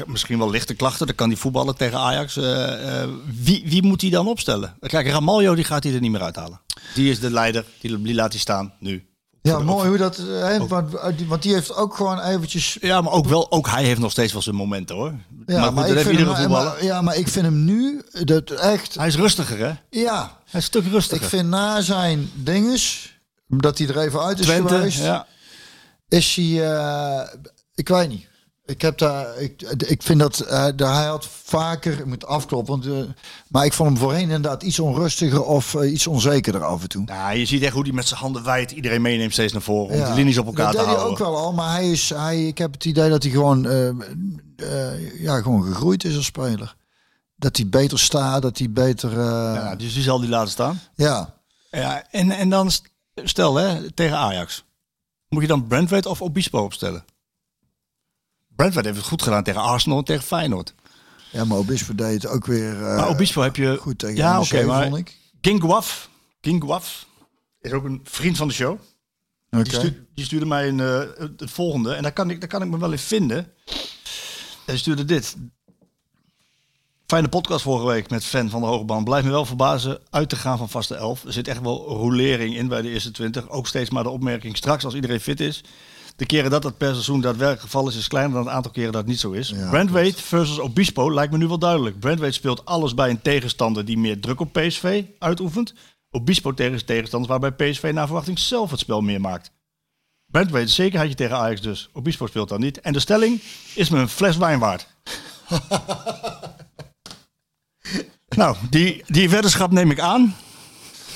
misschien wel lichte klachten. Dan kan hij voetballen tegen Ajax. Eh, wie, wie moet hij dan opstellen? Kijk, Ramaljo die gaat hij er niet meer uithalen. Die is de leider, die, die laat hij staan nu. Ja, mooi hoe dat. want, want die heeft ook gewoon eventjes. Ja, maar ook wel, ook hij heeft nog steeds wel zijn momenten hoor. Ja, maar, maar ik dat heeft vind iedere hem, voetballer. maar, ja, maar ik vind hem nu dat echt. Hij is rustiger hè? Ja, Hij is een stuk rustiger. Ik vind na zijn dinges, dat hij er even uit is Twente, geweest, ja. is hij, eh, ik weet niet. Ik heb daar, ik, ik vind dat eh, de- hij had vaker, ik moet afkloppen, want, eh, maar ik vond hem voorheen inderdaad iets onrustiger of iets onzekerder af en toe. Ja, je ziet echt hoe hij met zijn handen wijd iedereen meeneemt steeds naar voren. Om Ja, de linies op elkaar dat te deed hij houden. ook wel al, maar hij is, hij, ik heb het idee dat hij gewoon, eh, eh, ja, gewoon gegroeid is als speler. Dat hij beter staat, dat hij beter, eh, Ja, dus die zal die laten staan. ja. Ja, en, en dan stel hè, tegen Ajax. Moet je dan Brentwaite of Obispo opstellen? Brentwaite heeft het goed gedaan tegen Arsenal en tegen Feyenoord. Ja, maar Obispo deed het ook weer eh, maar Obispo heb je... goed tegen Ja, NEC, oké, maar vond ik. King Guaf, King Guaf is ook een vriend van de show. Oké. Die, stuurde, die stuurde mij een, eh, het volgende. En daar kan, ik, daar kan ik me wel in vinden. Hij stuurde dit. Fijne podcast vorige week met fan van de Hogebaan. Blijf me wel verbazen uit te gaan van vaste elf. Er zit echt wel rolering in bij de eerste 20. Ook steeds maar de opmerking straks als iedereen fit is. De keren dat dat per seizoen daadwerkelijk geval is, is kleiner dan het aantal keren dat het niet zo is. Ja, Brandweight versus Obispo lijkt me nu wel duidelijk. Brandweight speelt alles bij een tegenstander die meer druk op PSV uitoefent. Obispo tegen tegenstanders waarbij PSV naar verwachting zelf het spel meer maakt. Brandweight zekerheidje tegen Ajax dus. Obispo speelt dan niet. En de stelling is me een fles wijn waard. nou, die, die weddenschap neem ik aan.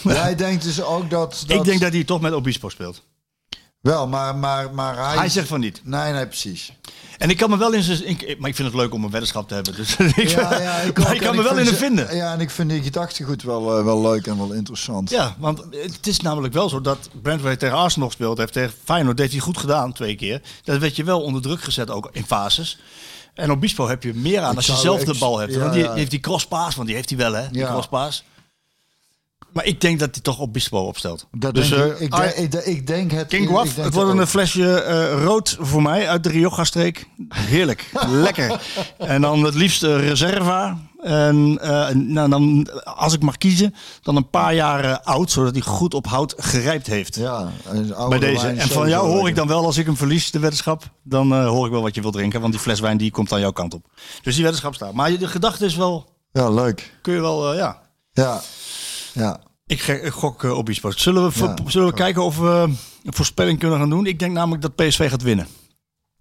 Jij denkt dus ook dat, dat... Ik denk dat hij toch met Obispo speelt. Wel, maar, maar, maar hij... Hij zegt van niet. Nee, nee, precies. En ik kan me wel in zijn... ik- Maar ik vind het leuk om een weddenschap te hebben. Dus ik, Ja, ja, ik, maar ook. ik kan me wel in ze- vinden. Ja, en ik vind die gedachtegoed wel, eh, wel leuk en wel interessant. Ja, want het is namelijk wel zo dat Brentford heeft tegen Arsenal gespeeld heeft tegen Feyenoord. Dat heeft hij goed gedaan, twee keer. Dat werd je wel onder druk gezet, ook in fases. En op Bispo heb je meer aan als je zelf de bal hebt. ja, want die, ja. heeft die crosspaas, want die heeft hij wel, hè? Die Ja. crosspaas. Maar ik denk dat hij toch op Bispo opstelt. Dat dus denk eh, ik, ik, Ar- denk- ik, denk- ik denk het... King denk het wordt een flesje eh, rood voor mij uit de Rioja-streek. Heerlijk, lekker. En dan het liefst Reserva. En eh, nou, dan, als ik mag kiezen, dan een paar jaar oud, zodat hij goed op hout gerijpt heeft. Ja, Bij deze. En van jou hoor ik dan wel, als ik hem verlies, de weddenschap, dan eh, hoor ik wel wat je wil drinken. Want die fles wijn die komt aan jouw kant op. Dus die weddenschap staat. Maar de gedachte is wel, Ja, leuk. kun je wel, eh, ja. Ja, ja. Ik, gok op Bispo. Zullen we, Ja, zullen we kijken of we een voorspelling kunnen gaan doen? Ik denk namelijk dat PSV gaat winnen.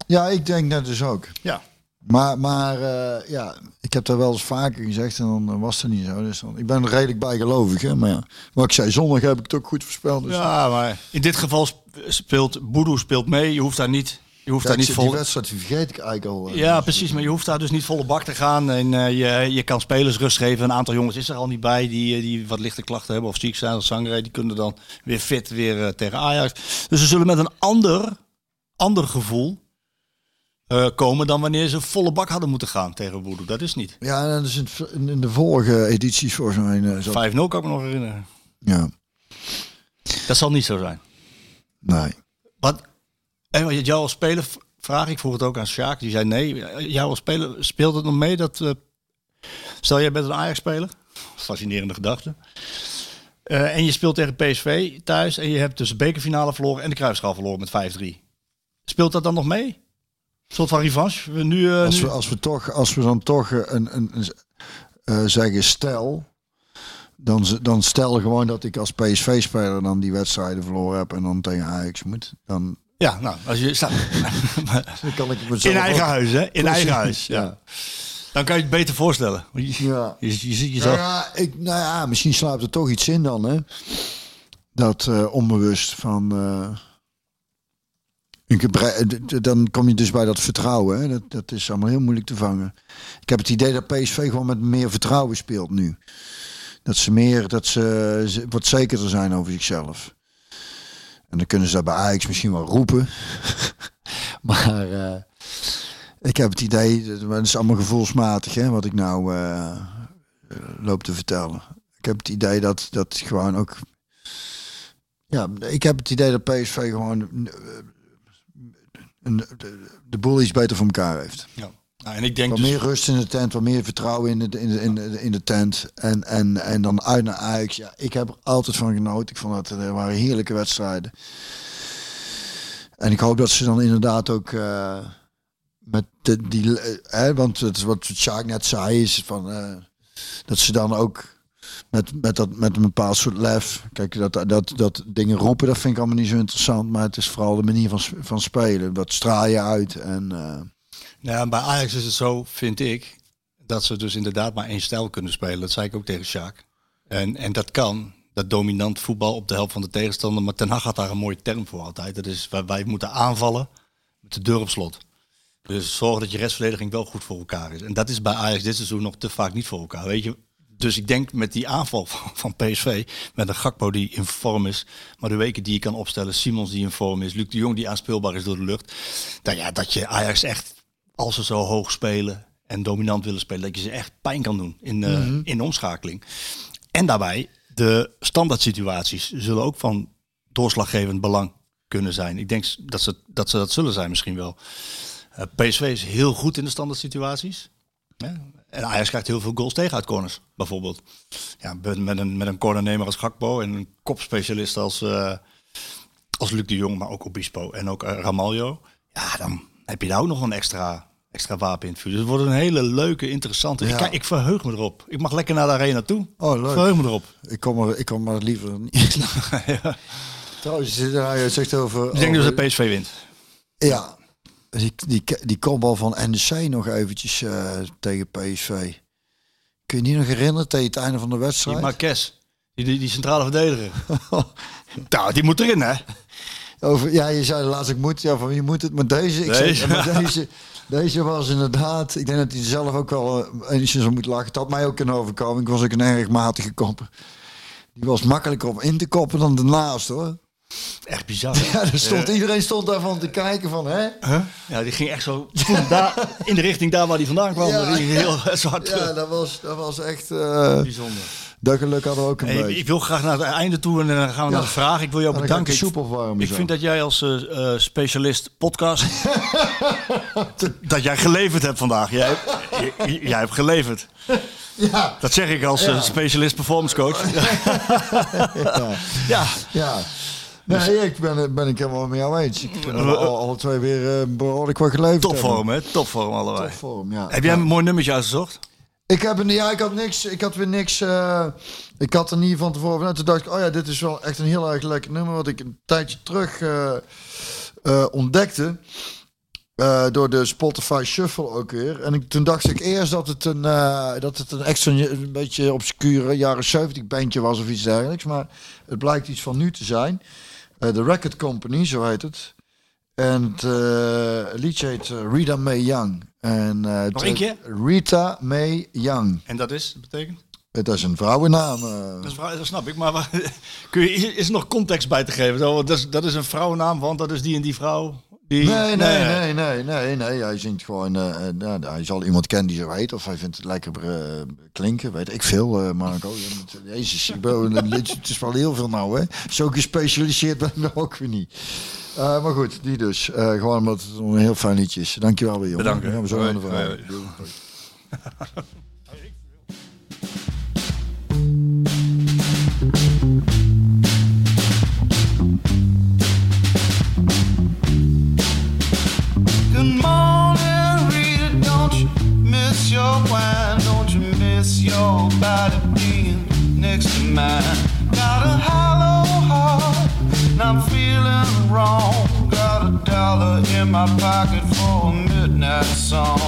Ja, ik denk dat dus ook. Ja. Maar, maar eh, ja, ik heb dat wel eens vaker gezegd en dan eh, was het niet zo. Dus dan, ik ben er redelijk bijgelovig, hè. Maar ja, wat ik zei, zondag heb ik het ook goed voorspeld. Dus Ja, maar in dit geval sp- speelt Boedoe speelt mee. Je hoeft daar niet, je hoeft daar Kijk, niet die vol. wedstrijd die vergeet ik eigenlijk al. eh. Ja, Dus, precies. Maar je hoeft daar dus niet volle bak te gaan. En je, je kan spelers rust geven. Een aantal jongens is er al niet bij die, die wat lichte klachten hebben of ziek zijn als Sangre. Die kunnen dan weer fit weer tegen Ajax. Dus ze zullen met een ander, ander gevoel eh, komen dan wanneer ze volle bak hadden moeten gaan tegen Boedoe. Dat is niet. Ja, dat is in, de vorige edities volgens mij. eh, zo. 5-0 kan ik me nog herinneren. Ja, Dat zal niet zo zijn. nee. Wat, en wat jou als speler vraag, ik vroeg het ook aan Sjaak, die zei nee. Jou als speler speelt het nog mee dat, eh, stel jij bent een Ajax-speler, fascinerende gedachte. Eh, en je speelt tegen PSV thuis en je hebt dus de bekerfinale verloren en de kruisschaal verloren met 5-3. Speelt dat dan nog mee? Soort van revanche? We nu, eh, Als we, als we, toch, als we dan toch eh, een, een, een eh, zeggen stel, dan, dan stel gewoon dat ik als PSV-speler dan die wedstrijden verloren heb en dan tegen Ajax moet. Dan, Ja, nou, als je staat dan kan ik het in eigen huis, hè? In Precies, eigen huis. Ja. ja. Dan kan je het beter voorstellen. Je, Ja. je, je ziet Nou jezelf. ja, ik, nou ja, misschien slaapt er toch iets in dan, hè? Dat onbewust van. Dan kom je dus bij dat vertrouwen. Hè? Dat, dat is allemaal heel moeilijk te vangen. Ik heb het idee dat PSV gewoon met meer vertrouwen speelt nu. Dat ze meer, dat ze, wat zekerder zijn over zichzelf. En dan kunnen ze bij Ajax misschien wel roepen. maar eh, ik heb het idee, dat is allemaal gevoelsmatig, hè, wat ik nou eh, eh, loop te vertellen. Ik heb het idee dat dat gewoon ook. Ja, ik heb het idee dat PSV gewoon een, de, de boel iets beter voor elkaar heeft. Ja. Nou, en ik denk Wat dus, meer rust in de tent, wat meer vertrouwen in de, in de, in de, in de tent. En, en, en dan uit naar Ajax. Ja, ik heb er altijd van genoten. Ik vond dat er waren heerlijke wedstrijden. En ik hoop dat ze dan inderdaad ook eh, met de, die, eh, hè, want het is wat Sjaak net zei is van eh, dat ze dan ook met, met, dat, met een bepaald soort lef. Kijk, dat, dat, dat dingen roepen, dat vind ik allemaal niet zo interessant. Maar het is vooral de manier van, van spelen. Dat straal je uit. En eh, Ja, bij Ajax is het zo, vind ik, dat ze dus inderdaad maar één stijl kunnen spelen. Dat zei ik ook tegen Sjaak. En, en dat kan, dat dominant voetbal op de helft van de tegenstander. Maar Ten Hag had daar een mooie term voor altijd. Dat is, wij, wij moeten aanvallen met de deur op slot. Dus zorg dat je restverdediging wel goed voor elkaar is. En dat is bij Ajax dit seizoen nog te vaak niet voor elkaar. Weet je? Dus ik denk met die aanval van, van PSV, met een Gakpo die in vorm is, maar de weken die je kan opstellen, Simons die in vorm is, Luc de Jong die aanspeelbaar is door de lucht, dan ja, dat je Ajax echt als ze zo hoog spelen en dominant willen spelen, dat je ze echt pijn kan doen in, eh, in de omschakeling. En daarbij, de standaard situaties zullen ook van doorslaggevend belang kunnen zijn. Ik denk dat ze dat, ze dat zullen zijn misschien wel. Eh, PSV is heel goed in de standaard situaties. En Ajax krijgt heel veel goals tegen uit corners, bijvoorbeeld. Ja, met een, met een cornernemer als Gakpo en een kopspecialist als, eh, als Luc de Jong, maar ook Obispo en ook eh, Ramaljo. Ja, dan heb je daar ook nog een extra, extra wapen in het vuur. Dus het wordt een hele leuke, interessante. Ja. Ik, ik verheug me erop. Ik mag lekker naar de arena toe. Oh, Ik leuk. verheug me erop. ik, kom er, ik kom maar liever niet. Trouwens, je zegt over... Ik denk dus over- dat PSV wint. Ja, die, die, die kopbal van NEC nog eventjes eh, tegen PSV. Kun je die nog herinneren tegen het einde van de Die wedstrijd? Marques, die, die, die centrale verdediger. nou, die moet erin, hè? over, ja, je zei laatst ik moet. Ja, van wie moet het? Maar deze, ik zei, Deze. maar deze, deze was inderdaad. Ik denk dat hij zelf ook wel eh, enigszens om moet lachen. Het had mij ook kunnen overkomen. Ik was ook een erg matige kopper. Die was makkelijker om in te koppen dan daarnaast hoor. Echt bizar. Ja, er stond, iedereen stond daarvan te kijken van hè. Ja, die ging echt zo daar, in de richting daar waar die vandaan kwam. Ja. Die ging heel. Ja, dat was, dat was echt. eh Bijzonder. dat geluk hadden we ook een Hey, beetje. ik wil graag naar het einde toe en dan gaan we Ja. naar de vraag. Ik wil jou ik bedanken. de soep opwarmen Ik zo. vind dat jij als eh, eh, specialist podcast... dat jij geleverd hebt vandaag. Jij, jij hebt geleverd. Ja, Dat zeg ik als eh, Ja. specialist performance coach. ja. ja. Nee, ik ben, ben ik helemaal met jou eens. Ik vind al- alle twee weer eh, behoorlijk wat geleverd Topvorm, hè? Topvorm allebei. Topvorm, ja. Heb jij een mooi nummertje uitgezocht? Ik heb een, ja, ik had niks. Ik had weer niks. eh, ik had er niet van tevoren. Toen dacht ik, oh ja, dit is wel echt een heel erg lekker nummer. Wat ik een tijdje terug eh, eh, ontdekte. Eh, door de Spotify Shuffle ook weer. En ik, toen dacht ik eerst dat het een, eh, dat het een extra een beetje obscure jaren 70 bandje was of iets dergelijks. Maar het blijkt iets van nu te zijn. Eh, De Record Company, zo heet het. En het eh, liedje heet eh, Rita Mae Young. En, eh, keer? Rita Mae Young. En dat is, dat betekent? Het is een vrouwennaam. eh. Dat, is, vrij- dat snap ik, maar waar- kun je, is, er nog context bij te geven? Dat, is, dat is een vrouwennaam, want dat is die en die vrouw. Die, Nee, nee, nee, nee, nee, nee. Hij zingt gewoon. nou, hij zal iemand kennen die zo heet, of hij vindt het lekker eh, klinken, weet ik veel, Marco. Jezus, ik ben, het is wel heel veel nou, hè? Zo gespecialiseerd ben ik nog ook weer niet. Maar goed, die dus. Gewoon omdat het een heel fijn liedje is. Dankjewel weer, jongen. Bedankt. Dan gaan we zo Hoi, aan de Don't you miss your body being next to mine? Got a hollow heart, and I'm feeling wrong. Got a dollar in my pocket for a midnight song.